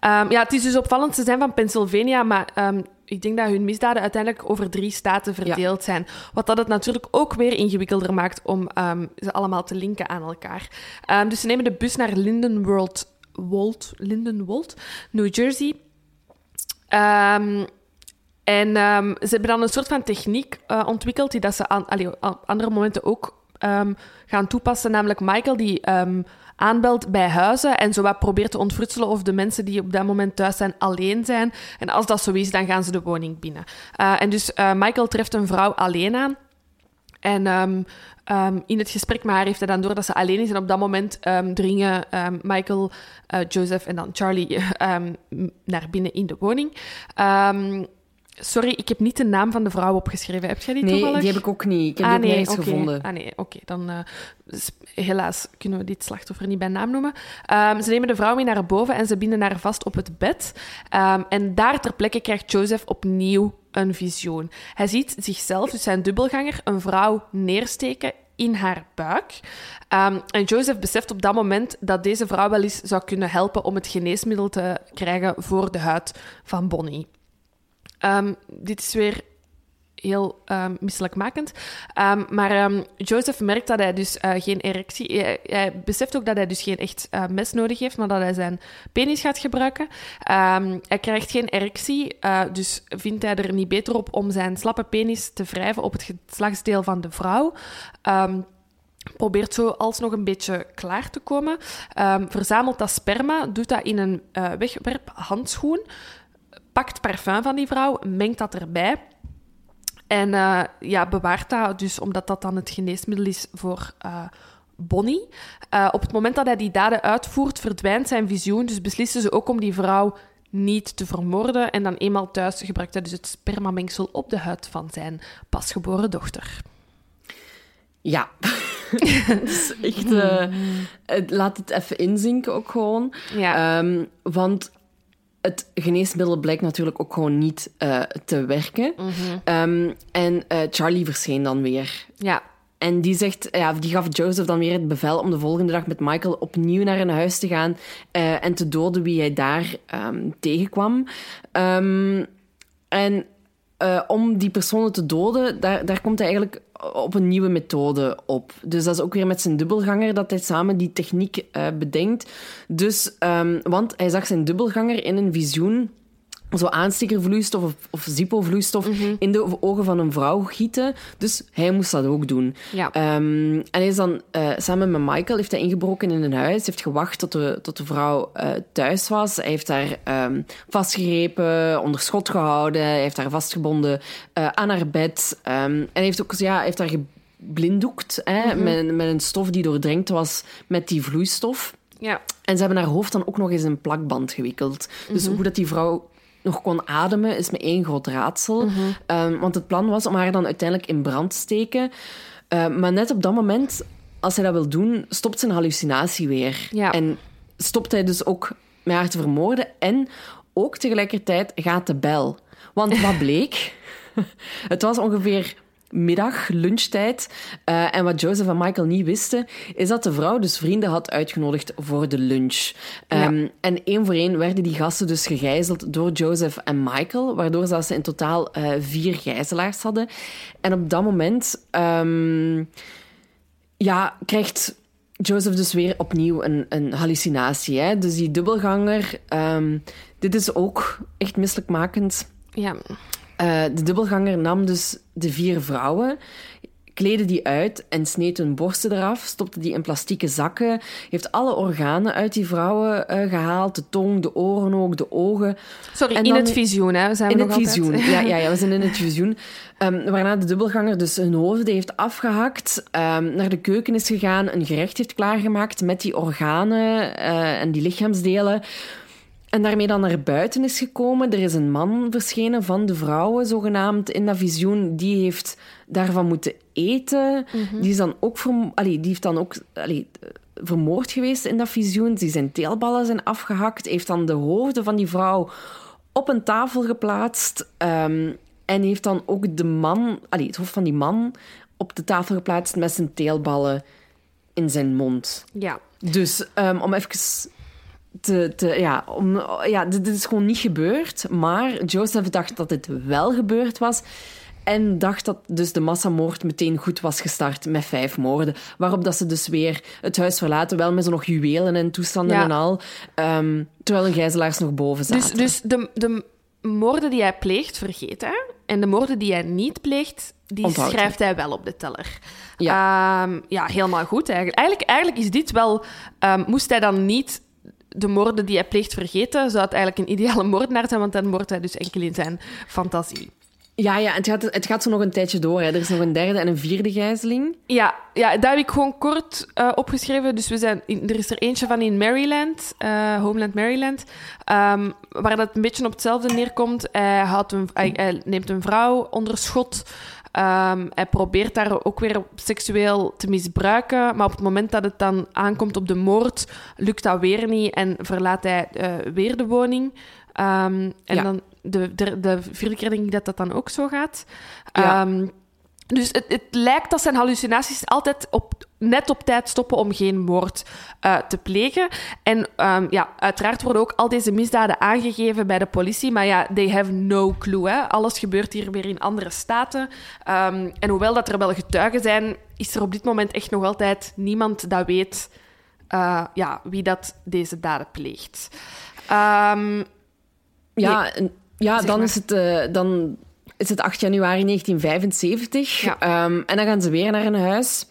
Ja, het is dus opvallend. Ze zijn van Pennsylvania, maar ik denk dat hun misdaden uiteindelijk over drie staten verdeeld zijn. Wat dat het natuurlijk ook weer ingewikkelder maakt om ze allemaal te linken aan elkaar. Dus ze nemen de bus naar Linden World, Wold, Linden Wold, New Jersey. Ehm, en ehm, ze hebben dan een soort van techniek eh, ontwikkeld die dat ze aan andere momenten ook ehm, gaan toepassen. Namelijk Michael die aanbelt bij huizen en zo wat probeert te ontfrutselen of de mensen die op dat moment thuis zijn alleen zijn. En als dat zo is, dan gaan ze de woning binnen. Eh, en dus eh, Michael treft een vrouw alleen aan. En ehm, ehm, in het gesprek met haar heeft hij dan door dat ze alleen is. En op dat moment ehm, dringen Michael, eh, Joseph en dan Charlie (laughs) naar binnen in de woning. Sorry, ik heb niet de naam van de vrouw opgeschreven. Heb jij die Nee, toevallig? die heb ik ook niet. Ik heb ah, die nee, oké. gevonden. Ah, nee, oké. Dan eh, helaas kunnen we dit slachtoffer niet bij naam noemen. Ehm, ze nemen de vrouw mee naar boven en ze binden haar vast op het bed. Ehm, en daar ter plekke krijgt Joseph opnieuw een visioen. Hij ziet zichzelf, dus zijn dubbelganger, een vrouw neersteken in haar buik. Ehm, en Joseph beseft op dat moment dat deze vrouw wel eens zou kunnen helpen om het geneesmiddel te krijgen voor de huid van Bonnie. Ehm, dit is weer heel ehm misselijkmakend. Ehm, maar Joseph merkt dat hij dus eh, geen erectie... Hij, hij beseft ook dat hij dus geen echt eh, mes nodig heeft, maar dat hij zijn penis gaat gebruiken. Hij krijgt geen erectie, eh, dus vindt hij er niet beter op om zijn slappe penis te wrijven op het geslachtsdeel van de vrouw. Probeert zo alsnog een beetje klaar te komen. Verzamelt dat sperma, doet dat in een eh wegwerphandschoen, pakt parfum van die vrouw, mengt dat erbij en eh, ja, bewaart dat dus omdat dat dan het geneesmiddel is voor eh, Bonnie. Eh, op het moment dat hij die daden uitvoert, verdwijnt zijn visioen. Dus beslissen ze ook om die vrouw niet te vermoorden. En dan eenmaal thuis gebruikt hij dus het spermamengsel op de huid van zijn pasgeboren dochter. Ja. het is (laughs) echt... eh, het- laat het even inzinken ook gewoon. Ja. Ehm, want het geneesmiddel blijkt natuurlijk ook gewoon niet eh, te werken. Ehm, en eh, Charlie verscheen dan weer. ja. En die, zegt, ja, die gaf Joseph dan weer het bevel om de volgende dag met Michael opnieuw naar een huis te gaan eh, en te doden wie hij daar ehm, tegenkwam. Ehm, en om die personen te doden, daar, daar komt hij eigenlijk op een nieuwe methode op. Dus dat is ook weer met zijn dubbelganger dat hij samen die techniek eh, bedenkt. Dus, ehm, want hij zag zijn dubbelganger in een visioen zo aanstekervloeistof of, of zippo-vloeistof in de ogen van een vrouw gieten. Dus hij moest dat ook doen. Ja. Ehm, en hij is dan eh, samen met Michael heeft hij ingebroken in een huis, heeft gewacht tot de, tot de vrouw eh, thuis was. Hij heeft haar ehm, vastgegrepen, onder schot gehouden, hij heeft haar vastgebonden eh, aan haar bed. Ehm, en hij heeft ook ja, hij heeft haar geblinddoekt hè, met, met een stof die doordrenkt was met die vloeistof. ja. En ze hebben haar hoofd dan ook nog eens in plakband gewikkeld. Dus hoe dat die vrouw nog kon ademen, is me één groot raadsel. Ehm, want het plan was om haar dan uiteindelijk in brand te steken. Ehm, maar net op dat moment, als hij dat wil doen, stopt zijn hallucinatie weer. Ja. En stopt hij dus ook met haar te vermoorden. En ook tegelijkertijd gaat de bel. Want wat bleek? (laughs) het was ongeveer middag, lunchtijd. Eh, en wat Joseph en Michael niet wisten, is dat de vrouw dus vrienden had uitgenodigd voor de lunch. Ehm, En één voor één werden die gasten dus gegijzeld door Joseph en Michael, waardoor ze in totaal eh, vier gijzelaars hadden. En op dat moment ehm, ja, krijgt Joseph dus weer opnieuw een, een hallucinatie. Hè? Dus die dubbelganger, ehm, dit is ook echt misselijkmakend. ja. Eh, de dubbelganger nam dus de vier vrouwen, kleedde die uit en sneed hun borsten eraf, stopte die in plastieke zakken, heeft alle organen uit die vrouwen eh, gehaald, de tong, de oren ook, de ogen. Sorry, En in dan- het visioen, hè? Zijn we In nog het altijd? visioen. Ja, ja, ja, we zijn in het (laughs) visioen. Ehm, waarna de dubbelganger dus hun hoofd heeft afgehakt, ehm, naar de keuken is gegaan, een gerecht heeft klaargemaakt met die organen eh, en die lichaamsdelen. En daarmee dan naar buiten is gekomen. Er is een man verschenen van de vrouwen, zogenaamd, in dat visioen. Die heeft daarvan moeten eten. Die, is dan ook allee, die heeft dan ook allee, vermoord geweest in dat visioen. Die zijn teelballen zijn afgehakt. Heeft dan de hoofden van die vrouw op een tafel geplaatst. ehm, en heeft dan ook de man, allee, het hoofd van die man op de tafel geplaatst met zijn teelballen in zijn mond. Ja. Dus ehm, om even te, te ja, om, ja, dit, dit is gewoon niet gebeurd. Maar Joseph dacht dat dit wel gebeurd was. En dacht dat dus de massamoord meteen goed was gestart met vijf moorden. Waarop dat ze dus weer het huis verlaten, wel met zo nog juwelen en toestanden Ja. en al. ehm, terwijl hun gijzelaars nog boven zaten. Dus, dus de, de moorden die hij pleegt, vergeet hij. En de moorden die hij niet pleegt, die schrijft hij wel op de teller. Ja. Ehm, ja, helemaal goed eigenlijk. Eigenlijk, eigenlijk is dit wel... ehm, moest hij dan niet de moorden die hij pleegt vergeten, zou het eigenlijk een ideale moordenaar zijn, want dan moordt hij dus enkel in zijn fantasie. Ja, ja, het gaat, het gaat zo nog een tijdje door. Hè. Er is nog een derde en een vierde gijzeling. Ja, ja daar heb ik gewoon kort uh, opgeschreven. Dus we zijn in, er is er eentje van in Maryland, uh, Homeland Maryland, um, waar dat een beetje op hetzelfde neerkomt. Hij, had een, hij, hij neemt een vrouw onder schot. Um, hij probeert daar ook weer seksueel te misbruiken. Maar op het moment dat het dan aankomt op de moord, lukt dat weer niet en verlaat hij uh, weer de woning. Um, en ja. dan de, de, de, vierde keer denk ik dat dat dan ook zo gaat. Ja. Um, dus het, het, lijkt dat zijn hallucinaties altijd op, net op tijd stoppen om geen moord uh, te plegen. En um, ja, uiteraard worden ook al deze misdaden aangegeven bij de politie. Maar ja, they have no clue. Hè. Alles gebeurt hier weer in andere staten. Um, en hoewel dat er wel getuigen zijn, is er op dit moment echt nog altijd niemand dat weet uh, ja, wie dat deze daden pleegt. Um, ja, ja dan is het... Uh, dan is het 8 januari 1975. Ja. Um, en dan gaan ze weer naar een huis.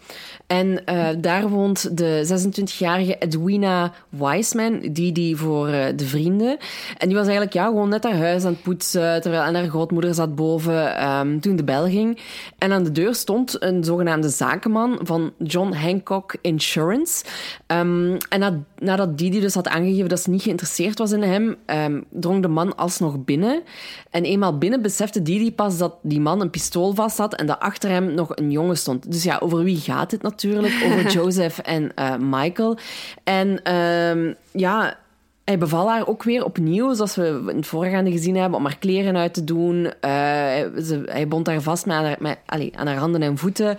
En uh, daar woont de 26-jarige Edwina Wiseman, die die voor uh, de vrienden. En die was eigenlijk ja, gewoon net haar huis aan het poetsen, terwijl en haar grootmoeder zat boven um, toen de bel ging. En aan de deur stond een zogenaamde zakenman van John Hancock Insurance. Um, en na, nadat Didi dus had aangegeven dat ze niet geïnteresseerd was in hem, um, drong de man alsnog binnen. En eenmaal binnen besefte Didi pas dat die man een pistool vast had en dat achter hem nog een jongen stond. Dus ja, over wie gaat het natuurlijk? Over (laughs) Joseph en uh, Michael. En um, ja, hij beval haar ook weer opnieuw, zoals we in het voorgaande gezien hebben, om haar kleren uit te doen. Uh, ze, hij bond haar vast met, haar, met allez, aan haar handen en voeten.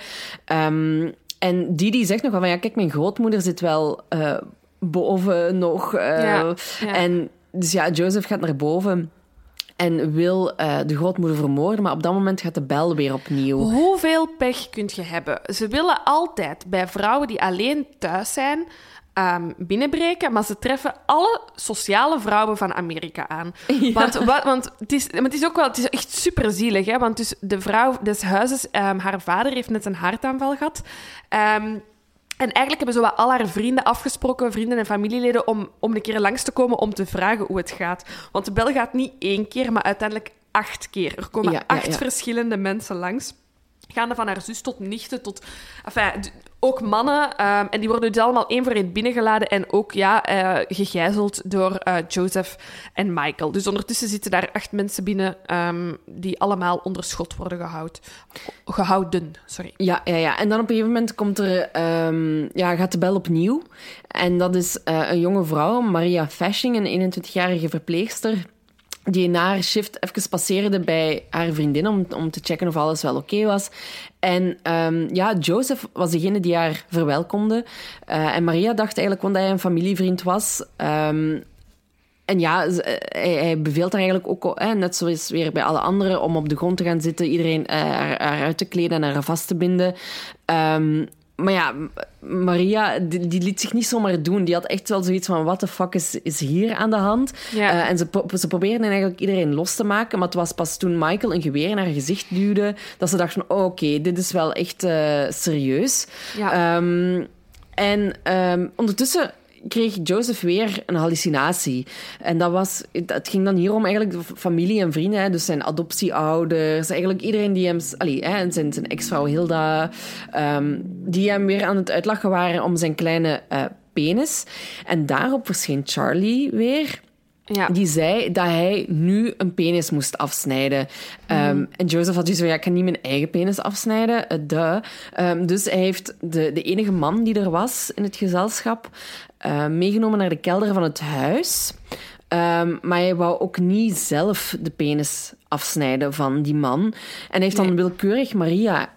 Um, en Didi zegt nog van, ja, kijk, mijn grootmoeder zit wel uh, boven nog. Uh, ja, ja. En dus ja, Joseph gaat naar boven en wil uh, de grootmoeder vermoorden, maar op dat moment gaat de bel weer opnieuw. Hoeveel pech kun je hebben? Ze willen altijd bij vrouwen die alleen thuis zijn um, binnenbreken, maar ze treffen alle sociale vrouwen van Amerika aan. (laughs) Ja. Want, wat, want het, is, maar het is ook wel, het is echt super zielig, hè? want dus de vrouw des huizes, um, haar vader heeft net een hartaanval gehad. Um, en eigenlijk hebben zo al haar vrienden afgesproken, vrienden en familieleden, om, om een keer langs te komen om te vragen hoe het gaat. Want de bel gaat niet één keer, maar uiteindelijk acht keer. Er komen ja, acht ja, ja. verschillende mensen langs. Gaande van haar zus tot nichten, tot... Enfin, ook mannen. Um, en die worden dus allemaal één voor één binnengeladen en ook ja, uh, gegijzeld door uh, Joseph en Michael. Dus ondertussen zitten daar acht mensen binnen um, die allemaal onder schot worden gehouden. gehouden. Sorry. Ja, ja, ja, en dan op een gegeven moment komt er, um, ja, gaat de bel opnieuw. En dat is uh, een jonge vrouw, Maria Fashing, een 21-jarige verpleegster die na haar shift even passeerde bij haar vriendin om, om te checken of alles wel oké was. En um, ja, Joseph was degene die haar verwelkomde. Uh, en Maria dacht eigenlijk gewoon dat hij een familievriend was. Um, en ja, hij, hij beveelt haar eigenlijk ook, hè, net zoals weer bij alle anderen, om op de grond te gaan zitten, iedereen uh, haar, uit te kleden en haar vast te binden. Um, maar ja, Maria, die, die, liet zich niet zomaar doen. Die had echt wel zoiets van, wat de fuck is, is hier aan de hand? Ja. Uh, en ze, ze probeerden eigenlijk iedereen los te maken. Maar het was pas toen Michael een geweer in haar gezicht duwde, dat ze dacht van, oh, oké, okay, dit is wel echt uh, serieus. Ja. Um, en um, ondertussen kreeg Joseph weer een hallucinatie. En dat was, het ging dan hier om eigenlijk familie en vrienden, dus zijn adoptieouders, eigenlijk iedereen die hem, allee, hè, zijn, zijn ex-vrouw Hilda, um, die hem weer aan het uitlachen waren om zijn kleine uh, penis. En daarop verscheen Charlie weer. Ja. Die zei dat hij nu een penis moest afsnijden. Mm. Um, en Joseph had dus zo, ja, ik kan niet mijn eigen penis afsnijden. Uh, duh. Um, dus hij heeft de, de enige man die er was in het gezelschap uh, meegenomen naar de kelder van het huis. Um, maar hij wou ook niet zelf de penis afsnijden van die man. En hij heeft dan nee. willekeurig Maria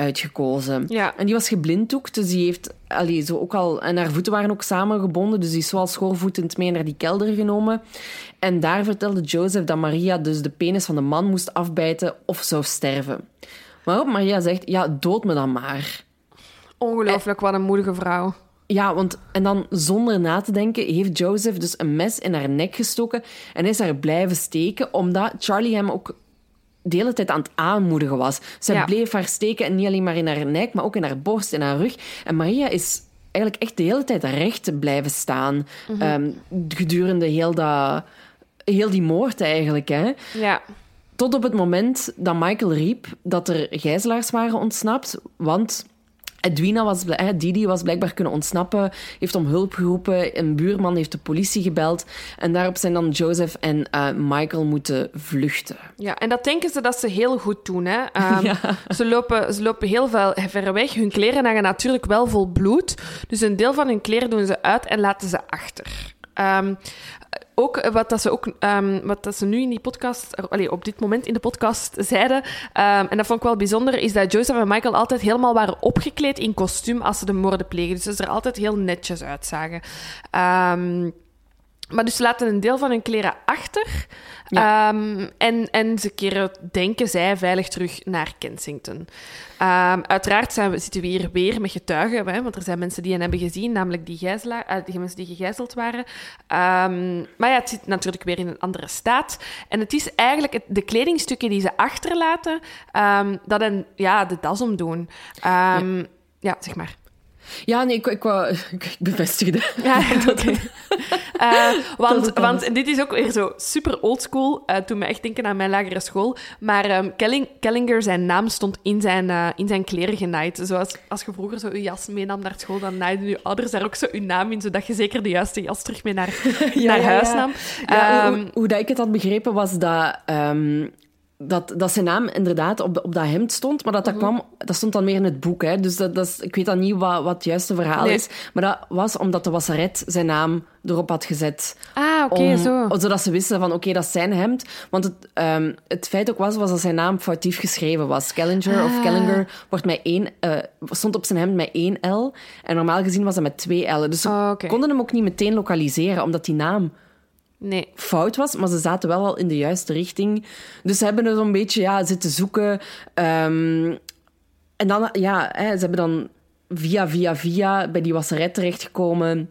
uitgekozen. Ja. En die was geblinddoekt, dus die heeft allee, zo ook al... En haar voeten waren ook samengebonden, dus die is zo al schoorvoetend mee naar die kelder genomen. En daar vertelde Joseph dat Maria dus de penis van de man moest afbijten of zou sterven. Waarop Maria zegt, ja, dood me dan maar. Ongelooflijk, wat een moedige vrouw. Ja, want en dan zonder na te denken heeft Joseph dus een mes in haar nek gestoken en is haar blijven steken, omdat Charlie hem ook de hele tijd aan het aanmoedigen was. Ze ja. bleef haar steken en niet alleen maar in haar nek, maar ook in haar borst, in haar rug. En Maria is eigenlijk echt de hele tijd recht blijven staan mm -hmm. um, gedurende heel, dat, heel die moord eigenlijk. Hè. Ja. Tot op het moment dat Michael riep dat er gijzelaars waren ontsnapt, want Edwina was, hè, Didi was blijkbaar kunnen ontsnappen, heeft om hulp geroepen, een buurman heeft de politie gebeld en daarop zijn dan Joseph en eh, Michael moeten vluchten. Ja, en dat denken ze dat ze heel goed doen. Hè? Ehm, (laughs) ze, lopen, ze lopen heel veel, ver weg. Hun kleren hangen natuurlijk wel vol bloed. Dus een deel van hun kleren doen ze uit en laten ze achter. Ehm, ook wat, dat ze ook ehm, wat dat ze nu in die podcast, op dit moment in de podcast zeiden, ehm, en dat vond ik wel bijzonder, is dat Joseph en Michael altijd helemaal waren opgekleed in kostuum als ze de moorden plegen. Dus ze er altijd heel netjes uitzagen. Ehm maar dus ze laten een deel van hun kleren achter. Ehm, en, en ze keren, denken zij, veilig terug naar Kensington. Ehm, uiteraard zijn we, zitten we hier weer met getuigen, hè, want er zijn mensen die hen hebben gezien, namelijk die, gijzelaar, eh, die mensen die gegijzeld waren. Ehm, maar ja, het zit natuurlijk weer in een andere staat. En het is eigenlijk het- de kledingstukken die ze achterlaten, dat hen ja, de das omdoen. Ehm, ja. zeg maar. Ja, nee, ik, ik, (laughs) bevestigde. Ja. (laughs) Eh, (laughs) want, want dit is ook weer zo super oldschool. Uh, toen me echt denken aan mijn lagere school. Maar ehm, Kelling, Kellinger, zijn naam stond in zijn, eh, in zijn kleren genaaid. Zoals als je vroeger zo je jas meenam naar school, dan naaiden je ouders daar ook zo je naam in, zodat je zeker de juiste jas terug mee naar, (laughs) naar huis nam. Ja, Ehm, hoe, hoe dat ik het had begrepen was dat, ehm, dat, dat zijn naam inderdaad op, op dat hemd stond, maar dat, Mhm. dat, kwam, dat stond dan meer in het boek. Hè. Dus dat, dat is, ik weet dan niet wat, wat het juiste verhaal Nee. is. Maar dat was omdat de wasseret zijn naam erop had gezet. ah, oké, zo. Zodat ze wisten van, oké, dat is zijn hemd. Want het, ehm, het feit ook was, was dat zijn naam foutief geschreven was. Kellinger of Ah. Kellinger wordt met één, eh, stond op zijn hemd met één L. En normaal gezien was dat met twee L'en. Dus ze Oh, konden hem ook niet meteen lokaliseren, omdat die naam Nee. fout was, maar ze zaten wel al in de juiste richting. Dus ze hebben er zo'n beetje ja, zitten zoeken. Ehm, en dan, ja, hè, ze hebben dan via, via, via bij die wasseret terechtgekomen.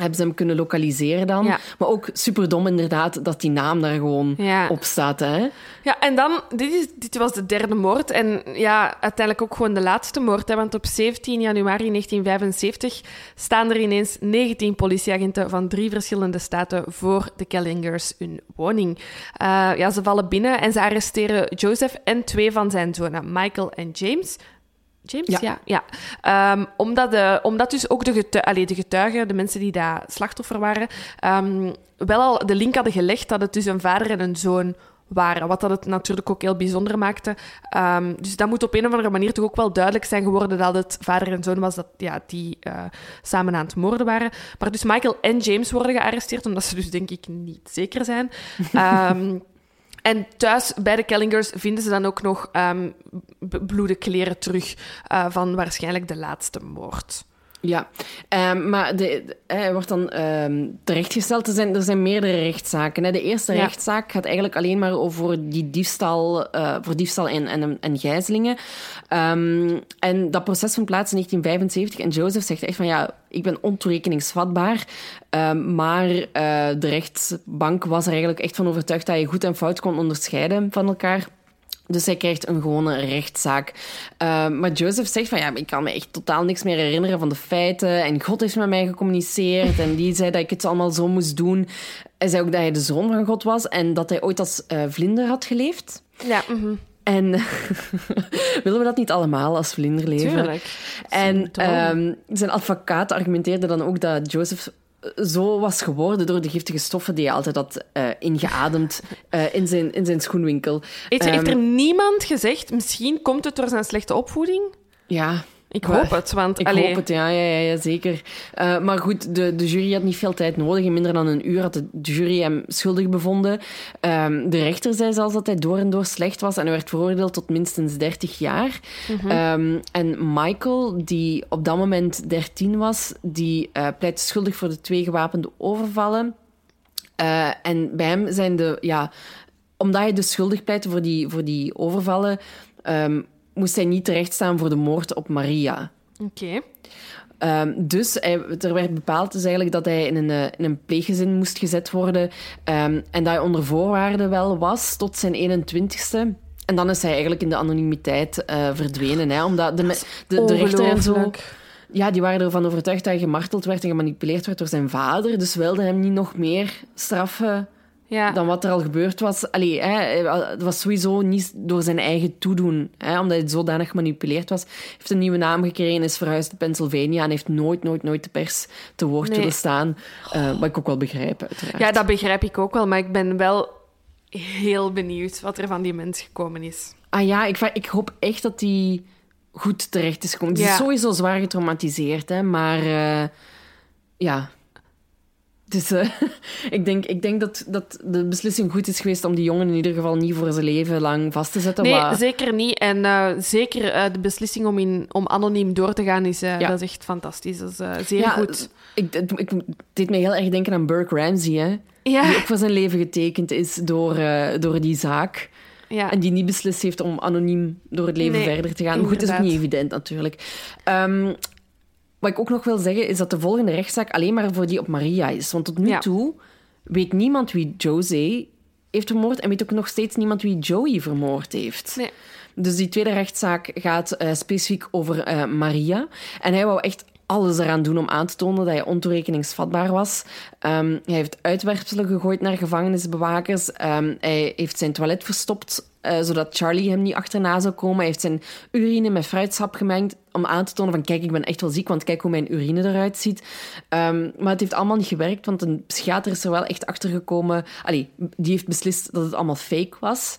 Hebben ze hem kunnen lokaliseren dan. Ja. Maar ook superdom inderdaad dat die naam daar gewoon Ja. op staat. Hè? Ja, en dan, dit, is, dit was de derde moord. En ja, uiteindelijk ook gewoon de laatste moord. Hè, want op 17 januari 1975 staan er ineens 19 politieagenten van drie verschillende staten voor de Kellingers hun woning. Eh, ja, ze vallen binnen en ze arresteren Joseph en twee van zijn zonen, Michael en James. James? Ja. Ja. ja. Ehm, omdat, de, omdat dus ook de, getu allee, de getuigen, de mensen die daar slachtoffer waren, ehm, wel al de link hadden gelegd dat het dus een vader en een zoon waren. Wat dat het natuurlijk ook heel bijzonder maakte. Ehm, dus dat moet op een of andere manier toch ook wel duidelijk zijn geworden dat het vader en zoon was, dat ja, die eh, samen aan het moorden waren. Maar dus Michael en James worden gearresteerd, omdat ze dus denk ik niet zeker zijn. (laughs) En thuis bij de Kellingers vinden ze dan ook nog ehm bloede kleren terug eh, van waarschijnlijk de laatste moord. Ja, Ehm, maar de, de- hij wordt dan ehm, terechtgesteld. Er zijn, er zijn meerdere rechtszaken. Hè. De eerste Ja. rechtszaak gaat eigenlijk alleen maar over die diefstal, eh, voor diefstal en, en, en gijzelingen. Ehm, en dat proces vond plaats in 1975. En Joseph zegt echt van ja, ik ben ontoerekeningsvatbaar. Maar eh, de rechtsbank was er eigenlijk echt van overtuigd dat je goed en fout kon onderscheiden van elkaar. Dus hij krijgt een gewone rechtszaak. Uh, maar Joseph zegt van ja, ik kan me echt totaal niks meer herinneren van de feiten. En God heeft met mij gecommuniceerd. En die zei dat ik het allemaal zo moest doen. Hij zei ook dat hij de zoon van God was. En dat hij ooit als uh, vlinder had geleefd. Ja, mhm. En (laughs) willen we dat niet allemaal als vlinder leven? Tuurlijk. En um, zijn advocaat argumenteerde dan ook dat Joseph zo was geworden door de giftige stoffen die hij altijd had uh, ingeademd uh, (laughs) in, zijn, in zijn schoenwinkel. Heeft, um, heeft er niemand gezegd, misschien komt het door zijn slechte opvoeding? Ja. Ik hoop het, want... Ik allee... hoop het, ja, ja, ja, zeker. Uh, maar goed, de, de jury had niet veel tijd nodig. In minder dan een uur had de jury hem schuldig bevonden. Um, de rechter zei zelfs dat hij door en door slecht was en hij werd veroordeeld tot minstens 30 jaar. Mm -hmm. um, en Michael, die op dat moment 13 was, die uh, pleit schuldig voor de twee gewapende overvallen. Uh, en bij hem zijn de... Ja, omdat hij dus schuldig pleitte voor die, voor die overvallen... Um, moest hij niet terechtstaan voor de moord op Maria. Oké. Okay. Um, dus hij, er werd bepaald dus eigenlijk dat hij in een, in een pleeggezin moest gezet worden. Um, en dat hij onder voorwaarden wel was tot zijn 21ste. En dan is hij eigenlijk in de anonimiteit uh, verdwenen. Hè, omdat de, de, de rechter en zo... Ja, die waren ervan overtuigd dat hij gemarteld werd en gemanipuleerd werd door zijn vader. Dus wilden hem niet nog meer straffen Ja. dan wat er al gebeurd was. Allee, hè, het was sowieso niet door zijn eigen toedoen. Hè, omdat hij zodanig gemanipuleerd was. heeft een nieuwe naam gekregen, is verhuisd naar Pennsylvania en heeft nooit, nooit, nooit de pers te woord Nee. willen staan. Eh, wat ik ook wel begrijp, uiteraard. ja, dat begrijp ik ook wel, maar ik ben wel heel benieuwd wat er van die mens gekomen is. Ah ja, ik, ik hoop echt dat hij goed terecht is gekomen. Die Ja. is sowieso zwaar getraumatiseerd, hè, maar eh, ja. Dus eh, (laughs) ik, denk, ik denk dat, dat de beslissing goed is geweest om die jongen in ieder geval niet voor zijn leven lang vast te zetten. Nee, zeker niet. En eh, zeker eh, de beslissing om, in, om anoniem door te gaan is, Ja. dat is echt fantastisch. Dat is zeer Ja, goed. Ik, het, ik, deed me heel erg denken aan Burke Ramsey, hè, Ja, die ook voor zijn leven getekend is door, door die zaak. ja. En die niet beslist heeft om anoniem door het leven Nee, verder te gaan. Maar goed, dat is ook niet evident natuurlijk. Ehm, wat ik ook nog wil zeggen, is dat de volgende rechtszaak alleen maar voor die op Maria is. Want tot nu Ja. toe weet niemand wie Jose heeft vermoord en weet ook nog steeds niemand wie Joey vermoord heeft. Nee. Dus die tweede rechtszaak gaat eh, specifiek over eh, Maria. En hij wou echt alles eraan doen om aan te tonen dat hij ontoerekeningsvatbaar was. Ehm, hij heeft uitwerpselen gegooid naar gevangenisbewakers. Ehm, hij heeft zijn toilet verstopt, eh, zodat Charlie hem niet achterna zou komen. Hij heeft zijn urine met fruitsap gemengd om aan te tonen van kijk, ik ben echt wel ziek, want kijk hoe mijn urine eruit ziet. Ehm, maar het heeft allemaal niet gewerkt, want een psychiater is er wel echt achter gekomen. Allee, die heeft beslist dat het allemaal fake was.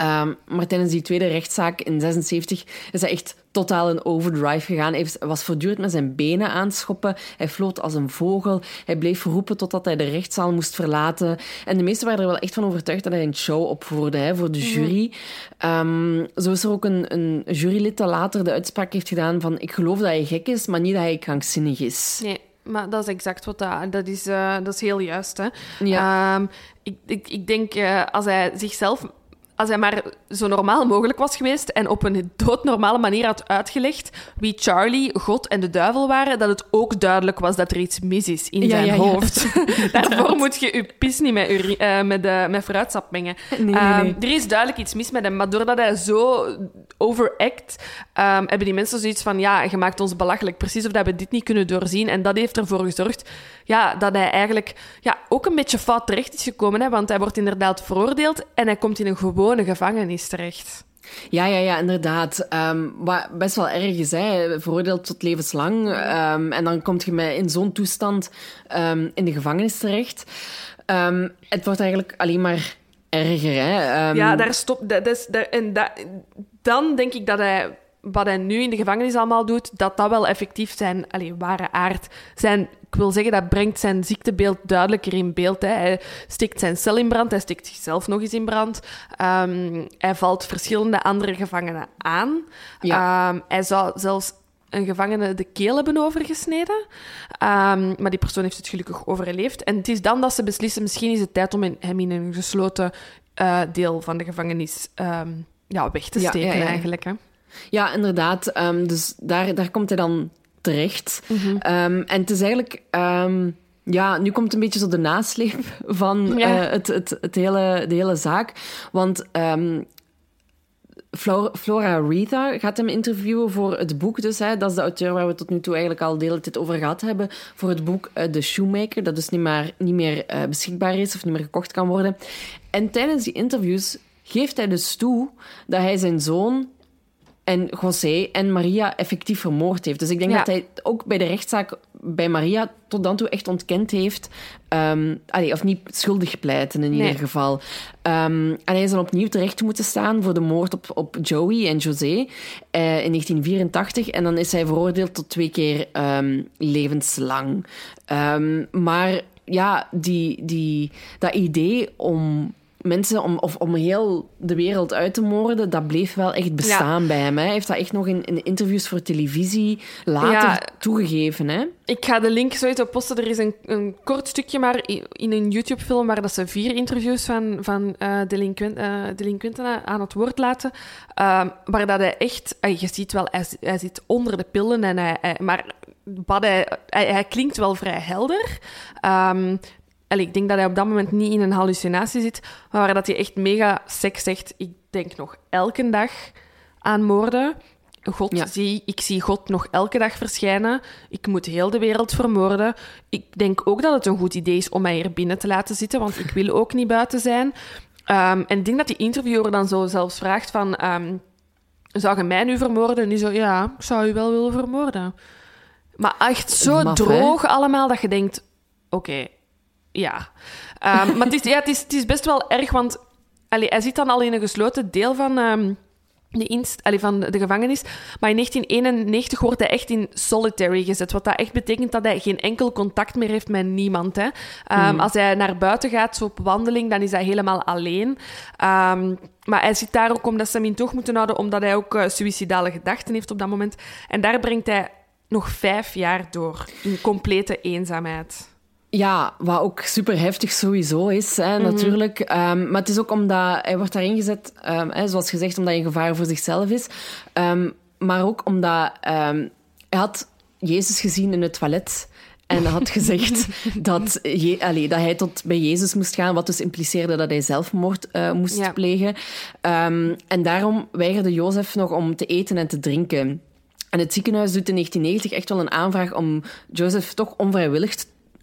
Ehm, maar tijdens die tweede rechtszaak in 76 is hij echt totaal in overdrive gegaan. Hij was voortdurend met zijn benen aan het schoppen. Hij floot als een vogel. Hij bleef roepen totdat hij de rechtszaal moest verlaten. En de meesten waren er wel echt van overtuigd dat hij een show opvoerde hè, voor de jury. Ehm, zo is er ook een, een jurylid dat later de uitspraak heeft gedaan van ik geloof dat hij gek is, maar niet dat hij krankzinnig is. Nee, maar dat is exact wat dat... Dat is, eh, dat is heel juist, hè. Ja. Ehm, ik, ik, ik denk, eh, als hij zichzelf... Als hij maar zo normaal mogelijk was geweest en op een doodnormale manier had uitgelegd wie Charlie, God en de duivel waren, dat het ook duidelijk was dat er iets mis is in Ja, zijn ja, ja. hoofd. (laughs) (laughs) Daarvoor moet je je pis niet met, uri- eh, met, met fruitsap mengen. Nee, nee, Ehm, er is duidelijk iets mis met hem, maar doordat hij zo overact, ehm, hebben die mensen zoiets van, ja, je maakt ons belachelijk, precies of dat we dit niet kunnen doorzien. En dat heeft ervoor gezorgd ja, dat hij eigenlijk ja, ook een beetje fout terecht is gekomen, hè, want hij wordt inderdaad veroordeeld en hij komt in een gewone gevangenis terecht. Ja, ja, ja, inderdaad. Ehm, wat best wel erg is, hè. veroordeeld tot levenslang. Ehm, en dan kom je met in zo'n toestand ehm, in de gevangenis terecht. Het wordt eigenlijk alleen maar erger. Hè. Ja, daar stopt. Dat, dat is, daar, en dat, dan denk ik dat hij, wat hij nu in de gevangenis allemaal doet, dat dat wel effectief zijn allee, ware aard. Zijn, ik wil zeggen, dat brengt zijn ziektebeeld duidelijker in beeld. Hè. Hij steekt zijn cel in brand, hij steekt zichzelf nog eens in brand. Ehm, hij valt verschillende andere gevangenen aan. Ja. Ehm, hij zou zelfs een gevangene de keel hebben overgesneden. Ehm, maar die persoon heeft het gelukkig overleefd. En het is dan dat ze beslissen, misschien is het tijd om hem in een gesloten eh, deel van de gevangenis ja, weg te steken ja, eigenlijk. Hè. Ja, inderdaad. Dus daar, daar komt hij dan terecht. Mhm. Ehm, en het is eigenlijk... ehm, ja, nu komt een beetje zo de nasleep van Ja. eh, het, het, het hele, de hele zaak. Want ehm, Flora, Flora Rita gaat hem interviewen voor het boek. Dus, hè, dat is de auteur waar we tot nu toe eigenlijk al de hele tijd over gehad hebben. Voor het boek eh, The Shoemaker, dat dus niet, maar, niet meer eh, beschikbaar is of niet meer gekocht kan worden. En tijdens die interviews geeft hij dus toe dat hij zijn zoon en José en Maria effectief vermoord heeft. Dus ik denk Ja. dat hij ook bij de rechtszaak bij Maria tot dan toe echt ontkend heeft. ehm, allee, of niet schuldig pleiten in Nee. ieder geval. Ehm, en hij is dan opnieuw terecht moeten staan voor de moord op, op Joey en José eh, in 1984. En dan is hij veroordeeld tot twee keer ehm, levenslang. Maar ja, die, die, dat idee om mensen om, of om heel de wereld uit te moorden, dat bleef wel echt bestaan bij hem. Hè. Hij heeft dat echt nog in, in interviews voor televisie later Ja. toegegeven. Hè. Ik ga de link sowieso posten. Er is een, een kort stukje maar in een YouTube-film waar dat ze vier interviews van, van eh delinquent, eh, delinquenten aan het woord laten. Ehm, waar dat hij echt... je ziet wel, hij, hij zit onder de pillen. En hij, hij- maar wat hij, hij, hij klinkt wel vrij helder. Ehm, allee, ik denk dat hij op dat moment niet in een hallucinatie zit. Maar waar dat hij echt mega seks zegt. Ik denk nog elke dag aan moorden. God Ja. zie, ik zie God nog elke dag verschijnen. Ik moet heel de wereld vermoorden. Ik denk ook dat het een goed idee is om mij hier binnen te laten zitten, want ik wil ook niet buiten zijn. Ehm, en ik denk dat die interviewer dan zo zelfs vraagt van... ehm, zou je mij nu vermoorden? En die zo, ja, ik zou u wel willen vermoorden. Maar echt zo Maf, hè? droog allemaal dat je denkt... Oké, ja. Ehm, maar het is, ja, het, is, het is best wel erg, want allee, hij zit dan al in een gesloten deel van, ehm, de, inst, allee, van de gevangenis. Maar in 1991 wordt hij echt in solitary gezet. Wat dat echt betekent dat hij geen enkel contact meer heeft met niemand. Hè. Ehm, Als hij naar buiten gaat, zo op wandeling, dan is hij helemaal alleen. Maar hij zit daar ook omdat ze hem in toog moeten houden, omdat hij ook eh, suïcidale gedachten heeft op dat moment. En daar brengt hij nog vijf jaar door, in complete eenzaamheid. Ja, wat ook super heftig sowieso is, hè, Mhm. natuurlijk. Ehm, maar het is ook omdat hij wordt daarin gezet, ehm, hè, zoals gezegd, omdat hij een gevaar voor zichzelf is. Ehm, maar ook omdat hij had Jezus gezien in het toilet. En had (laughs) gezegd dat, je, allee, dat hij tot bij Jezus moest gaan, wat dus impliceerde dat hij zelfmoord eh, moest Ja. plegen. En daarom weigerde Jozef nog om te eten en te drinken. En het ziekenhuis doet in 1990 echt wel een aanvraag om Joseph toch onvrijwillig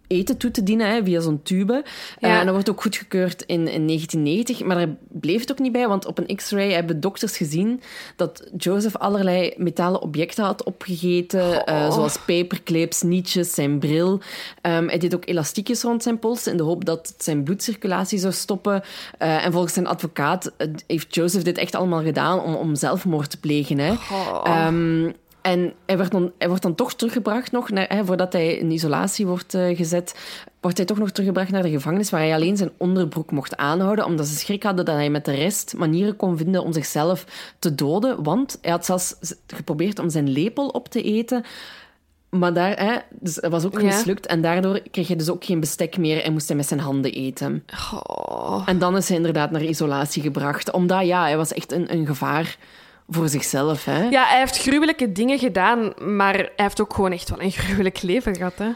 eten toe te dienen hè, via zo'n tube. Eh, en dat wordt ook goedgekeurd in, in 1990. Maar daar bleef het ook niet bij, want op een x-ray hebben dokters gezien dat Joseph allerlei metalen objecten had opgegeten, eh, zoals paperclips, nietjes, zijn bril. Ehm, hij deed ook elastiekjes rond zijn pols in de hoop dat het zijn bloedcirculatie zou stoppen. Eh, en volgens zijn advocaat eh, heeft Joseph dit echt allemaal gedaan om, om zelfmoord te plegen. Hè. Ehm, en hij, werd dan, hij wordt dan toch teruggebracht nog, naar, hè, voordat hij in isolatie wordt eh, gezet, wordt hij toch nog teruggebracht naar de gevangenis waar hij alleen zijn onderbroek mocht aanhouden, omdat ze schrik hadden dat hij met de rest manieren kon vinden om zichzelf te doden. Want hij had zelfs geprobeerd om zijn lepel op te eten, maar daar, hè, dus dat was ook Ja. mislukt. En daardoor kreeg hij dus ook geen bestek meer en moest hij met zijn handen eten. Oh. En dan is hij inderdaad naar isolatie gebracht, omdat ja, hij was echt een, een gevaar voor zichzelf. Hè? Ja, hij heeft gruwelijke dingen gedaan, maar hij heeft ook gewoon echt wel een (laughs) gruwelijk leven gehad. Hè?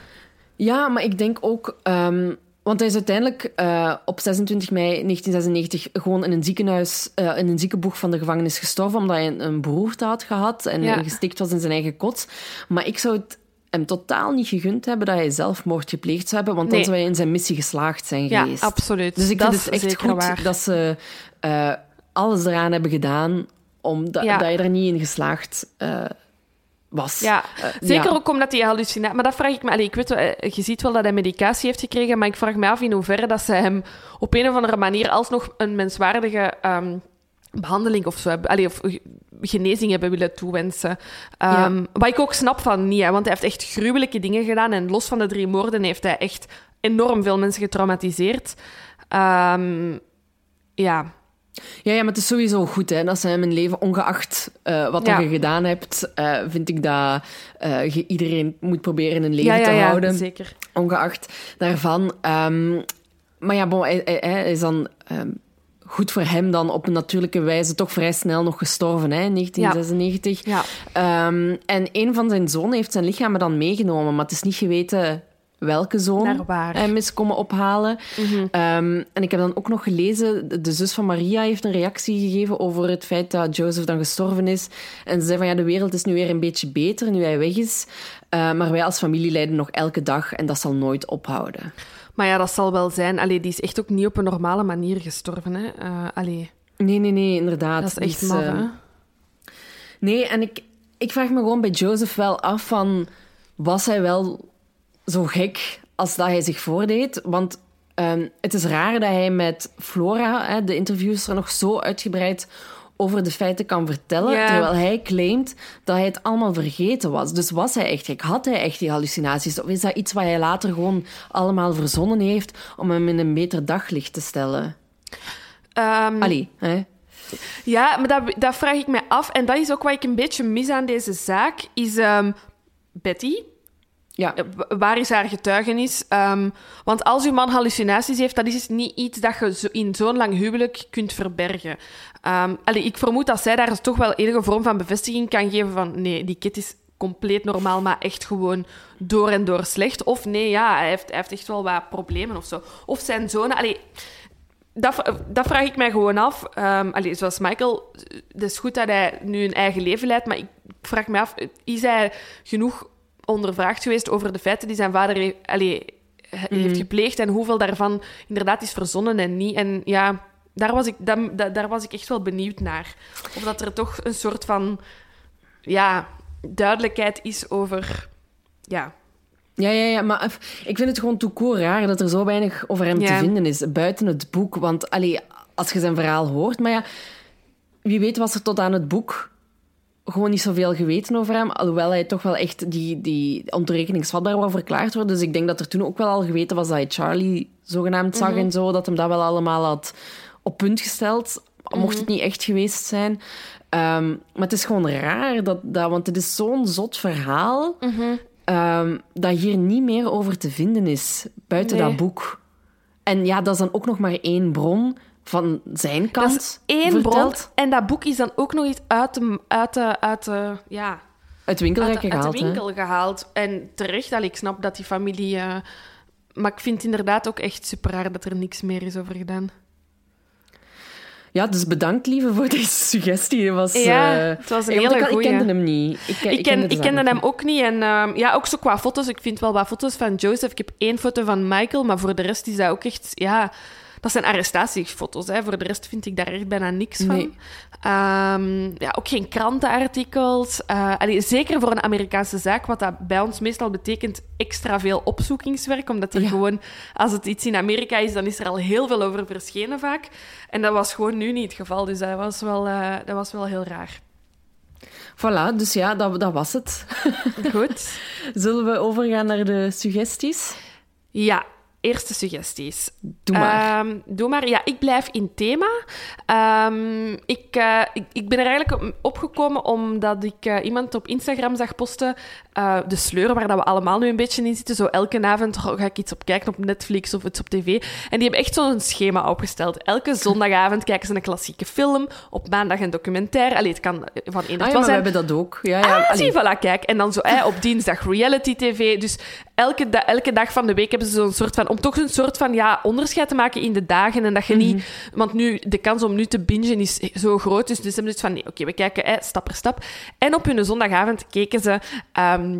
Ja, maar ik denk ook... ehm, want hij is uiteindelijk eh, op 26 mei 1996 gewoon in een ziekenhuis, eh, in een ziekenboeg van de gevangenis gestorven, omdat hij een, een beroerte had gehad en Ja. gestikt was in zijn eigen kot. Maar ik zou het hem totaal niet gegund hebben dat hij zelfmoord gepleegd zou hebben, want dan zou hij in zijn missie geslaagd zijn Ja, geweest. absoluut. Dus ik dat vind het echt goed waar. dat ze eh, alles eraan hebben gedaan om da- Ja. dat je er niet in geslaagd eh, was. Ja, Eh, zeker ja. ook omdat hij hallucinatie... Maar dat vraag ik me... Allee, ik weet, eh, je ziet wel dat hij medicatie heeft gekregen, maar ik vraag me af in hoeverre dat ze hem op een of andere manier alsnog een menswaardige ehm, behandeling of zo hebben... Allee, of ge- genezing hebben willen toewensen. Ehm, Wat ik ook snap van niet, hè, want hij heeft echt gruwelijke dingen gedaan en los van de drie moorden heeft hij echt enorm veel mensen getraumatiseerd. Ehm, ja, Ja, ja, maar het is sowieso goed hè, dat ze hem een leven, ongeacht eh, wat Ja. je gedaan hebt, eh, vind ik dat eh, je iedereen moet proberen een leven ja, ja, te ja houden, zeker. ongeacht daarvan. Ehm, maar ja, bon, hij, hij- hij is dan ehm, goed voor hem dan op een natuurlijke wijze toch vrij snel nog gestorven hè, in 1996. Ja. Ehm, en een van zijn zonen heeft zijn lichaam dan meegenomen, maar het is niet geweten welke zoon hem is komen ophalen. Ehm, en ik heb dan ook nog gelezen, de, zus van Maria heeft een reactie gegeven over het feit dat Joseph dan gestorven is. En ze zei van ja, de wereld is nu weer een beetje beter nu hij weg is. Eh, maar wij als familie lijden nog elke dag en dat zal nooit ophouden. Maar ja, dat zal wel zijn. Allee, die is echt ook niet op een normale manier gestorven. Hè? Allee, Nee, nee, nee, inderdaad. dat is echt maf, ehm? Nee, en ik, ik vraag me gewoon bij Joseph wel af van... Was hij wel zo gek als dat hij zich voordeed? Want ehm, het is raar dat hij met Flora, hè, de interviewster, nog zo uitgebreid over de feiten kan vertellen, terwijl hij claimt dat hij het allemaal vergeten was. Dus was hij echt gek? Had hij echt die hallucinaties? Of is dat iets wat hij later gewoon allemaal verzonnen heeft om hem in een beter daglicht te stellen? Ehm, Allee, hè? Ja, maar dat, dat vraag ik me af. En dat is ook wat ik een beetje mis aan deze zaak. Is ehm, Betty, Ja. eh, waar is haar getuigenis? Ehm, want als uw man hallucinaties heeft, dat is niet iets dat je in zo'n lang huwelijk kunt verbergen. Allee, ik vermoed dat zij daar toch wel enige vorm van bevestiging kan geven van nee, die kid is compleet normaal, maar echt gewoon door en door slecht. Of nee, ja, hij heeft, heeft echt wel wat problemen of zo. Of zijn zoon... Allee, dat, vraag ik mij gewoon af. Allee, zoals Michael, het is goed dat hij nu een eigen leven leidt, maar ik vraag me af, is hij genoeg ondervraagd geweest over de feiten die zijn vader heeft, allee, heeft gepleegd en hoeveel daarvan inderdaad is verzonnen en niet? En ja, daar was ik, daar, daar- was ik echt wel benieuwd naar. Of dat er toch een soort van ja, duidelijkheid is over... Ja, Ja, ja, ja, maar ik vind het gewoon toekoor raar dat er zo weinig over hem te vinden is, buiten het boek. Want allee, als je zijn verhaal hoort, maar ja, wie weet was er tot aan het boek gewoon niet zoveel geweten over hem, alhoewel hij toch wel echt die, die ontoerekeningsvatbaar wou verklaard worden. Dus ik denk dat er toen ook wel al geweten was dat hij Charlie zogenaamd zag en zo, dat hem dat wel allemaal had op punt gesteld, mocht het niet echt geweest zijn. Ehm, maar het is gewoon raar, dat, dat, want het is zo'n zot verhaal, ehm, dat hier niet meer over te vinden is, buiten Nee. dat boek. En ja, dat is dan ook nog maar één bron van zijn kant. dat is één bron. verteld. En dat boek is dan ook nog iets uit de, uit de, uit de, ja, Uit uit, de- uit gehaald. de hè. winkel gehaald. En terecht, allee, ik snap dat die familie... eh, maar ik vind het inderdaad ook echt super raar dat er niks meer is over gedaan. Ja, dus bedankt, lieve, voor deze suggestie. Het was, Ja, eh, het was een hele ik, ik kende hem niet. Ik, ik, Ik, ken, de ik kende nog hem ook niet. En ehm, ja, ook zo qua foto's. Ik vind wel wat foto's van Joseph. Ik heb één foto van Michael, maar voor de rest is dat ook echt... Ja, dat zijn arrestatiefoto's. Hè. Voor de rest vind ik daar echt bijna niks van. Nee. Ehm, ja, ook geen krantenartikels. Allee, zeker voor een Amerikaanse zaak, wat dat bij ons meestal betekent extra veel opzoekingswerk. Omdat er Ja. gewoon, als het iets in Amerika is, dan is er al heel veel over verschenen vaak. En dat was gewoon nu niet het geval. Dus dat was wel, eh, dat was wel heel raar. Voilà, dus ja, dat, dat was het. Goed. (laughs) Zullen we overgaan naar de suggesties? Ja, eerste suggesties. Doe maar. Ehm, doe maar. Ja, ik blijf in thema. Ehm, ik, eh, ik, ik ben er eigenlijk op- opgekomen omdat ik eh, iemand op Instagram zag posten. eh, de sleur, waar dat we allemaal nu een beetje in zitten. Zo elke avond ga ik iets op kijken op Netflix of iets op tv. En die hebben echt zo'n schema opgesteld. Elke zondagavond kijken ze een klassieke film. Op maandag een documentaire. Allee, het kan van één ah, ja, we hebben dat ook. Ja, ja, Ah, zie, voilà, kijk. En dan zo op dinsdag reality tv. Dus elke, da- elke dag van de week hebben ze zo'n soort van... Om toch een soort van ja, onderscheid te maken in de dagen. En dat je niet... Want nu, de kans om nu te bingen is zo groot. Dus, dus ze hebben dus van... Nee, oké, we kijken stap per stap. En op hun zondagavond keken ze... ehm,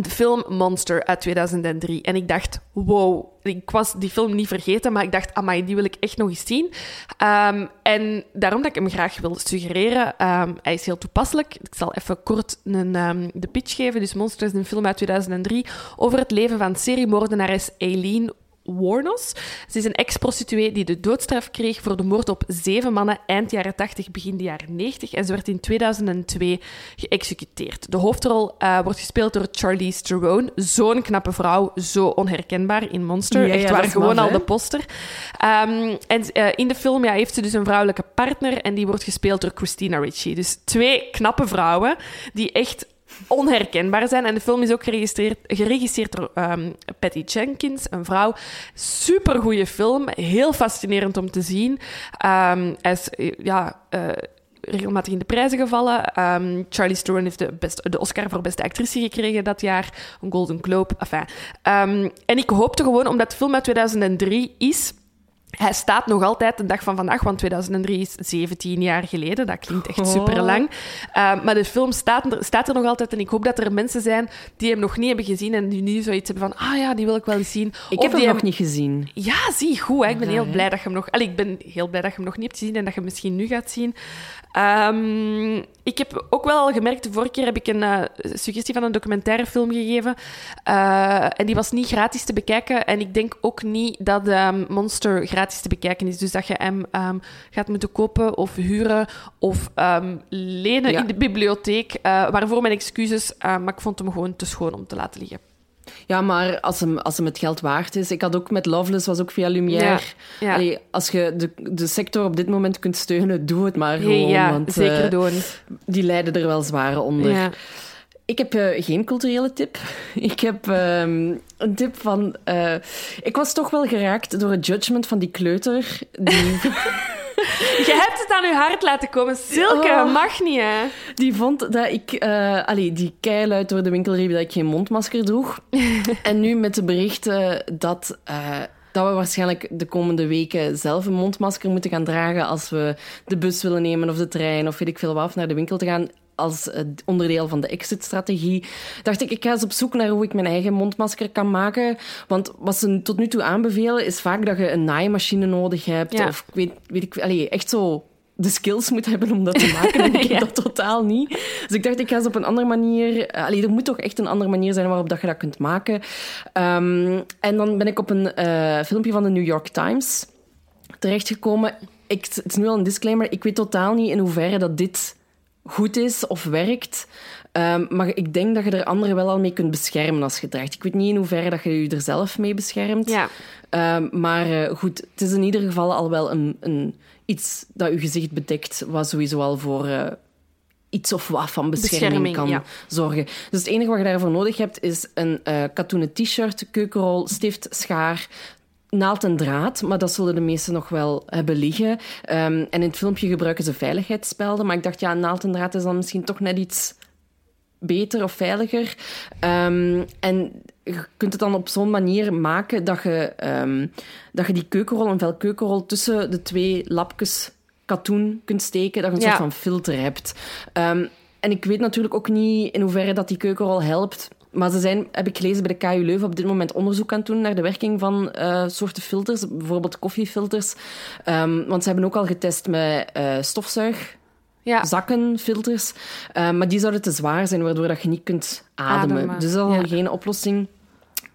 de film Monster uit 2003. En ik dacht, wow, ik was die film niet vergeten, maar ik dacht, amai, die wil ik echt nog eens zien. Ehm, en daarom dat ik hem graag wil suggereren, ehm, hij is heel toepasselijk. Ik zal even kort een, ehm, de pitch geven. Dus Monster is een film uit 2003 over het leven van seriemoordenares Aileen Warnos. Ze is een ex-prostituee die de doodstraf kreeg voor de moord op zeven mannen eind jaren 80, begin de jaren 90. En ze werd in 2002 geëxecuteerd. De hoofdrol eh, wordt gespeeld door Charlize Theron. Zo'n knappe vrouw, zo onherkenbaar in Monster. Ja, Echt waar, gewoon maf, al de poster. Ehm, en eh, in de film ja, heeft ze dus een vrouwelijke partner en die wordt gespeeld door Christina Ricci. Dus twee knappe vrouwen die echt onherkenbaar zijn. En de film is ook geregistreerd, geregisseerd door ehm, Patty Jenkins, een vrouw. Supergoeie film, heel fascinerend om te zien. Ehm, hij is, eh, ja... eh, regelmatig in de prijzen gevallen. Ehm Charlize Theron heeft de, de Oscar voor beste actrice gekregen dat jaar. Een Golden Globe. En ik hoopte gewoon, omdat de film uit 2003 is... Hij staat nog altijd de dag van vandaag, want 2003 is 17 jaar geleden. Dat klinkt echt Oh. super lang. maar de film staat er, staat er nog altijd. En ik hoop dat er mensen zijn die hem nog niet hebben gezien en die nu zoiets hebben van: ah ja, die wil ik wel eens zien. Ik Of heb hem die nog niet gezien. ja, zie, goed. Hè. Ik ben heel hè? blij dat je hem nog... Allee, ik ben heel blij dat je hem nog niet hebt gezien en dat je hem misschien nu gaat zien. Ehm, ik heb ook wel al gemerkt, de vorige keer heb ik een eh, suggestie van een documentairefilm gegeven. Eh, en die was niet gratis te bekijken. En ik denk ook niet dat ehm, Monster gratis te bekijken is. Dus dat je hem ehm, gaat moeten kopen of huren of lenen Ja. in de bibliotheek. Eh, waarvoor mijn excuses, maar ik vond hem gewoon te schoon om te laten liggen. Ja, maar als hem, als hem het geld waard is... Ik had ook met Loveless, was ook via Lumière. Ja, ja. Allee, als je de, de sector op dit moment kunt steunen, doe het maar Hey, gewoon. ja, want, zeker eh, doen. die lijden er wel zwaar onder. Ja. Ik heb eh, geen culturele tip. (laughs) Ik heb ehm, een tip van... eh, ik was toch wel geraakt door het judgment van die kleuter. Die, (laughs) (laughs) Je hebt het aan je hart laten komen. Silke, Oh. mag niet, hè? die vond dat ik... eh allee, die keiluid door de winkel riep dat ik geen mondmasker droeg. (laughs) en nu met de berichten dat... eh, dat we waarschijnlijk de komende weken zelf een mondmasker moeten gaan dragen als we de bus willen nemen of de trein of weet ik veel wat, naar de winkel te gaan. Als eh, onderdeel van de exit-strategie, dacht ik, ik ga eens op zoek naar hoe ik mijn eigen mondmasker kan maken. Want wat ze tot nu toe aanbevelen, is vaak dat je een naaimachine nodig hebt. Ja. Of ik weet, weet ik, allee, echt zo de skills moet hebben om dat te maken. En (laughs) ik heb Ja. dat totaal niet. Dus ik dacht, ik ga eens op een andere manier... eh, Allee, er moet toch echt een andere manier zijn waarop dat je dat kunt maken. Ehm, en dan ben ik op een eh, filmpje van de New York Times terechtgekomen. Ik, het is nu al een disclaimer. Ik weet totaal niet in hoeverre dat dit goed is of werkt. Ehm, maar ik denk dat je er anderen wel al mee kunt beschermen als je draagt. Ik weet niet in hoeverre dat je je er zelf mee beschermt. Ja. Ehm, maar eh, goed, het is in ieder geval al wel een, een, iets dat je gezicht bedekt, wat sowieso al voor eh, iets of wat van bescherming, Bescherming, kan ja. zorgen. Dus het enige wat je daarvoor nodig hebt, is een eh katoenen t-shirt, keukenrol, stift, schaar, naald en draad, maar dat zullen de meesten nog wel hebben liggen. Ehm, en in het filmpje gebruiken ze veiligheidsspelden, maar ik dacht, ja, naald en draad is dan misschien toch net iets beter of veiliger. Ehm, en je kunt het dan op zo'n manier maken dat je, ehm, dat je die keukenrol, een vel keukenrol, tussen de twee lapjes katoen kunt steken, dat je een Ja. soort van filter hebt. En ik weet natuurlijk ook niet in hoeverre dat die keukenrol helpt. Maar ze zijn, heb ik gelezen bij de KU Leuven, op dit moment onderzoek aan het doen naar de werking van eh, soorten filters, bijvoorbeeld koffiefilters. Ehm, want ze hebben ook al getest met eh, stofzuig Ja. zakkenfilters. Eh, maar die zouden te zwaar zijn, waardoor dat je niet kunt ademen. Ademen, Dus dat is al geen oplossing.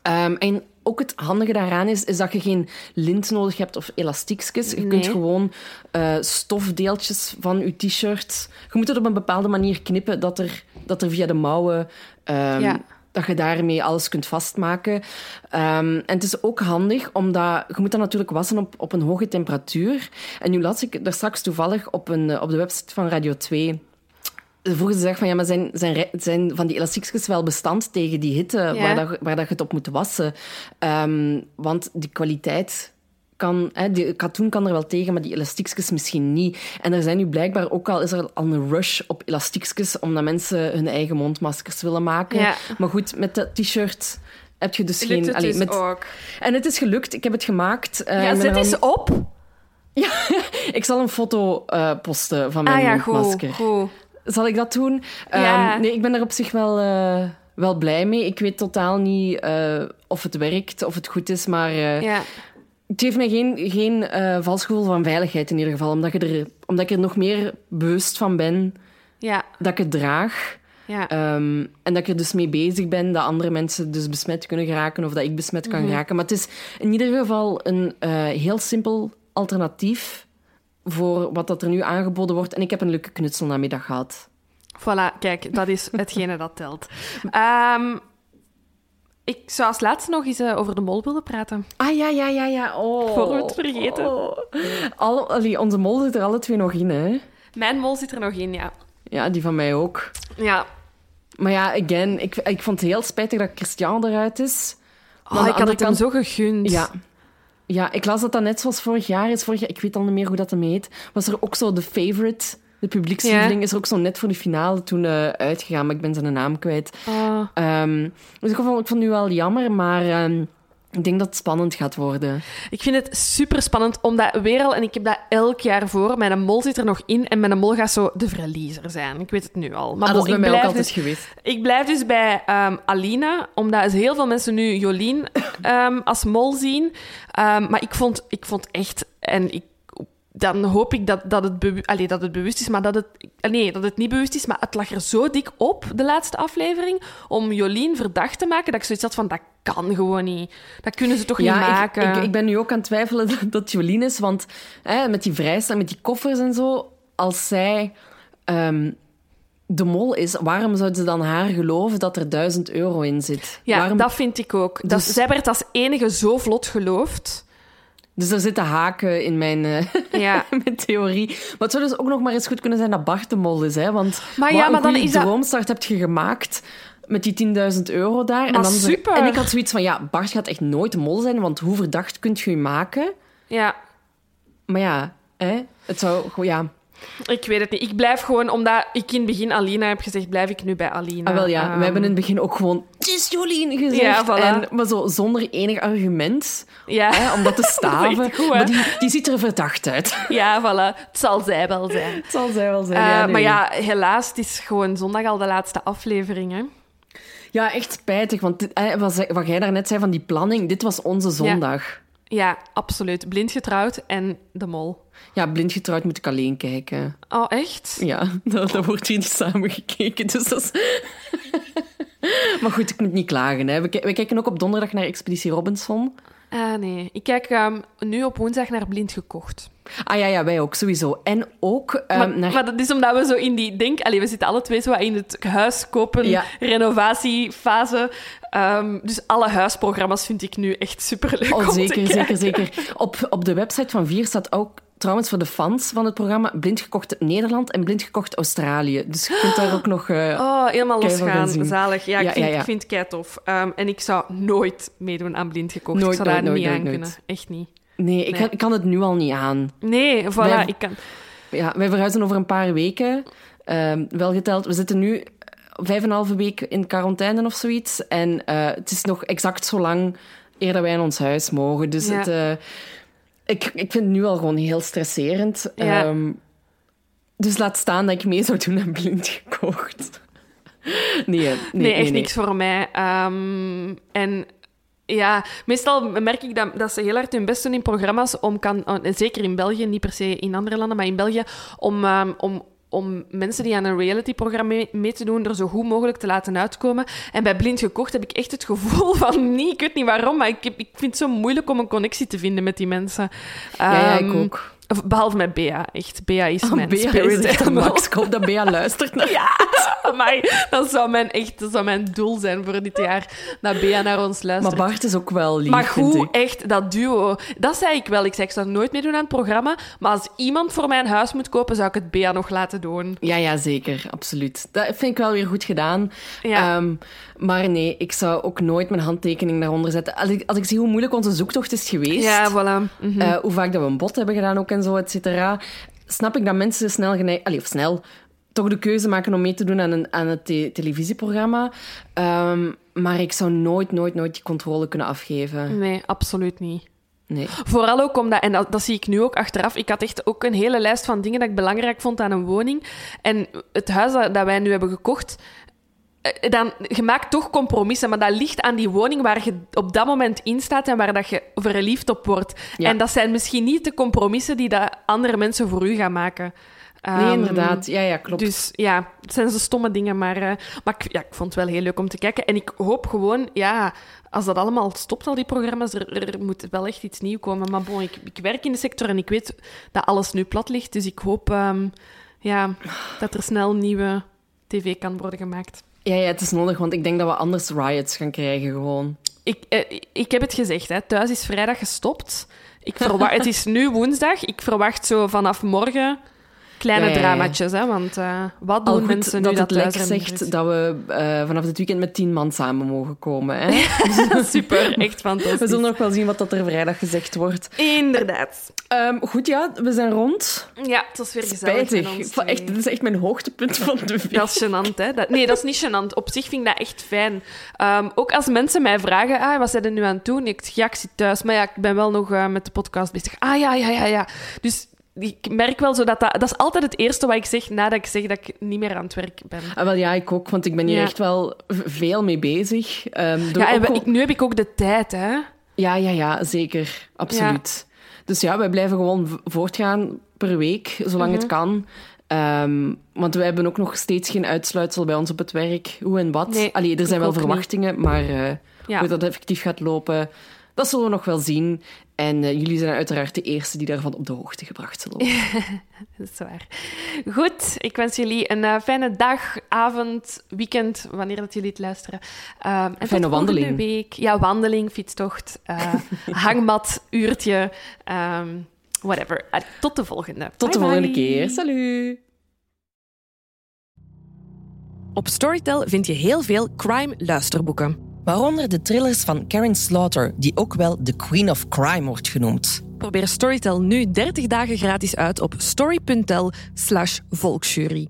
Ehm, en ook het handige daaraan is, is dat je geen lint nodig hebt of elastiekjes. Je kunt gewoon eh, stofdeeltjes van je t-shirt... Je moet het op een bepaalde manier knippen, dat er, dat er via de mouwen... ehm, Ja. Dat je daarmee alles kunt vastmaken. Ehm, en het is ook handig, omdat je moet dat natuurlijk wassen op, op een hoge temperatuur. En nu las ik daar straks toevallig op, een, eh, op de website van Radio 2 vroegen ze zich van ja, maar zijn, zijn, zijn van die elastiekjes wel bestand tegen die hitte waar, dat, waar dat je het op moet wassen? Ehm, want die kwaliteit kan, hè, die katoen kan er wel tegen, maar die elastiekjes misschien niet. En er zijn nu blijkbaar ook al, is er al een rush op elastiekjes, omdat mensen hun eigen mondmaskers willen maken. Ja. Maar goed, met dat t-shirt heb je dus Lukt geen... het allee, dus met, ook. en het is gelukt, ik heb het gemaakt. Eh, Ja, zet eens op. (laughs) Ik zal een foto eh, posten van mijn Ah ja, goed. mondmasker. goed. Zal ik dat doen? Ja. Ehm, nee, ik ben er op zich wel, eh, wel blij mee. Ik weet totaal niet of het werkt, of het goed is, maar Ja. Het geeft mij geen, geen eh, vals gevoel van veiligheid in ieder geval. Omdat, je er, omdat ik er nog meer bewust van ben Ja. dat ik het draag. Ja. Ehm, en dat ik er dus mee bezig ben dat andere mensen dus besmet kunnen geraken of dat ik besmet kan geraken. Maar het is in ieder geval een eh, heel simpel alternatief voor wat dat er nu aangeboden wordt. En ik heb een leuke knutselnamiddag gehad. Voilà, kijk, dat is hetgene dat telt. (laughs) Ehm, ik zou als laatste nog eens eh, over de mol willen praten. Ah, ja, ja, ja, ja. Oh. Voor we het vergeten. Oh. Allee, onze mol zit er alle twee nog in, hè. Mijn mol zit er nog in, ja. Ja, die van mij ook. Ja. Maar ja, again, ik, ik vond het heel spijtig dat Christian eruit is. Maar Oh, ik had het hem andere zo gegund. Ja. Ja, ik las dat dat net zoals vorig jaar is. Vorig jaar, ik weet al niet meer hoe dat hem heet. Was er ook zo de favorite, de publiekslieveling, is er ook zo net voor de finale toen eh, uitgegaan. Maar ik ben zijn naam kwijt. Oh, Ehm, dus ik vond, ik vond het nu wel jammer, maar ehm, ik denk dat het spannend gaat worden. ik vind het super spannend, omdat weer al, en ik heb dat elk jaar voor, mijn mol zit er nog in en mijn mol gaat zo de verliezer zijn. Ik weet het nu al. Maar Ah, dat is bij mij ook altijd dus- geweest. Ik blijf dus bij ehm, Alina, omdat heel veel mensen nu Jolien als mol zien. Maar ik vond, ik vond echt... En ik, dan hoop ik dat, dat, het Allee, dat het bewust is, maar dat het... Nee, dat het niet bewust is, maar het lag er zo dik op, de laatste aflevering, om Jolien verdacht te maken, dat ik zoiets had van, dat kan gewoon niet. Dat kunnen ze toch niet maken. ik, ik, ik ben nu ook aan het twijfelen dat, (laughs) dat Jolien is, want hè, met die vrijstaan, met die koffers en zo, als zij ehm, de mol is, waarom zouden ze dan haar geloven dat er duizend euro in zit? ja, waarom... dat vind ik ook. Dat, Dus- Zij werd als enige zo vlot geloofd. Dus er zitten haken in mijn, eh, Ja. (laughs) mijn theorie. Maar het zou dus ook nog maar eens goed kunnen zijn dat Bart de mol is, hè? Want Maar wat ja, maar dan is dat- heb je gemaakt met die 10.000 euro daar. Maar en, dan super. en ik had zoiets van, ja, Bart gaat echt nooit de mol zijn, want hoe verdacht kunt je je maken? Ja. Maar ja, hè? het zou ja... Ik weet het niet. Ik blijf gewoon, omdat ik in het begin Alina heb gezegd, blijf ik nu bij Alina. Ah, wel ja, Ehm, we hebben in het begin ook gewoon het is Jolien gezegd. Ja, voilà. en, maar zo zonder enig argument Ja. hè, om dat te (laughs) staven. goed, maar die, die ziet er verdacht uit. (laughs) ja, voilà. Het zal zij wel zijn. Het zal zij wel zijn. Eh, ja, nee. maar ja, helaas, het is gewoon zondag al de laatste aflevering. Hè? Ja, echt spijtig. Want dit- eh, wat, wat jij daarnet zei van die planning, dit was onze zondag. Ja, absoluut. Blind getrouwd en de mol. Ja, blind getrouwd moet ik alleen kijken. Oh, echt? Ja, (laughs) daar, daar wordt hier niet samen gekeken. Dus dat is... (laughs) maar goed, ik moet niet klagen. Hè. We, ki- we kijken ook op donderdag naar Expeditie Robinson. Ah, nee. Ik kijk ehm, nu op woensdag naar Blind gekocht. Ah ja, ja wij ook, sowieso. En ook ehm, maar, naar... maar dat is omdat we zo in die denk... Allee, we zitten alle twee zo in het huis kopen, Ja. renovatiefase. Ehm, dus alle huisprogramma's vind ik nu echt superleuk Oh, om zeker, te zeker, kijken. zeker. Op, op de website van Vier staat ook trouwens voor de fans van het programma blind gekocht Nederland en blind gekocht Australië. Dus je kunt daar ook nog... eh, (laughs) Oh, helemaal losgaan. Zalig. Ja, ik vind, ja, vind het tof. Ehm, en ik zou nooit meedoen aan blind gekocht. Nooit, ik zou nooit, daar niet nooit, aan nooit, kunnen. Echt niet. Nee, ik. Kan, ik kan het nu al niet aan. Nee, voilà. Wij- Ik kan... Ja, wij verhuizen over een paar weken. Ehm, wel geteld, we zitten nu vijf en een halve week in quarantaine of zoiets. En eh, het is nog exact zo lang eer dat wij in ons huis mogen. Dus Ja. het, eh, ik, ik vind het nu al gewoon heel stresserend. Ja. Ehm, dus laat staan dat ik mee zou doen aan blind gekocht. (laughs) Nee, hè. nee, Nee, echt nee. niks voor mij. Ehm, en ja, meestal merk ik dat, dat ze heel hard hun best doen in programma's om kan, oh, zeker in België, niet per se in andere landen, maar in België, om, ehm, om, om mensen die aan een reality-programma mee, mee te doen, er zo goed mogelijk te laten uitkomen. En bij Blind Gekocht heb ik echt het gevoel (laughs) van, niet, ik weet niet waarom, maar ik, heb, ik vind het zo moeilijk om een connectie te vinden met die mensen. Ja, ja, ik Ehm, ook. Of Behalve met Bea, echt. Bea is mijn Bea is echt max. Ik hoop dat Bea (laughs) luistert naar Ja, amai, dat zou mijn, echt, dat zou mijn doel zijn voor dit jaar. Dat Bea naar ons Maar luistert. Bart is ook wel lief, Maar goed, ik. echt, dat duo. Dat zei ik wel. Ik zei, ik zou nooit meedoen aan het programma. Maar als iemand voor mijn huis moet kopen, zou ik het Bea nog laten doen. Ja, ja, zeker. Absoluut. Dat vind ik wel weer goed gedaan. Ja. Ehm, maar nee, ik zou ook nooit mijn handtekening daaronder zetten. Als ik, als ik zie hoe moeilijk onze zoektocht is geweest, Ja, voilà. Mhm. eh, hoe vaak dat we een bot hebben gedaan ook en zo, et cetera, snap ik dat mensen snel geneigd... Allee, of snel toch de keuze maken om mee te doen aan, een, aan het te- televisieprogramma. Ehm, maar ik zou nooit, nooit, nooit die controle kunnen afgeven. Nee, absoluut niet. Nee. Vooral ook omdat, en dat, dat zie ik nu ook achteraf, ik had echt ook een hele lijst van dingen dat ik belangrijk vond aan een woning. En het huis dat, dat wij nu hebben gekocht, dan, je maakt toch compromissen, maar dat ligt aan die woning waar je op dat moment in staat en waar dat je verliefd op wordt. Ja. En dat zijn misschien niet de compromissen die dat andere mensen voor u gaan maken. Nee, Ehm, inderdaad. Ja, ja, klopt. Dus ja, het zijn zo stomme dingen, maar, eh, maar ik, ja, ik vond het wel heel leuk om te kijken. En ik hoop gewoon, ja, als dat allemaal stopt, al die programma's, er, er moet wel echt iets nieuws komen. Maar bon, ik, ik werk in de sector en ik weet dat alles nu plat ligt. Dus ik hoop ehm, ja, dat er snel nieuwe tv kan worden gemaakt. Ja, ja, het is nodig, want ik denk dat we anders riots gaan krijgen gewoon. Ik, eh, ik heb het gezegd, hè. thuis is vrijdag gestopt. Ik verwacht, het is nu woensdag. Ik verwacht zo vanaf morgen kleine Ja, ja, ja. dramaatjes. Hè, want eh, wat doen mensen nu dat dat het lek zegt dat we eh, vanaf dit weekend met tien man samen mogen komen. Hè? (laughs) (laughs) Super, echt fantastisch. We zullen nog wel zien wat dat er vrijdag gezegd wordt. Inderdaad. Ehm, goed, ja, we zijn rond. Ja, het was weer gezellig. Spijtig. Echt, dit is echt mijn hoogtepunt van de week. Dat is gênant, hè? Dat, nee, dat is niet gênant. Op zich vind ik dat echt fijn. Ehm, ook als mensen mij vragen, ah, wat zijn er nu aan het doen? Ik ja, ik zit thuis, maar ja, ik ben wel nog eh, met de podcast bezig. Ah, ja, ja, ja, ja. Dus ik merk wel zo dat, dat... Dat is altijd het eerste wat ik zeg nadat ik zeg dat ik niet meer aan het werk ben. Ah, wel, ja, ik ook, want ik ben hier Ja. echt wel veel mee bezig. Ehm, door Ja, en we- ik, nu heb ik ook de tijd, hè? ja, ja, ja, zeker. Absoluut. Dus ja, wij blijven gewoon voortgaan per week, zolang Mhm. het kan. Ehm, want we hebben ook nog steeds geen uitsluitsel bij ons op het werk. Hoe en wat. Nee, Allee, er zijn wel niet. verwachtingen, maar eh, Ja. hoe dat effectief gaat lopen, dat zullen we nog wel zien. En eh, jullie zijn uiteraard de eerste die daarvan op de hoogte gebracht zullen worden. (laughs) Dat is waar. Goed, ik wens jullie een eh, fijne dag, avond, weekend, wanneer dat jullie het luisteren. Ehm, en tot Fijne volgende wandeling. week. Ja, wandeling, fietstocht, eh, (laughs) hangmat, uurtje, ehm, whatever. Tot de volgende. Tot de volgende bye. keer. Salut! Op Storytel vind je heel veel crime-luisterboeken. Waaronder de thrillers van Karen Slaughter, die ook wel de Queen of Crime wordt genoemd. Probeer Storytel nu 30 dagen gratis uit op story.tel slash volksjury.